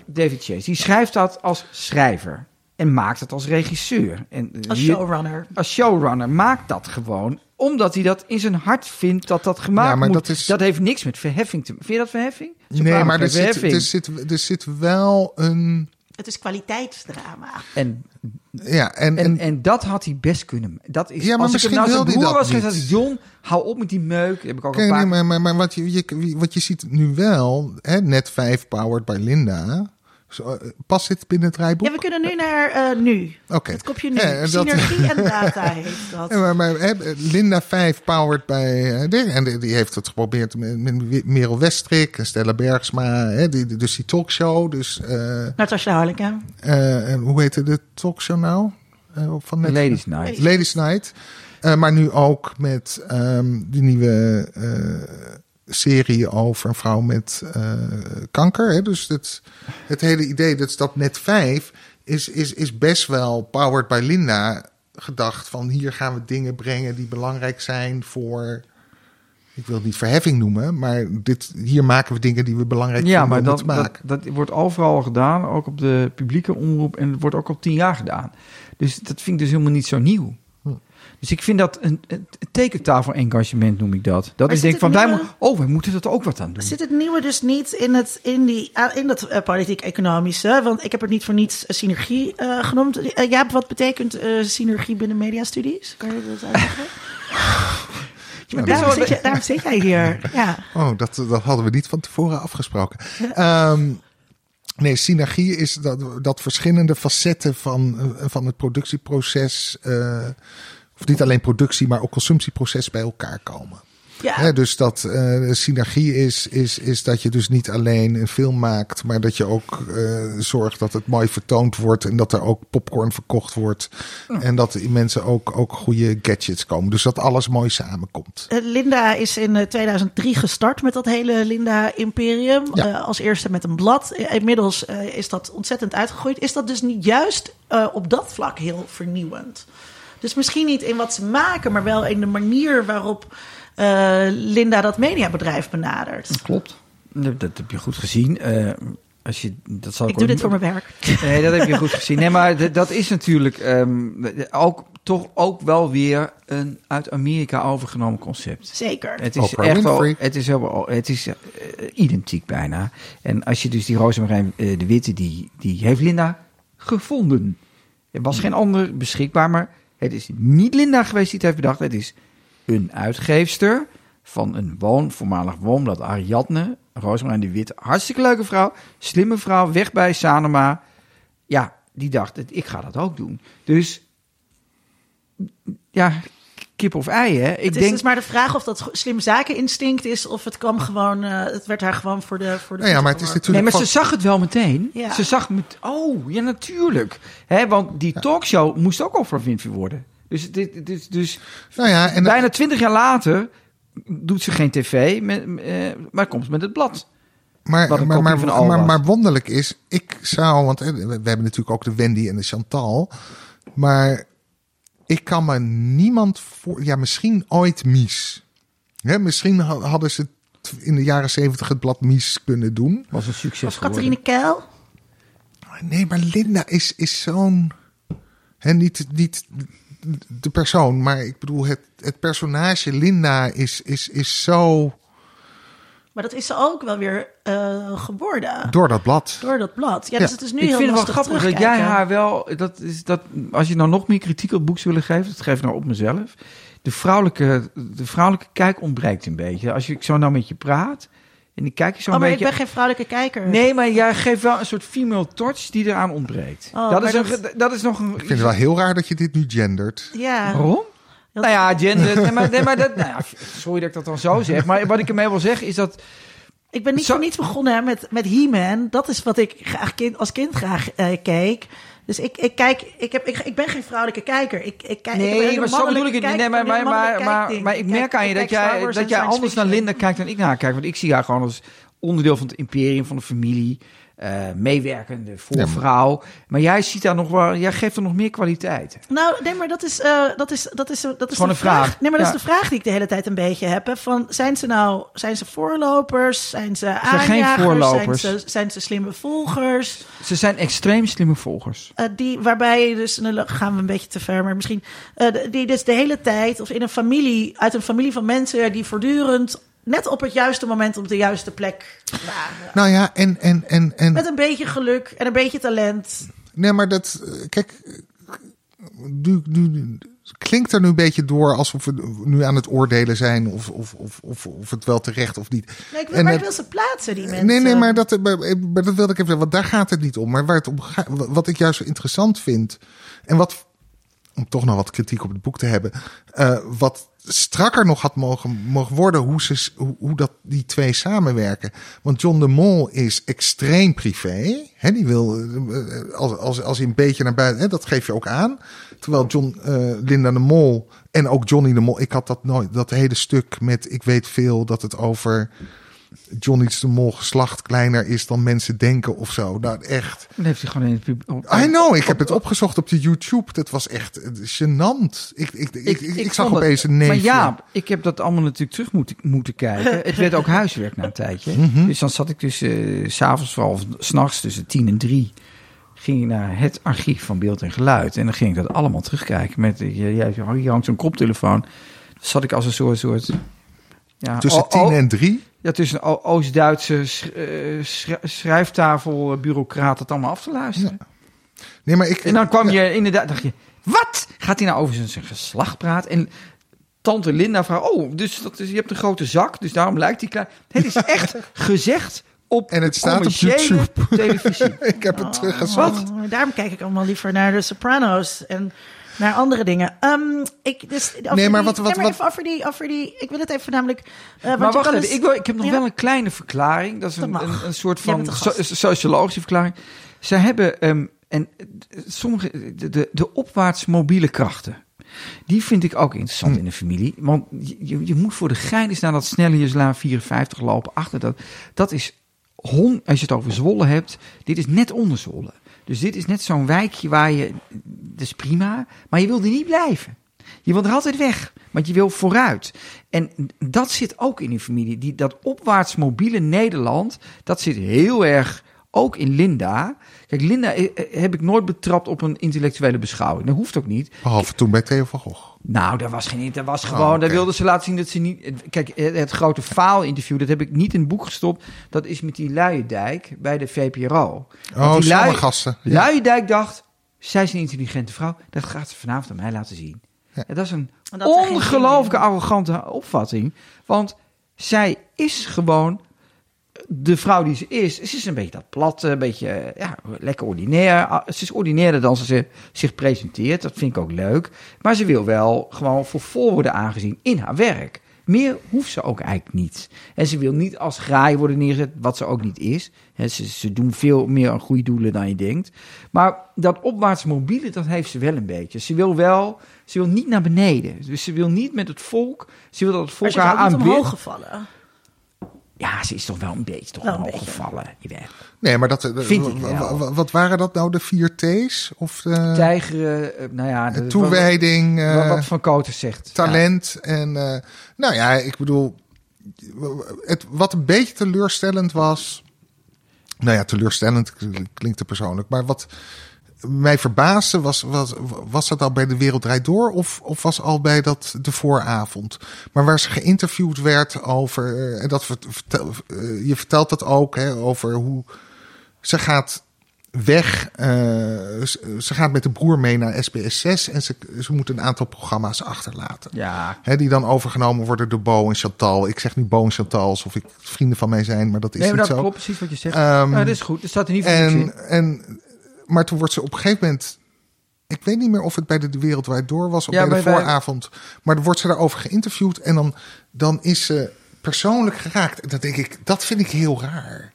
David Chase, die schrijft dat als schrijver en maakt het als regisseur. En als hier- showrunner. als showrunner maakt dat gewoon omdat hij dat in zijn hart vindt dat dat gemaakt Ja, maar moet. dat is- dat heeft niks met verheffing te Vind je dat verheffing? nee, maar er zit, er, zit, er zit wel een. Het is kwaliteitsdrama. En, Ja, en, en, en, en dat had hij best kunnen. Dat is, Ja, maar als ik misschien het nou wilde hij dat was niet. ik John, hou op met die meuk. Heb ik ook Kijk, een paar nee, maar, maar, maar wat, je, je, wat je ziet nu wel, hè, net 5 powered by Linda. Zo, eh, past dit binnen het rijboek? Ja, we kunnen nu naar eh, nu. Oké. Het kopje nu. Ja, en dat- Synergie en data heeft dat. Ja, maar, maar hè, Linda 5 powered bij eh. En die, heeft het geprobeerd met, met Merel Westrik en Stella Bergsma. Hè, die, dus die talkshow. Dus, eh, Natasja Harleken. eh, en hoe heette de talkshow nou? Eh, van? Ladies Night. Ladies Night. Eh, maar nu ook met ehm, die nieuwe eh, serie over een vrouw met eh, kanker. Hè? Dus het, het hele idee dat dat net vijf is, is, is best wel powered by Linda gedacht. Van hier gaan we dingen brengen die belangrijk zijn voor... Ik wil het niet verheffing noemen, maar dit, hier maken we dingen die we belangrijk Ja, vinden maar om dat, te dat, maken. dat wordt overal gedaan, ook op de publieke omroep. En het wordt ook al tien jaar gedaan. Dus dat vind ik dus helemaal niet zo nieuw. Dus ik vind dat een, een tekentafel-engagement noem ik dat. Dat Maar is denk van, het wij nieuwe- mo- oh, wij moeten er ook wat aan doen. Zit het nieuwe dus niet in, het, in, die, ah, in dat eh, politiek-economische? Want ik heb het niet voor niets eh, synergie eh, genoemd. Eh, Jaap, wat betekent eh, synergie binnen mediastudies? Kan je dat uitleggen? Ja, daarom, zit je, daarom zit jij hier. Ja. Oh, dat, dat hadden we niet van tevoren afgesproken. Ehm, nee, synergie is dat, dat verschillende facetten van, eh, van het productieproces. eh, of niet alleen productie, maar ook consumptieproces bij elkaar komen. Ja. Dus dat eh, synergie is, is, is dat je dus niet alleen een film maakt, maar dat je ook eh, zorgt dat het mooi vertoond wordt en dat er ook popcorn verkocht wordt. En dat die mensen ook, ook goede gadgets komen. Dus dat alles mooi samenkomt. Eh, Linda is in eh, 2003 gestart met dat hele Linda-imperium. Ja. Eh, als eerste met een blad. Inmiddels is dat ontzettend uitgegroeid. Is dat dus niet juist op dat vlak heel vernieuwend? Dus misschien niet in wat ze maken, maar wel in de manier waarop eh, Linda dat mediabedrijf benadert. Klopt. Dat, dat heb je goed gezien. Eh, als je, dat zal Ik ook doe dit voor mijn werk. Nee, dat heb je goed gezien. Nee, maar dat is natuurlijk ehm, ook, toch ook wel weer een uit Amerika overgenomen concept. Zeker. Het is Oprah echt wel, het is, wel, het is eh, identiek bijna. En als je dus die Rosemarijn eh, de Witte, die, die heeft Linda gevonden. Er was geen ander beschikbaar, maar het is niet Linda geweest die het heeft bedacht. Het is een uitgeefster van een woon, voormalig woonblad Ariadne. Rosemarijn de Witte, hartstikke leuke vrouw, slimme vrouw, weg bij Sanoma. Ja, die dacht, ik ga dat ook doen. Dus ja, kip of ei, hè? Ik het is denk, dus maar de vraag of dat slim zakeninstinct is of het kwam gewoon, eh, het werd haar gewoon voor de voor de Nou ja, maar het is geworpen. Nee, natuurlijk. maar ze zag het wel meteen. Ja. Ze zag met, oh, ja, natuurlijk. Hè, want die talkshow moest ook Oprah Winfrey worden. Dus, dit, dit, dus nou ja, en bijna twintig jaar later doet ze geen tv, met, eh, maar komt met het blad. Maar, maar, maar, maar, maar wonderlijk is, ik zou, want eh, we hebben natuurlijk ook de Wendy en de Chantal, maar ik kan me niemand voor, ja, misschien ooit Mies. Hè, misschien ha- hadden ze in de jaren zeventig het blad Mies kunnen doen. Was een succes Of geworden. Catharine Keil? Nee, maar Linda is, is zo'n, hè, niet, niet de persoon, maar ik bedoel het, het personage Linda is, is, is zo Maar dat is ze ook wel weer eh, geworden. Door dat blad. Door dat blad. Ja, Ja, dus het is nu ik heel vind het wel lastig grappig dat jij haar wel... Dat is dat, als je nou nog meer kritiek op het boek zou willen geven... dat geef ik nou op mezelf. De vrouwelijke, de vrouwelijke kijk ontbreekt een beetje. Als je ik zo nou met je praat... en ik kijk je zo Oh, een maar beetje... ik ben geen vrouwelijke kijker. Nee, maar jij geeft wel een soort female touch die eraan ontbreekt. Oh, dat, is een, dat... is nog een... Ik vind het wel heel raar dat je dit nu gendert. Ja. Waarom? Dat- Nou ja, gender. Nee, maar, nee, maar dat, nou ja, sorry dat ik dat dan zo zeg. Maar wat ik ermee wil zeggen is dat. Ik ben niet Zo- voor niets begonnen hè, met, met He-Man. Dat is wat ik graag kind, als kind graag eh, keek. Dus ik, ik kijk, ik, heb, ik, ik ben geen vrouwelijke kijker. Ik, ik kijk, Nee, maar zo bedoel ik het niet. Nee, maar, maar, maar, maar, maar ik merk aan je dat jij, dat jij anders naar Linda kijkt dan ik naar haar kijk. Want ik zie haar gewoon als onderdeel van het imperium, van de familie. Eh, meewerkende voorvrouw. Maar jij ziet daar nog wel, jij geeft er nog meer kwaliteiten. Nou, nee, maar dat is, eh, dat is, dat is, dat is Gewoon de een vraag. Nee, maar dat Ja. is de vraag die ik de hele tijd een beetje heb. Hè, van, zijn ze nou, zijn ze voorlopers? Zijn ze zijn geen aanjagers? voorlopers. Zijn ze, zijn ze slimme volgers? Ze zijn extreem slimme volgers. Eh, die, waarbij je dus, dan gaan we een beetje te ver, maar misschien, eh, die dus de hele tijd, of in een familie, uit een familie van mensen die voortdurend net op het juiste moment op de juiste plek waren. Nou ja, en, en, en, en Met een beetje geluk en een beetje talent. Nee, maar dat. eh, Kijk. Nu, nu, klinkt er nu een beetje door alsof we nu aan het oordelen zijn. Of, of, of, of, of het wel terecht of niet. Nee, ik wil, En maar ik wil ze plaatsen, die mensen. Nee, nee, maar dat, maar, maar dat wilde ik even. Want daar gaat het niet om. Maar waar het om gaat. Wat ik juist zo interessant vind. En wat. Om toch nog wat kritiek op het boek te hebben. eh, wat strakker nog had mogen, mogen worden. Hoe, hoe dat die twee samenwerken. Want John de Mol is extreem privé. Hè, die wil. eh, Als, als, als hij een beetje naar buiten. Hè, dat geef je ook aan. Terwijl John, eh, Linda de Mol. En ook Johnny de Mol. Ik had dat nooit. Dat hele stuk met. Ik weet veel dat het over. Johnny's de Mol geslacht kleiner is dan mensen denken of zo. Nou, echt. Dan heeft hij gewoon in het pub- op- I know, ik heb het opgezocht op de YouTube. Dat was echt eh, gênant. Ik, ik, ik, ik, ik, zag opeens een neefje. Maar ja, ik heb dat allemaal natuurlijk terug moeten, moeten kijken. Het werd ook huiswerk na een tijdje. Mhm. Dus dan zat ik dus eh, s'avonds, vooral s'nachts tussen tien en drie... ging ik naar het archief van beeld en geluid. En dan ging ik dat allemaal terugkijken. Met, eh, jij, hier hangt zo'n koptelefoon. Dan zat ik als een soort... soort ja, Tussen o- tien o- en drie. Ja, tussen een Oost-Duitse eh, schri- schrijftafel, eh, bureaucraat het allemaal af te luisteren. Nee, maar ik. En dan kwam je inderdaad, dacht je, wat? Gaat hij nou over zijn, geslacht praten? En tante Linda vraagt, oh, dus dat is, je hebt een grote zak, dus daarom lijkt hij klein. Het is echt gezegd op En het staat op YouTube. televisie. Ik heb het teruggezocht. Oh, daarom kijk ik allemaal liever naar de Sopranos en naar andere dingen. Ehm, ik, dus, Nee, maar wat- wat- nee, maar wat- even over die, over die, ik wil het even namelijk. eh, Maar wacht even, dus- ik, wil, ik heb nog Ja. wel een kleine verklaring. Dat is Dat een, een, een soort van de so- sociologische verklaring. Zij hebben, ehm, en sommige, de, de, de opwaarts mobiele krachten. Die vind ik ook interessant Hm. in een familie. Want je, je moet voor de gein eens naar dat snelle 54 lopen. Achter dat. Dat is, hon, als je het over Zwolle hebt, dit is net onder Zwolle. Dus dit is net zo'n wijkje waar je, dat is prima, maar je wil er niet blijven. Je wil er altijd weg, want je wil vooruit. En dat zit ook in die familie. Die, dat opwaarts mobiele Nederland, dat zit heel erg ook in Linda. Kijk, Linda eh, eh, heb ik nooit betrapt op een intellectuele beschouwing. Dat hoeft ook niet. Behalve toen bij Theo van Gogh. Nou, dat was geen. Dat was gewoon. Oh, oké. Daar wilden ze laten zien dat ze niet. Kijk, het, grote faal-interview, dat heb ik niet in het boek gestopt. Dat is met die Luiendijk bij de VPRO. Want Oh, die Lui- gasten. Ja. Luiendijk dacht. Zij is een intelligente vrouw. Dat gaat ze vanavond aan mij laten zien. Ja. Ja, dat is een dat geen ongelooflijke arrogante opvatting. Want zij is gewoon de vrouw die ze is. Ze is een beetje dat platte, een beetje eh, ja, lekker ordinair. Ah, Ze is ordinairder dan ze zich presenteert. Dat vind ik ook leuk. Maar ze wil wel gewoon voor vol worden aangezien in haar werk. Meer hoeft ze ook eigenlijk niet. En ze wil niet als graai worden neergezet, wat ze ook niet is. Ze, ze doen veel meer aan goede doelen dan je denkt. Maar dat opwaarts mobiele, dat heeft ze wel een beetje. Ze wil wel, ze wil niet naar beneden. Dus ze wil niet met het volk, ze wil dat het volk haar aanbidt. omhoog gevallen. Ja, ze is toch wel een beetje toch Wel beetje. gevallen. Nee, maar dat. eh, Vind ik w- wel. Wat waren dat nou, de vier T's? Of de Tijgeren, eh, nou ja... de- toewijding, Wat, eh, wat Van Koten zegt. talent. En eh, nou ja, ik bedoel. Het, wat een beetje teleurstellend was. Nou ja, teleurstellend klinkt te persoonlijk. Maar wat mij verbaasde, was, was, was dat al bij De Wereld Draait Door of, of was al bij dat de vooravond? Maar waar ze geïnterviewd werd over, eh, en dat vert- vertel, eh, je vertelt dat ook, hè, over hoe ze gaat weg. eh, ze, gaat met de broer mee naar SBS 6 en ze, ze moet een aantal programma's achterlaten. Ja, Hè, die dan overgenomen worden door Bo en Chantal. Ik zeg nu Bo en Chantal alsof ik vrienden van mij zijn, maar dat is nee, maar niet dat zo. klopt precies wat je zegt. Nou, dat is goed. Er staat er niet voor niks in. En, en, maar toen wordt ze op een gegeven moment. Ik weet niet meer of het bij de, Wereldwijd Door was of Ja, bij de bij- vooravond. Maar dan wordt ze daarover geïnterviewd. En dan, dan is ze persoonlijk geraakt. En dan denk ik, dat vind ik heel raar.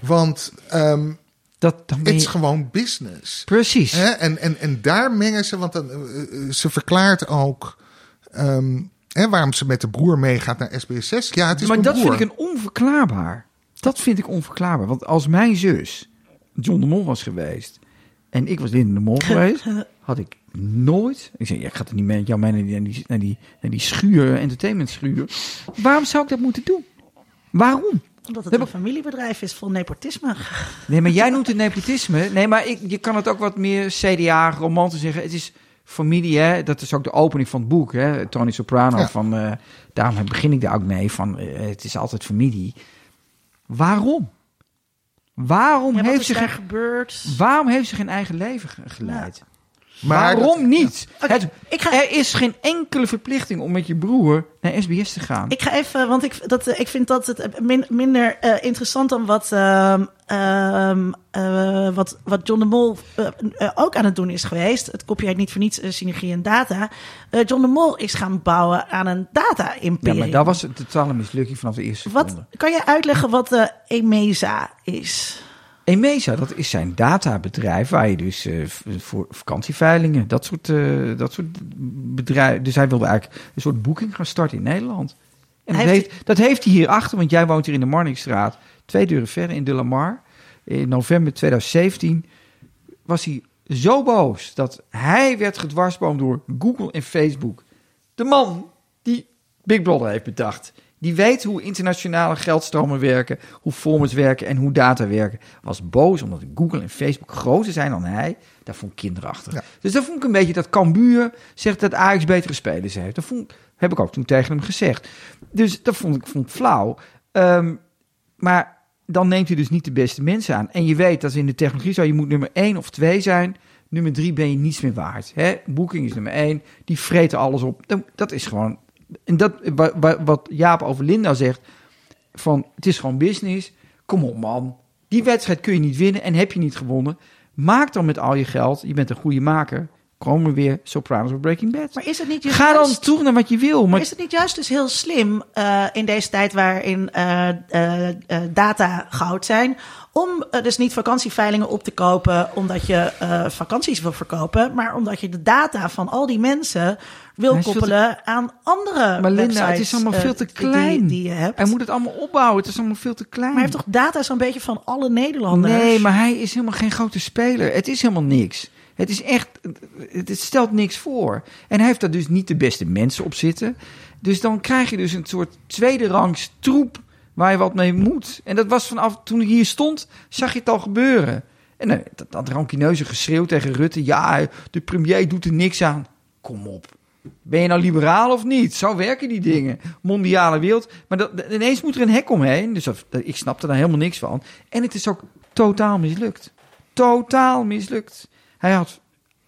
Want ehm Dat, het is je... gewoon business. Precies. Hè? En, en, en daar mengen ze, want dan, eh, eh, ze verklaart ook ehm, hè, waarom ze met de broer meegaat naar SBS 6. Ja, het is maar dat broer. vind ik een onverklaarbaar. Dat vind ik onverklaarbaar. Want als mijn zus John de Mol was geweest en ik was Linda de Mol geweest, had ik nooit. Ik zeg, ja, ik ga er niet met jou mee naar die, naar die, naar die, naar die schuur, entertainment schuur. Waarom zou ik dat moeten doen? Waarom? Omdat het een familiebedrijf is vol nepotisme. Nee, maar jij noemt het nepotisme. Nee, maar ik, je kan het ook wat meer CDA, romantisch zeggen. Het is familie, hè. Dat is ook de opening van het boek, hè. Tony Soprano, Ja. van, eh, daarom begin ik daar ook mee, van eh, het is altijd familie. Waarom? Waarom, Ja, heeft ze geen, gebeurd? waarom heeft ze geen eigen leven ge- geleid? Maar waarom dat- niet? Het- ik ga- Er is geen enkele verplichting om met je broer naar SBS te gaan. Ik ga even, want ik, dat, eh, ik vind dat het min- minder eh, interessant dan wat, ehm, ehm, eh, wat, wat John de Mol eh, eh, ook aan het doen is geweest. Het copyright niet voor niets, eh, synergie en data. Eh, John de Mol is gaan bouwen aan een ja, data-imperium. maar dat was een totale mislukking vanaf de eerste Wat, seconde. kan je uitleggen wat de EMESA is? Emesa, dat is zijn databedrijf waar je dus eh, voor vakantieveilingen, dat soort, eh, dat soort bedrijven. Dus hij wilde eigenlijk een soort boeking gaan starten in Nederland. En dat heeft, dat heeft hij hier achter, want jij woont hier in de Marnixstraat, twee deuren verder in De La Mar. In november 2017 was hij zo boos dat hij werd gedwarsboomd door Google en Facebook. De man die Big Brother heeft bedacht. Die weet hoe internationale geldstromen werken, hoe formats werken en hoe data werken. Was boos omdat Google en Facebook groter zijn dan hij. Dat vond ik kinderachtig. Ja. Dus dat vond ik een beetje dat Cambuur zegt dat Ajax betere spelers heeft. Dat vond, heb ik ook toen tegen hem gezegd. Dus dat vond ik, vond ik flauw. Ehm, maar dan neemt hij dus niet de beste mensen aan. En je weet dat in de technologie zo, je moet nummer één of twee zijn. Nummer drie ben je niets meer waard. Hè? Booking is nummer één. Die vreten alles op. Dat is gewoon... En dat, wa- wa- wat Jaap over Linda zegt, van het is gewoon business. Kom op man. Die wedstrijd kun je niet winnen en heb je niet gewonnen. Maak dan met al je geld, je bent een goede maker, komen weer Sopranos of Breaking Bad. Maar is het niet Ga dan juist- toe naar wat je wil. Maar Maar is het niet juist dus heel slim eh, in deze tijd waarin eh, eh, data goud zijn, om eh, dus niet vakantieveilingen op te kopen omdat je eh, vakanties wil verkopen, maar omdat je de data van al die mensen wil te- koppelen aan andere Maar Linda, het is allemaal eh, veel te klein. Die, je hebt. hij moet het allemaal opbouwen. Het is allemaal veel te klein. maar hij heeft toch data zo'n beetje van alle Nederlanders? Nee, maar hij is helemaal geen grote speler. Het is helemaal niks. Het is echt, het, het stelt niks voor. En hij heeft daar dus niet de beste mensen op zitten. Dus dan krijg je dus een soort tweede rangs troep waar je wat mee moet. En dat was vanaf toen ik hier stond, zag je het al gebeuren. En dan, dat, dat rancuneuze geschreeuw tegen Rutte. Ja, de premier doet er niks aan. Kom op. Ben je nou liberaal of niet? Zo werken die dingen. Mondiale wereld. Maar dat, ineens moet er een hek omheen. Dus ik snapte daar helemaal niks van. En het is ook totaal mislukt. Totaal mislukt. Hij had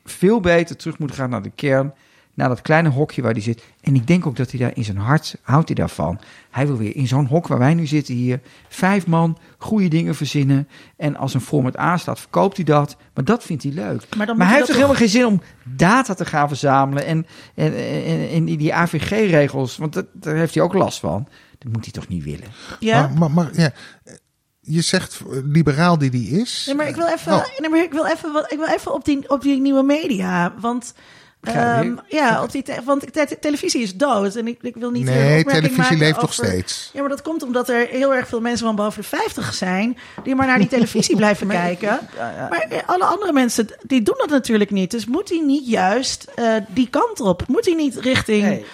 veel beter terug moeten gaan naar de kern. Naar dat kleine hokje waar hij zit. En ik denk ook dat hij daar in zijn hart houdt hij daarvan. Hij wil weer in zo'n hok waar wij nu zitten hier. Vijf man, goede dingen verzinnen. En als een format aanstaat, verkoopt hij dat. Maar dat vindt hij leuk. Maar dan Maar hij heeft toch helemaal geen zin om data te gaan verzamelen en, en, en, en die AVG-regels, want dat, daar heeft hij ook last van. Dat moet hij toch niet willen? Ja. Maar, maar, maar, ja, je zegt eh, liberaal die die is. Nee, maar ik wil even, Oh. nee, maar ik wil even, wat, ik wil even op, die, op die nieuwe media. Want, Ehm, ja, op die te- want te- te- televisie is dood. En ik, ik wil niet. nee, opmerking televisie maken leeft nog over- steeds. Ja, maar dat komt omdat er heel erg veel mensen van boven de 50 zijn. die maar naar die televisie blijven kijken. Maar eh, alle andere mensen, die doen dat natuurlijk niet. Dus moet hij niet juist eh, die kant op? Moet hij niet richting. Nee,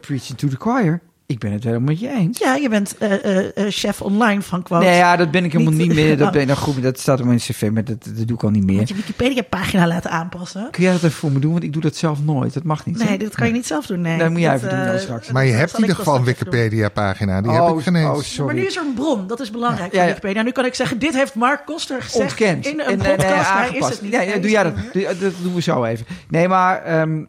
preaching to the choir. Ik ben het helemaal met je eens. Ja, je bent eh, eh, eh, chef online van Quote. Nee, ja, dat ben ik helemaal Niet- niet, meer. Dat, Oh. ben, nou, goed, dat staat op mijn cv, maar dat, dat doe ik al niet meer. Moet je Wikipedia-pagina laten aanpassen? Kun jij dat even voor me doen? Want ik doe dat zelf nooit. Dat mag niet. hè? Nee, dat kan je niet zelf doen. Nee, Dat moet jij Dat, even doen dan straks. Maar je dat hebt in ieder wel geval een. Wikipedia-pagina. Die Oh, heb ik geen oh, eens. sorry. Maar nu is er een bron, dat is belangrijk Ja. Wikipedia. Nu kan ik zeggen, dit heeft Mark Koster gezegd Ontkend. in een En, podcast. nee, nee, Hij is het niet. Hij doe jij dat. Dat doen we zo even. Nee, maar ehm,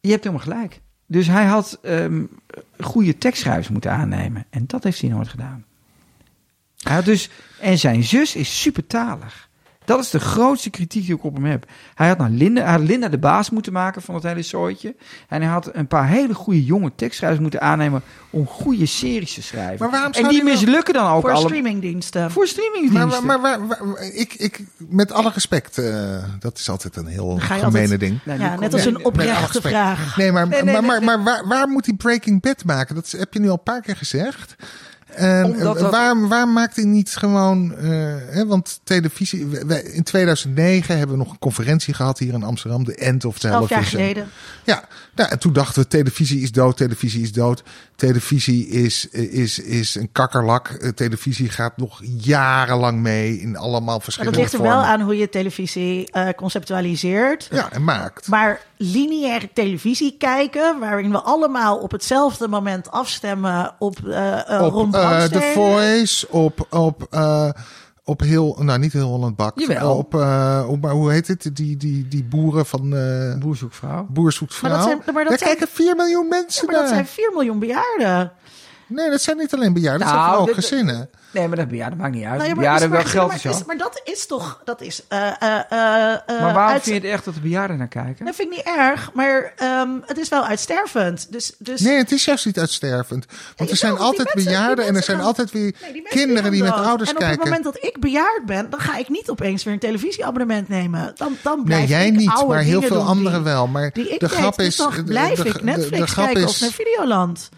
je hebt helemaal gelijk. Dus hij had ehm, goede tekstschrijvers moeten aannemen. En dat heeft hij nooit gedaan. Hij dus, en zijn zus is supertalig. Dat is de grootste kritiek die ik op hem heb. Hij had, naar Linda, hij had Linda de baas moeten maken van het hele zooitje. En hij had een paar hele goede jonge tekstschrijvers moeten aannemen om goede series te schrijven. Maar waarom en zou die die mislukken dan ook Voor alle... streamingdiensten. Voor streamingdiensten. Maar, maar, ik, ik, met alle respect, eh, dat is altijd een heel gemene altijd- ding. Ja, die net als een oprechte vraag. Nee, maar, Nee, nee, maar, nee, maar, nee. maar waar, waar moet hij Breaking Bad maken? Dat heb je nu al een paar keer gezegd. En Omdat eh, dat- waar, waar maakt hij niet gewoon... eh, hè, want televisie... wij- in 2009 hebben we nog een conferentie gehad hier in Amsterdam. De End of Elf jaar Television. geleden. Ja, nou, en toen dachten we, televisie is dood, televisie is dood. Televisie is, is, is een kakkerlak. Eh, Televisie gaat nog jarenlang mee in allemaal Maar verschillende dat ligt er vormen. wel aan hoe je televisie eh, conceptualiseert. Ja, en maakt. Maar lineaire televisie kijken, waarin we allemaal op hetzelfde moment afstemmen op eh eh, Ron eh, The Brandstede. Voice, op, op, eh, op heel, nou niet heel Holland Bak. Jawel. Op, eh, op, maar hoe heet het? Die, die, die boeren van eh Boer zoekt vrouw. Boer zoekt vrouw. Maar dat zijn- maar dat Daar zijn- kijken 4 miljoen Ja, mensen maar dat zijn 4 miljoen bejaarden. Nee, dat zijn niet alleen bejaarden, dat Nou, zijn vooral dit- gezinnen. Nee, maar dat, ja, dat maakt niet uit. Nou ja, bejaarden is- wel geld maar, en is- maar dat is toch, dat is. eh, eh, eh, eh, maar waarom uit- vind je het echt dat de bejaarden naar kijken? Dat vind ik niet erg, maar ehm, het is wel uitstervend. Dus, dus Nee, het is juist niet uitstervend. Want Ja, er zijn altijd mensen- bejaarden en er zijn gaan- altijd weer Nee, die kinderen die met ouders en kijken. op het moment dat ik bejaard ben, dan ga ik niet opeens weer een televisieabonnement nemen. Dan, dan Nee, blijf jij ik niet, oude maar heel veel anderen die- wel. Maar Die ik de deed. grap Dus is. dan de- blijf de- ik de- Netflix de grap kijken is, of naar Videoland.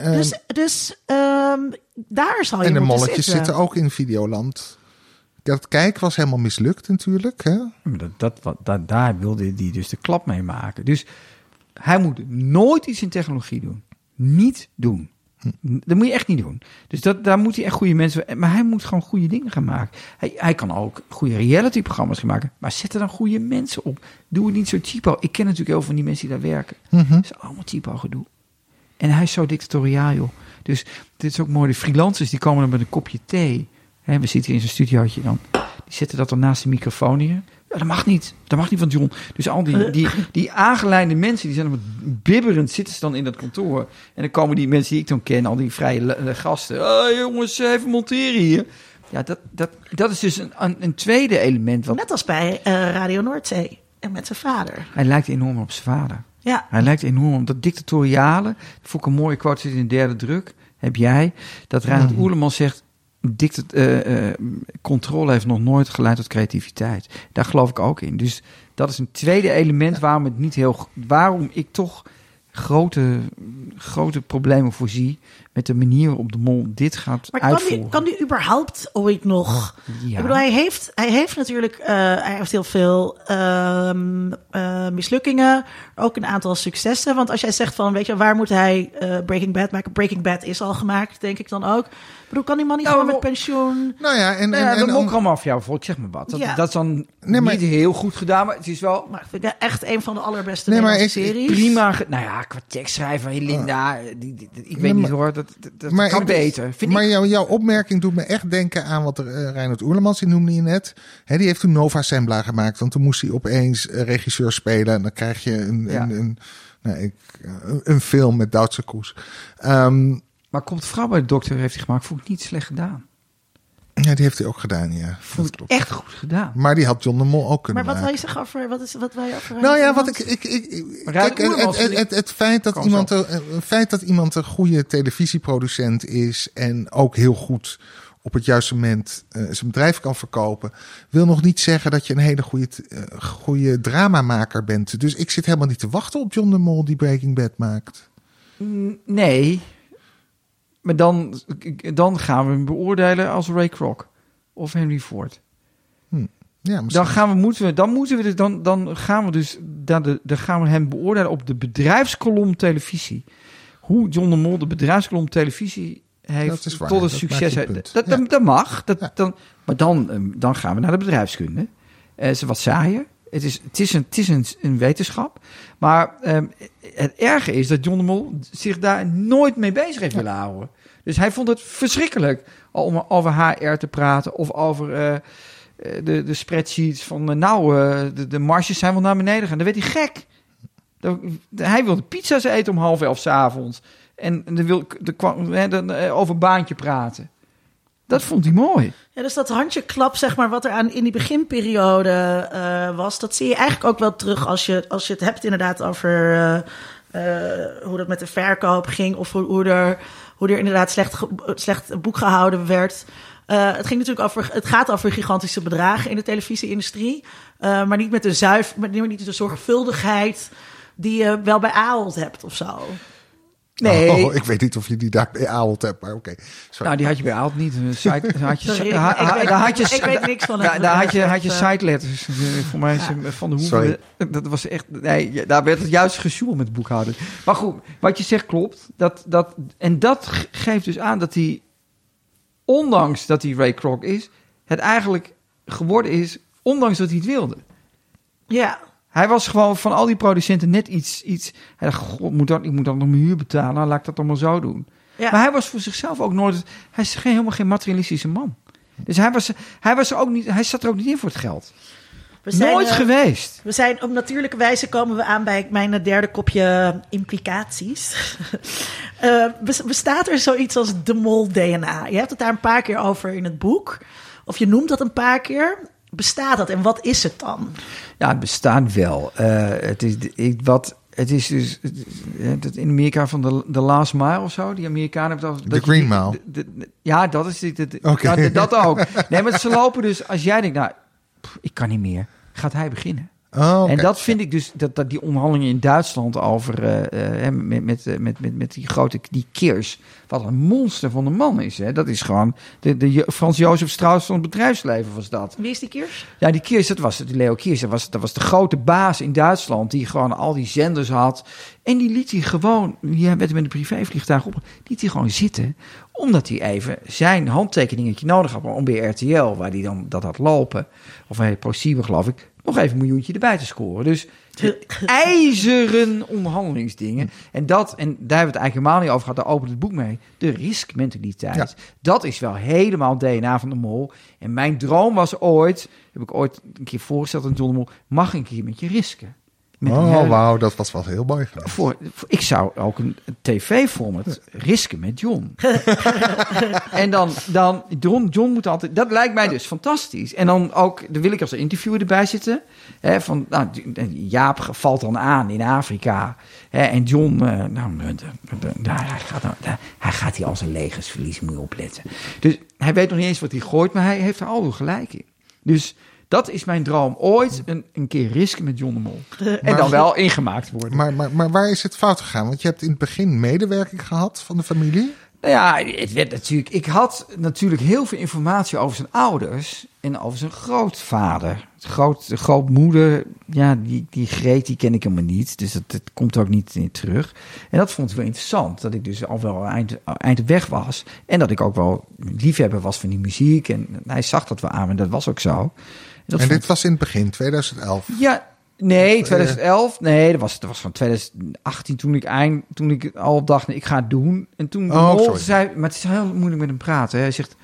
eh, dus dus ehm, daar zal je en de moeten molletjes zitten. zitten ook in Videoland. Dat kijk was helemaal mislukt natuurlijk. Hè? Dat, dat, wat, dat, daar wilde hij dus de klap mee maken. Dus hij moet nooit iets in technologie doen. Niet doen. Dat moet je echt niet doen. Dus dat, daar moet hij echt goede mensen... Maar hij moet gewoon goede dingen gaan maken. Hij, hij kan ook goede reality-programma's gaan maken. Maar zet er dan goede mensen op. Doe het niet zo cheapo. Ik ken natuurlijk heel veel van die mensen die daar werken. Mhm. Het is allemaal cheapo gedoe. En hij is zo dictatoriaal, joh. Dus dit is ook mooi. De freelancers die komen dan met een kopje thee. Hè, we zitten hier in zijn studiootje dan. Die zetten dat dan naast de microfoon hier. Ja, dat mag niet. Dat mag niet van John. Dus al die, die, die aangeleide mensen, die zijn dan bibberend zitten ze dan in dat kantoor. En dan komen die mensen die ik dan ken, al die vrije le- gasten. Oh, jongens, even monteren hier. Ja, dat, dat, dat is dus een, een, een tweede element. Wat, Net als bij eh, Radio Noordzee en met zijn vader. hij lijkt enorm op zijn vader. Ja, Hij lijkt enorm op dat dictatoriale. Vond ik een mooie quote zit in de derde druk. Heb jij dat Reinhard Oerlemans zegt. Dictat, eh, eh, controle heeft nog nooit geleid tot creativiteit. Daar geloof ik ook in. Dus dat is een tweede element waarom het niet heel. Waarom ik toch grote, grote problemen voorzie met de manier waarop de mol dit gaat maar kan uitvoeren. die, kan die überhaupt ooit nog... Ja. Ik bedoel, hij heeft, hij heeft natuurlijk eh, hij heeft heel veel ehm, eh, mislukkingen. Ook een aantal successen. Want als jij zegt van, weet je, waar moet hij eh, Breaking Bad maken? Breaking Bad is al gemaakt, denk ik dan ook. Ik bedoel, kan die man niet Nou, gewoon met pensioen? Nou ja, en, Nou en, ja, en de Mokramafia bijvoorbeeld, zeg maar wat. Dat, Ja. dat is dan Nee, maar- niet heel goed gedaan, maar het is wel Maar ik vind dat echt een van de allerbeste Nee, maar ik- series. prima. Nou ja, qua tekstschrijver, Linda, die, die- die- ik weet Nee, niet hoor, dat, dat, maar kan beter. Vind maar ik. jouw, jouw opmerking doet me echt denken aan wat er, eh Reinhard Oerlemans, die noemde je net. Hè, die heeft toen Nova Sembla gemaakt. Want toen moest hij opeens eh, regisseur spelen. En dan krijg je een, Ja. een, een, nou, ik, een, een film met Duitse koers. Ehm, Maar komt vrouw bij de dokter heeft hij gemaakt, vond ik niet slecht gedaan. Ja, die heeft hij ook gedaan, ja. Vond ik echt goed gedaan. Maar die had John de Mol ook kunnen Maar wat wil maken. je zeggen over... Wat, is, wat wil je over Nou ja, wat ik. ik, ik, kijk, het, het, vind het, het feit dat iemand, een, het feit dat iemand een goede televisieproducent is. en ook heel goed op het juiste moment eh, zijn bedrijf kan verkopen. wil nog niet zeggen dat je een hele goede, eh, goede dramamaker bent. Dus ik zit helemaal niet te wachten op John de Mol die Breaking Bad maakt. Nee, maar dan, dan gaan we hem beoordelen als Ray Kroc of Henry Ford. Ja, misschien. Dan gaan we, moeten we, dan moeten we, dus- dan, dan gaan we dus, dan, de, dan gaan we hem beoordelen op de bedrijfskolom televisie. hoe John de Mol de bedrijfskolom televisie heeft waar, tot een dat succes. Dat, Ja. dat, mag. Dat, Ja. dan, maar dan, ehm, dan gaan we naar de bedrijfskunde. Eh, Het is wat saaier. Het is, het is, een, het is een, een wetenschap. Maar ehm, het erge is dat John de Mol zich daar nooit mee bezig heeft willen houden. Dus hij vond het verschrikkelijk om over HR te praten of over eh, eh, de, de spreadsheets van... eh, nou, de, de marges zijn wel naar beneden gaan. Dan werd hij gek. Dan- hij wilde pizza's eten om half elf 's avonds. En dan wil, de, kwam, dan, over baantje praten. Dat vond hij mooi. Ja, dus dat handjeklap, zeg maar, wat er aan in die beginperiode eh, was, dat zie je eigenlijk ook wel terug als je, als je het hebt inderdaad over eh, eh, hoe dat met de verkoop ging of hoe, hoe, er, hoe er inderdaad slecht, slecht boek gehouden werd. Het, ging natuurlijk over, het gaat over gigantische bedragen in de televisieindustrie, maar niet met de zuif, maar niet de zorgvuldigheid die je wel bij Ahold hebt of zo. Nee. Oh, ik weet niet of je die daar bij Ahold hebt, maar oké. Nou, die had je bij Aalt niet. Een Site, daar had je, Sorry, ik- ha- ha- ik weet- daar had je, ik weet niks van het Daar, daar had je, had je eh. siteletters. Eh, Voor mij is van de Sorry. hoeven. Dat was echt. Nee, daar werd het juist gesjoemeld met de boekhouder. Maar goed, wat je zegt klopt. Dat, dat, en dat ge- geeft dus aan dat hij, ondanks dat hij Ray Kroc is, het eigenlijk geworden is, ondanks dat hij het wilde. Ja, Hij was gewoon van al die producenten net iets. iets hij dacht, god, moet dat, ik moet dan nog mijn huur betalen. Nou, laat ik dat allemaal zo doen. ja. Maar hij was voor zichzelf ook nooit. Hij is geen, helemaal geen materialistische man. Dus hij, was, hij, was ook niet, hij zat er ook niet in voor het geld. we zijn, nooit eh, geweest. We zijn op natuurlijke wijze komen we aan bij mijn derde kopje implicaties. Eh, bes- bestaat er zoiets als de mol-DNA? Je hebt het daar een paar keer over in het boek. Of je noemt dat een paar keer. Bestaat dat en wat is het dan? Ja, het bestaat wel. Eh, het, is, ik, wat, het is dus dat in Amerika van de, de Last Mile of zo. Die Amerikanen hebben dat. De dat Green die- Mile. de- de- ja, dat is dit. dit- Oké. ja, dat ook. Nee, maar ze lopen dus. Als jij denkt, nou, pff, ik kan niet meer. Gaat hij beginnen? Oh. En dat vind ik dus, dat, dat die onderhandelingen in Duitsland over, eh, eh, met, met, eh, met, met, met die grote, die Keers, wat een monster van een man is. Hè? Dat is gewoon, de, Frans Jozef Strauss van het bedrijfsleven was dat. Wie is die Kiers? Ja, die Kiers, dat was die Leo Kiers, dat was, dat was de grote baas in Duitsland, die gewoon al die zenders had. En die liet hij gewoon, die werd hem met een privévliegtuig op, liet hij gewoon zitten, omdat hij even zijn handtekeningetje nodig had om bij RTL, waar hij dan dat had lopen, of bij ProSieben geloof ik, nog even een miljoentje erbij te scoren. Dus ijzeren onderhandelingsdingen. En dat, en daar hebben we het eigenlijk helemaal niet over gehad, daar opent het boek mee. De riskmentaliteit. Ja. Dat is wel helemaal DNA van de mol. En mijn droom was ooit, heb ik ooit een keer voorgesteld aan John de Mol, mag een keer met je risken. Met een Oh, hele- wauw, dat was wel heel mooi geweest. voor, voor- ik zou ook een tv-format risken met John. en dan, dan John, John moet altijd, dat lijkt mij dus fantastisch. En dan ook, dan wil ik als interviewer erbij zitten. Hè, van, nou, Jaap valt dan aan in Afrika. Hè, en John, eh, nou, de- nou, hij, gaat, nou- hij gaat hier al zijn legers verliezen, moet je opletten. Dus hij weet nog niet eens wat hij gooit, maar hij heeft er al gelijk in. Dus dat is mijn droom. Ooit een, een keer risken met John de Mol. En Maar- dan wel ingemaakt worden. Maar, maar, maar waar is het fout gegaan? Want je hebt in het begin medewerking gehad van de familie. Nou ja, het werd natuurlijk. Ik had natuurlijk heel veel informatie over zijn ouders en over zijn grootvader. Groot, de grootmoeder, ja, die, die Greet, die ken ik helemaal niet. Dus dat, dat komt ook niet in terug. En dat vond ik wel interessant. Dat ik dus al wel eind, eind weg was. En dat ik ook wel liefhebber was van die muziek. En hij zag dat wel aan en dat was ook zo. En, dat vond dit was in het begin, 2011. ja, nee, Of, 2011. Nee, dat was, dat was van 2018 toen ik, eind, toen ik al dacht, nee, ik ga het doen. En toen de Oh, mol zei, maar het is heel moeilijk met hem praten. hè. Hij zegt,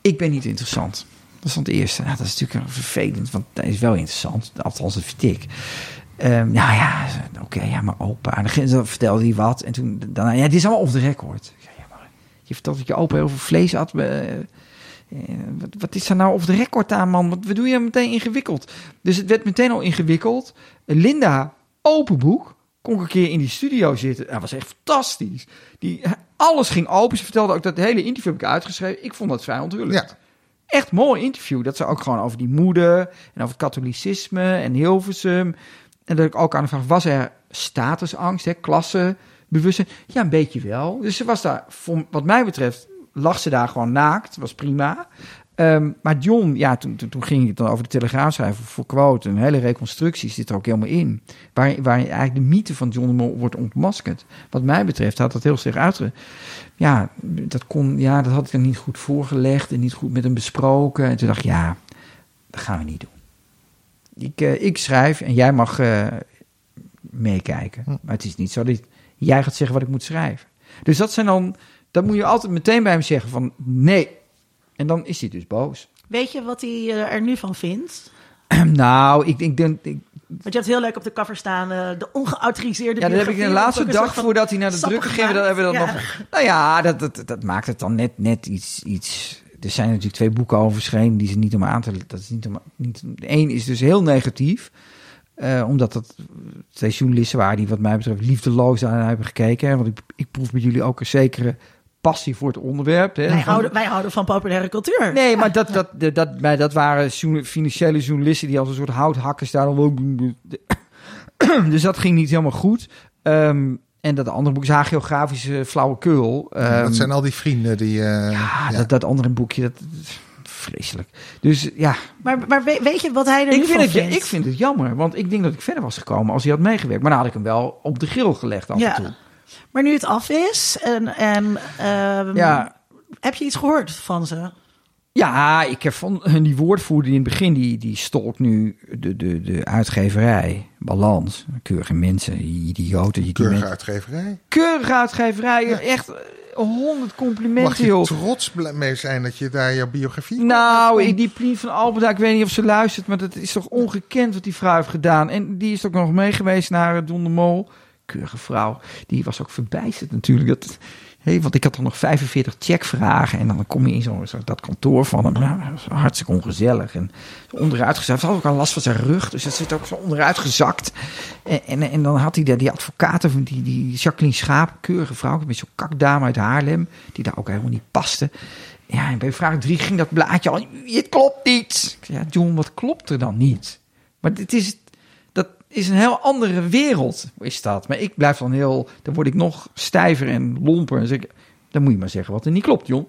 ik ben niet interessant. Dat is dan het eerste. Nou, dat is natuurlijk vervelend, want hij is wel interessant. Althans, dat vind ik. Ehm, nou ja, oké, ja, maar opa. En dan dan vertelde hij wat. En toen, daarna, ja, dit is allemaal off the record. Ja, maar je vertelt dat je opa heel veel vlees had. eh, eh, wat, wat is er nou off the record aan, man? Wat, wat doe je meteen ingewikkeld? Dus het werd meteen al ingewikkeld. Linda, open boek. Kon ik een keer in die studio zitten. Dat was echt fantastisch. Die, alles ging open. Ze vertelde ook dat het hele interview heb ik uitgeschreven. Ik vond dat vrij onthullend. Ja. Echt mooi interview. Dat ze ook gewoon over die moeder en over het katholicisme en Hilversum. En dat ik ook aan de vraag, was er statusangst, hè, klassebewustzijn? Ja, een beetje wel. Dus ze was daar, voor, wat mij betreft, lag ze daar gewoon naakt. Was prima. Ehm, maar John, ja, toen, toen, toen ging het dan over de Telegraaf schrijven voor quote. Een hele reconstructie zit er ook helemaal in. Waar, waar eigenlijk de mythe van John de Mol wordt ontmaskerd. Wat mij betreft had dat heel sterk uitge... Ja, dat, kon, ja, dat had ik dan niet goed voorgelegd en niet goed met hem besproken. En toen dacht ik, ja, dat gaan we niet doen. Ik, eh, ik schrijf en jij mag eh, meekijken. Hm. Maar het is niet zo dat jij gaat zeggen wat ik moet schrijven. Dus dat zijn dan... Dat moet je altijd meteen bij hem zeggen van nee. En dan is hij dus boos. Weet je wat hij eh, er nu van vindt? nou, ik, ik denk... Ik, Want je hebt heel leuk op de cover staan eh, de ongeautoriseerde ja, dat heb ik de laatste dag voordat hij naar de drukker ging. Dat hebben we dat nog. Nou ja, dat, dat, dat maakt het dan net, net iets, iets. Er zijn natuurlijk twee boeken over verschenen die ze niet om aan te. Dat is niet om. Niet, de een is dus heel negatief. eh, omdat dat twee journalisten waren die, wat mij betreft, liefdeloos aan hebben gekeken. hè. Want ik, ik proef bij jullie ook een zekere passie voor het onderwerp. Hè, Wij Van- houden, wij houden van populaire cultuur. Nee, maar dat, dat, dat, dat, maar dat waren financiële journalisten die als een soort houthakkers daar dan... Dus dat ging niet helemaal goed. Ehm, en dat andere boek is hagiografische flauwekul. Ehm, dat zijn al die vrienden die... eh, ja, ja. Dat, dat andere boekje, dat, vreselijk. Dus ja, Maar, maar weet, weet je wat hij er ik nu vind, van het, vindt? ik vind het jammer. Want ik denk dat ik verder was gekomen als hij had meegewerkt. Maar dan had ik hem wel op de grill gelegd af Ja. en toe. Maar nu het af is en, en ehm, Ja, heb je iets gehoord van ze? Ja, ik heb van die woordvoerder in het begin, die, die stolt nu de, de, de uitgeverij, balans, keurige mensen, die idioten. Die Keurige mensen- uitgeverij. keurige uitgeverij, echt eh, honderd Mag complimenten, je joh. trots mee zijn dat je daar jouw biografie... Nou, ik- die Plien van Alberda, ik weet niet of ze luistert, maar dat is toch ongekend wat die vrouw heeft gedaan. En die is ook nog mee geweest naar Don de Mol. Keurige vrouw. Die was ook verbijsterd natuurlijk. Dat, hé, want ik had dan nog 45 checkvragen. En dan kom je in zo'n zo, dat kantoor van hem. Nou, was hartstikke ongezellig. En zo onderuit gezakt. Hij had ook al last van zijn rug. Dus dat zit ook zo onderuit gezakt. En, en, en dan had hij daar die advocaten die, die Jacqueline Schaap. Keurige vrouw. Met zo'n kakdame uit Haarlem. Die daar ook helemaal niet paste. Ja, en bij vraag drie ging dat blaadje al. Het klopt niet. Ja, John, wat klopt er dan niet? Maar dit is, is een heel andere wereld, is dat. Maar ik blijf dan heel. Dan word ik nog stijver en lomper. En zeg ik, dan moet je maar zeggen wat er niet klopt, John.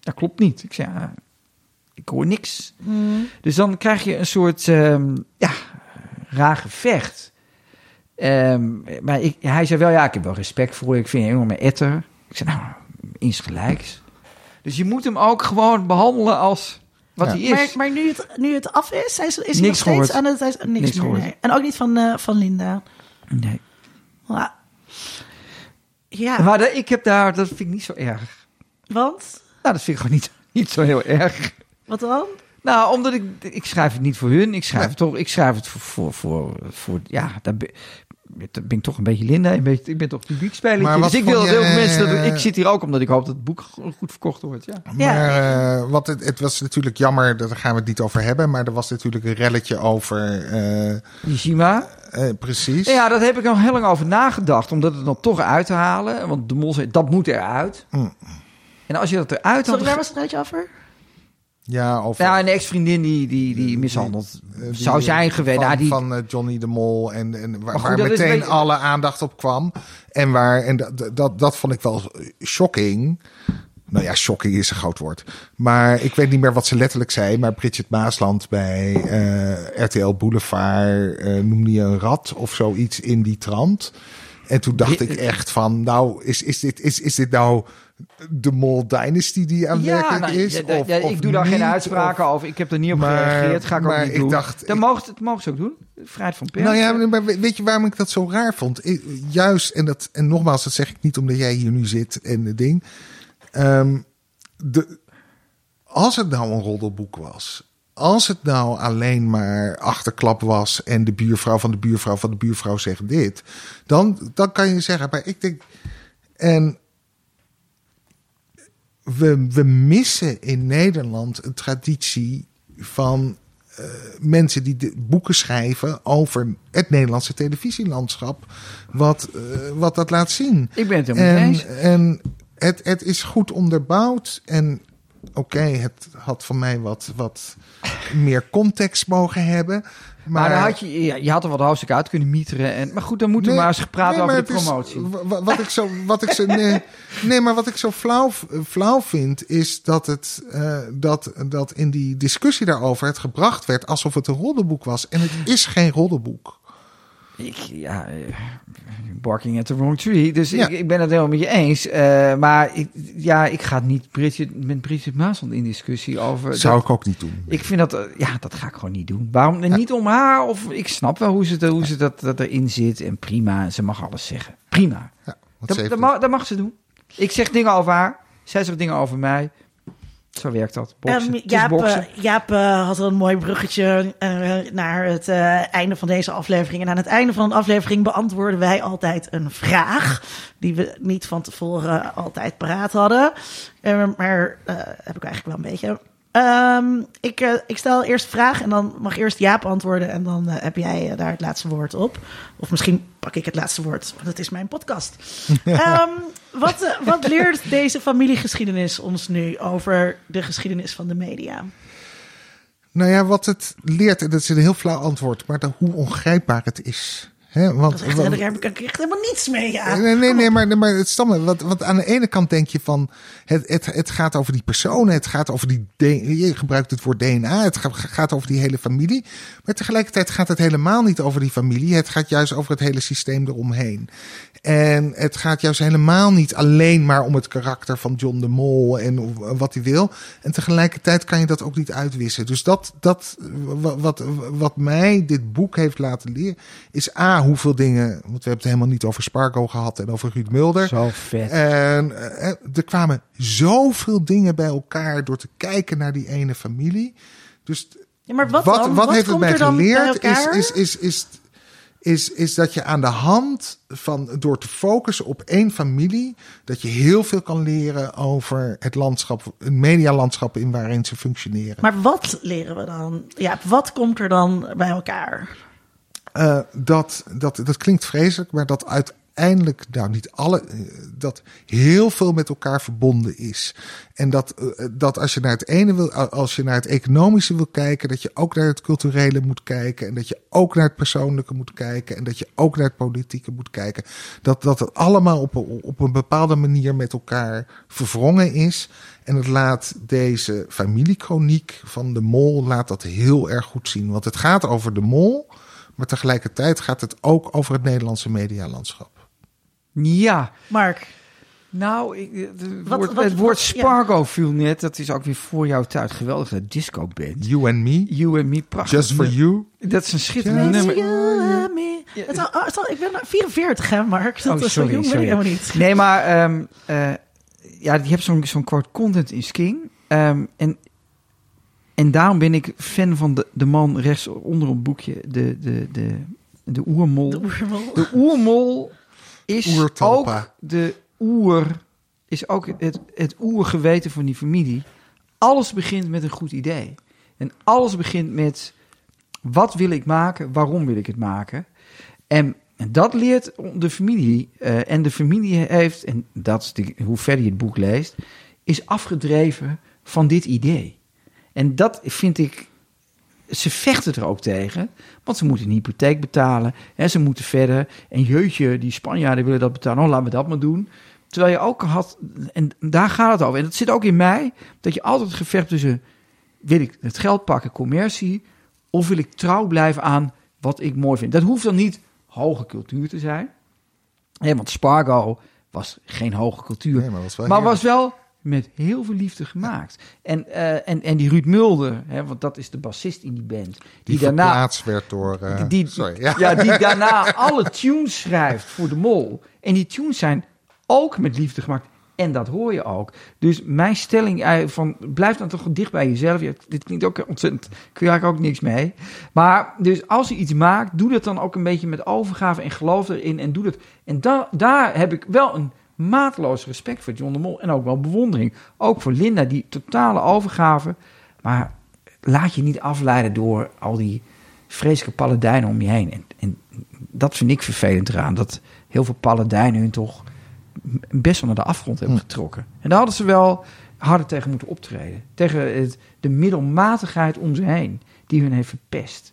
Dat klopt niet. Ik zeg, ja, ik hoor niks. Dus dan krijg je een soort, ehm, ja, raar gevecht. Ehm, maar ik, hij zei wel, ja, ik heb wel respect voor je. Ik vind je een enorme etter. Ik zei, nou, insgelijks. Dus je moet hem ook gewoon behandelen als wat Ja. hij is. Maar, maar nu, het, nu het af is, is, is hij nog steeds gehoord. aan het... Hij is, niks, Niks meer, nee. En ook niet van, eh, van Linda. Nee. Ja. ja, Maar ik heb daar, dat vind ik niet zo erg. want? Nou, dat vind ik gewoon niet, niet zo heel erg. Wat dan? Nou, omdat ik, ik schrijf het niet voor hun. Ik schrijf het toch, ik schrijf het voor, voor, voor, voor ja, daar ben, ben ik toch een beetje Linda. Een beetje, ik ben toch wat Dus ik wil dat heel veel je- mensen, dat, ik zit hier ook omdat ik hoop dat het boek goed verkocht wordt. Ja. Ja. Maar eh, wat het, het was natuurlijk jammer, daar gaan we het niet over hebben. Maar er was natuurlijk een relletje over. eh, Nishima. eh, precies. Ja, daar heb ik nog heel lang over nagedacht. Om dat er dan toch uit te halen. Want de mol zei, dat moet eruit. Mm. En als je dat eruit had... waar was het rijtje over? Ja, over. Ja, een ex-vriendin die, die, die mishandeld eh, die- zou zijn geweest. Van, Nou, die, van eh, Johnny de Mol. En, en waar, goed, meteen beetje- alle aandacht op kwam. En waar. En dat, dat, dat vond ik wel shocking. Nou ja, shocking is een groot woord. Maar ik weet niet meer wat ze letterlijk zei. Maar Bridget Maasland bij eh, RTL Boulevard eh, noemde je een rat of zoiets in die trant. En toen dacht ik echt van, nou, is, is, dit, is, is dit nou de Mol Dynasty die aan werken nou, is? ja, ja, of, ja, of ik doe daar geen uitspraken over. Ik heb er niet op Maar- gereageerd. Ga ik maar ook niet ik doen. dacht- dat, ik- mogen, dat mogen ze ook doen. Vrijheid van pers. Nou ja, maar weet je waarom ik dat zo raar vond? Ik- Juist, en, dat, en nogmaals, dat zeg ik niet omdat jij hier nu zit en het ding. Ehm, de, als het nou een roddelboek was, als het nou alleen maar achterklap was en de buurvrouw van de buurvrouw van de buurvrouw zegt dit, dan, dan kan je zeggen, maar ik denk, en we, we missen in Nederland een traditie van eh, mensen die de boeken schrijven over het Nederlandse televisielandschap, wat, eh, wat dat laat zien. Ik ben het helemaal En, eens. en het, het is goed onderbouwd en oké, het had van mij wat, wat meer context mogen hebben. Maar, Maar, dan had je, ja, je had er wat hoofdstuk uit kunnen mieteren. En, maar goed, dan moeten we Nee, maar eens praten nee, over de is- promotie. wa- wat ik zo, wat ik zo, nee, nee, maar wat ik zo flauw, flauw vind, is dat het, eh, dat, dat in die discussie daarover het gebracht werd alsof het een roddelboek was. En het is geen roddelboek. Ik, ja, eh, barking at the wrong tree. Dus Ja. ik, ik ben het helemaal met je eens. Eh, maar ik, ja, ik ga niet Bridget, met Bridget Maasland in discussie over... Zou dat- ik ook niet doen. Ik vind dat, eh, ja, dat ga ik gewoon niet doen. Waarom? Niet om haar, of ik snap wel hoe ze, hoe ze dat, dat erin zit. En prima, ze mag alles zeggen. Prima. Ja, Dat, dat, mag, dat mag ze doen. Ik zeg dingen over haar, zij zegt dingen over mij. Zo werkt dat. Boksen. Ehm, Het is Jaap, boksen. eh, Jaap eh, had een mooi bruggetje eh, naar het einde van deze aflevering. En aan het einde van een aflevering beantwoorden wij altijd een vraag. Die we niet van tevoren altijd paraat hadden. Eh, maar heb ik eigenlijk wel een beetje. Ehm, ik, eh, ik stel eerst vraag en dan mag eerst Jaap antwoorden. En dan eh, heb jij eh, daar het laatste woord op. Of misschien pak ik het laatste woord, want het is mijn podcast. Ehm, wat, wat leert deze familiegeschiedenis ons nu over de geschiedenis van de media? Nou ja, wat het leert, en dat is een heel flauw antwoord, maar dan hoe ongrijpbaar het is. Hè, want, echt, daar heb ik echt helemaal niets mee. Ja. Nee, nee, nee, maar, maar het stammen. Want, want aan de ene kant denk je van. Het, het, het gaat over die personen. Het gaat over die. Je gebruikt het woord DNA. Het ga- gaat over die hele familie. Maar tegelijkertijd gaat het helemaal niet over die familie. Het gaat juist over het hele systeem eromheen. En het gaat juist helemaal niet alleen maar om het karakter van John de Mol en hoe- wat hij wil. En tegelijkertijd kan je dat ook niet uitwissen. Dus dat, dat wat, wat, wat mij dit boek heeft laten leren, is A, hoeveel dingen. Want we hebben het helemaal niet over Spargo gehad en over Ruud Mulder. Zo vet. En eh, er kwamen zoveel dingen bij elkaar door te kijken naar die ene familie. Dus Ja, maar wat, wat, dan? wat heeft het mij er geleerd? Is, is, is, is, is, is dat je aan de hand van door te focussen op één familie, dat je heel veel kan leren over het landschap, het medialandschap in waarin ze functioneren. Maar wat leren we dan? Ja, wat komt er dan bij elkaar? Eh, dat, dat, dat klinkt vreselijk, maar dat uiteindelijk, nou niet alle, eh, dat heel veel met elkaar verbonden is. En dat, eh, dat als je naar het ene wil, als je naar het economische wil kijken, dat je ook naar het culturele moet kijken. En dat je ook naar het persoonlijke moet kijken. En dat je ook naar het politieke moet kijken. Dat, dat het allemaal op, een- op een bepaalde manier met elkaar verwrongen is. En het laat deze familiekroniek van de mol laat dat heel erg goed zien. Want het gaat over de mol. Maar tegelijkertijd gaat het ook over het Nederlandse medialandschap. Ja, Mark, nou, ik, het, Wat- woord, wat- het woord wat- ja. Spargo viel net. Dat is ook weer voor jouw tijd. Geweldige disco band. You and me, You and me, prachtig. just for you. Dat is een schitterend Just nummer. You and me. Het al- het al- ik ben 44, hè, Mark? Dat Oh, is zo sorry, jong ben ik sorry. helemaal niet. Nee, maar ehm, eh, ja, je hebt zo'n zo'n quote content is king. Ehm, en, en daarom ben ik fan van de, de man rechts onder op het boekje, de, de, de, de oermol. De oermol. De oermol is ook de oer, is ook het, het oergeweten van die familie. Alles begint met een goed idee. En alles begint met wat wil ik maken, waarom wil ik het maken. En, en dat leert de familie. eh, en de familie heeft, en dat is de, hoe verder je het boek leest, is afgedreven van dit idee. En dat vind ik ze vechten er ook tegen, want ze moeten een hypotheek betalen en ze moeten verder. En jeutje, die Spanjaarden willen dat betalen, oh, laten we dat maar doen. Terwijl je ook had, en daar gaat het over, en dat zit ook in mij, dat je altijd gevecht tussen, wil ik het geld pakken, commercie, of wil ik trouw blijven aan wat ik mooi vind. Dat hoeft dan niet hoge cultuur te zijn, hè, want Spargo was geen hoge cultuur, Nee, maar was wel maar heerlijk. was wel met heel veel liefde gemaakt. En, eh, en, en die Ruud Mulder, hè, want dat is de bassist in die band, die, Die daarna, verplaatst werd door... eh, die, sorry, ja. ja. die daarna alle tunes schrijft voor de mol. En die tunes zijn ook met liefde gemaakt. En dat hoor je ook. Dus mijn stelling eh, van blijf dan toch dicht bij jezelf. Ja, dit klinkt ook ontzettend. Kun je eigenlijk ook niks mee. Maar dus als je iets maakt, doe dat dan ook een beetje met overgave en geloof erin. En doe dat. En da, daar heb ik wel een mateloos respect voor John de Mol. En ook wel bewondering. Ook voor Linda, die totale overgave. Maar laat je niet afleiden door al die vreselijke paladijnen om je heen. En, en dat vind ik vervelend eraan. Dat heel veel paladijnen hun toch best wel naar de afgrond hebben getrokken. En daar hadden ze wel, harder tegen moeten optreden. Tegen het, de middelmatigheid om ze heen die hun heeft verpest.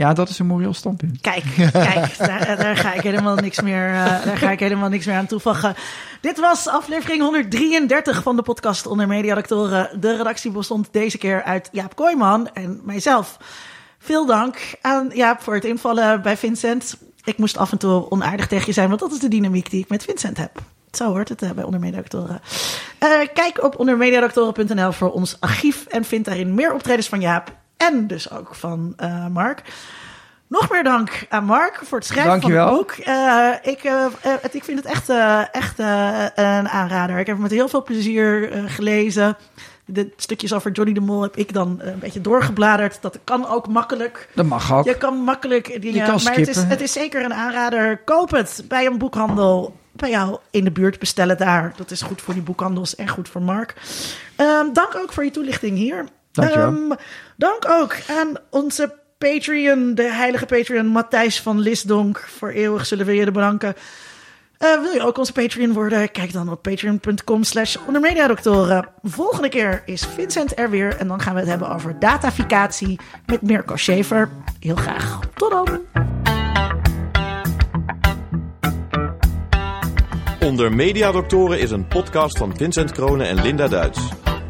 Ja, dat is een moreel standpunt. Kijk, kijk daar, daar, ga ik helemaal niks meer, uh, daar ga ik helemaal niks meer aan toevoegen. Dit was aflevering 133 van de podcast Onder Mediadoctoren. De redactie bestond deze keer uit Jaap Kooijman en mijzelf. Veel dank aan Jaap voor het invallen bij Vincent. Ik moest af en toe onaardig tegen je zijn, want dat is de dynamiek die ik met Vincent heb. Zo hoort het uh, bij Ondermediadoctoren. Uh, kijk op ondermediadoctoren.nl voor ons archief en vind daarin meer optredens van Jaap en dus ook van uh, Mark. Nog meer dank aan Mark voor het schrijven Dankjewel. van het boek. Uh, ik, uh, het, ik vind het echt, echt een aanrader. Ik heb het met heel veel plezier gelezen. De stukjes over Johnny de Mol heb ik dan een beetje doorgebladerd. Dat kan ook makkelijk. Dat mag ook. Je kan makkelijk dingen. Je kan maar het is, het is zeker een aanrader. Koop het bij een boekhandel bij jou in de buurt bestellen daar. Dat is goed voor die boekhandels en goed voor Mark. Um, dank ook voor je toelichting hier. Dankjewel. Um, dank ook aan onze Patreon, de heilige Patreon Matthijs van Lisdonk. Voor eeuwig zullen we je bedanken. Uh, wil je ook onze Patreon worden? Kijk dan op patreon.com slash ondermediadoktoren. Volgende keer is Vincent er weer. En dan gaan we het hebben over dataficatie met Mirko Schaefer. Heel graag. Tot dan. Onder Mediadoktoren is een podcast van Vincent Kronen en Linda Duits.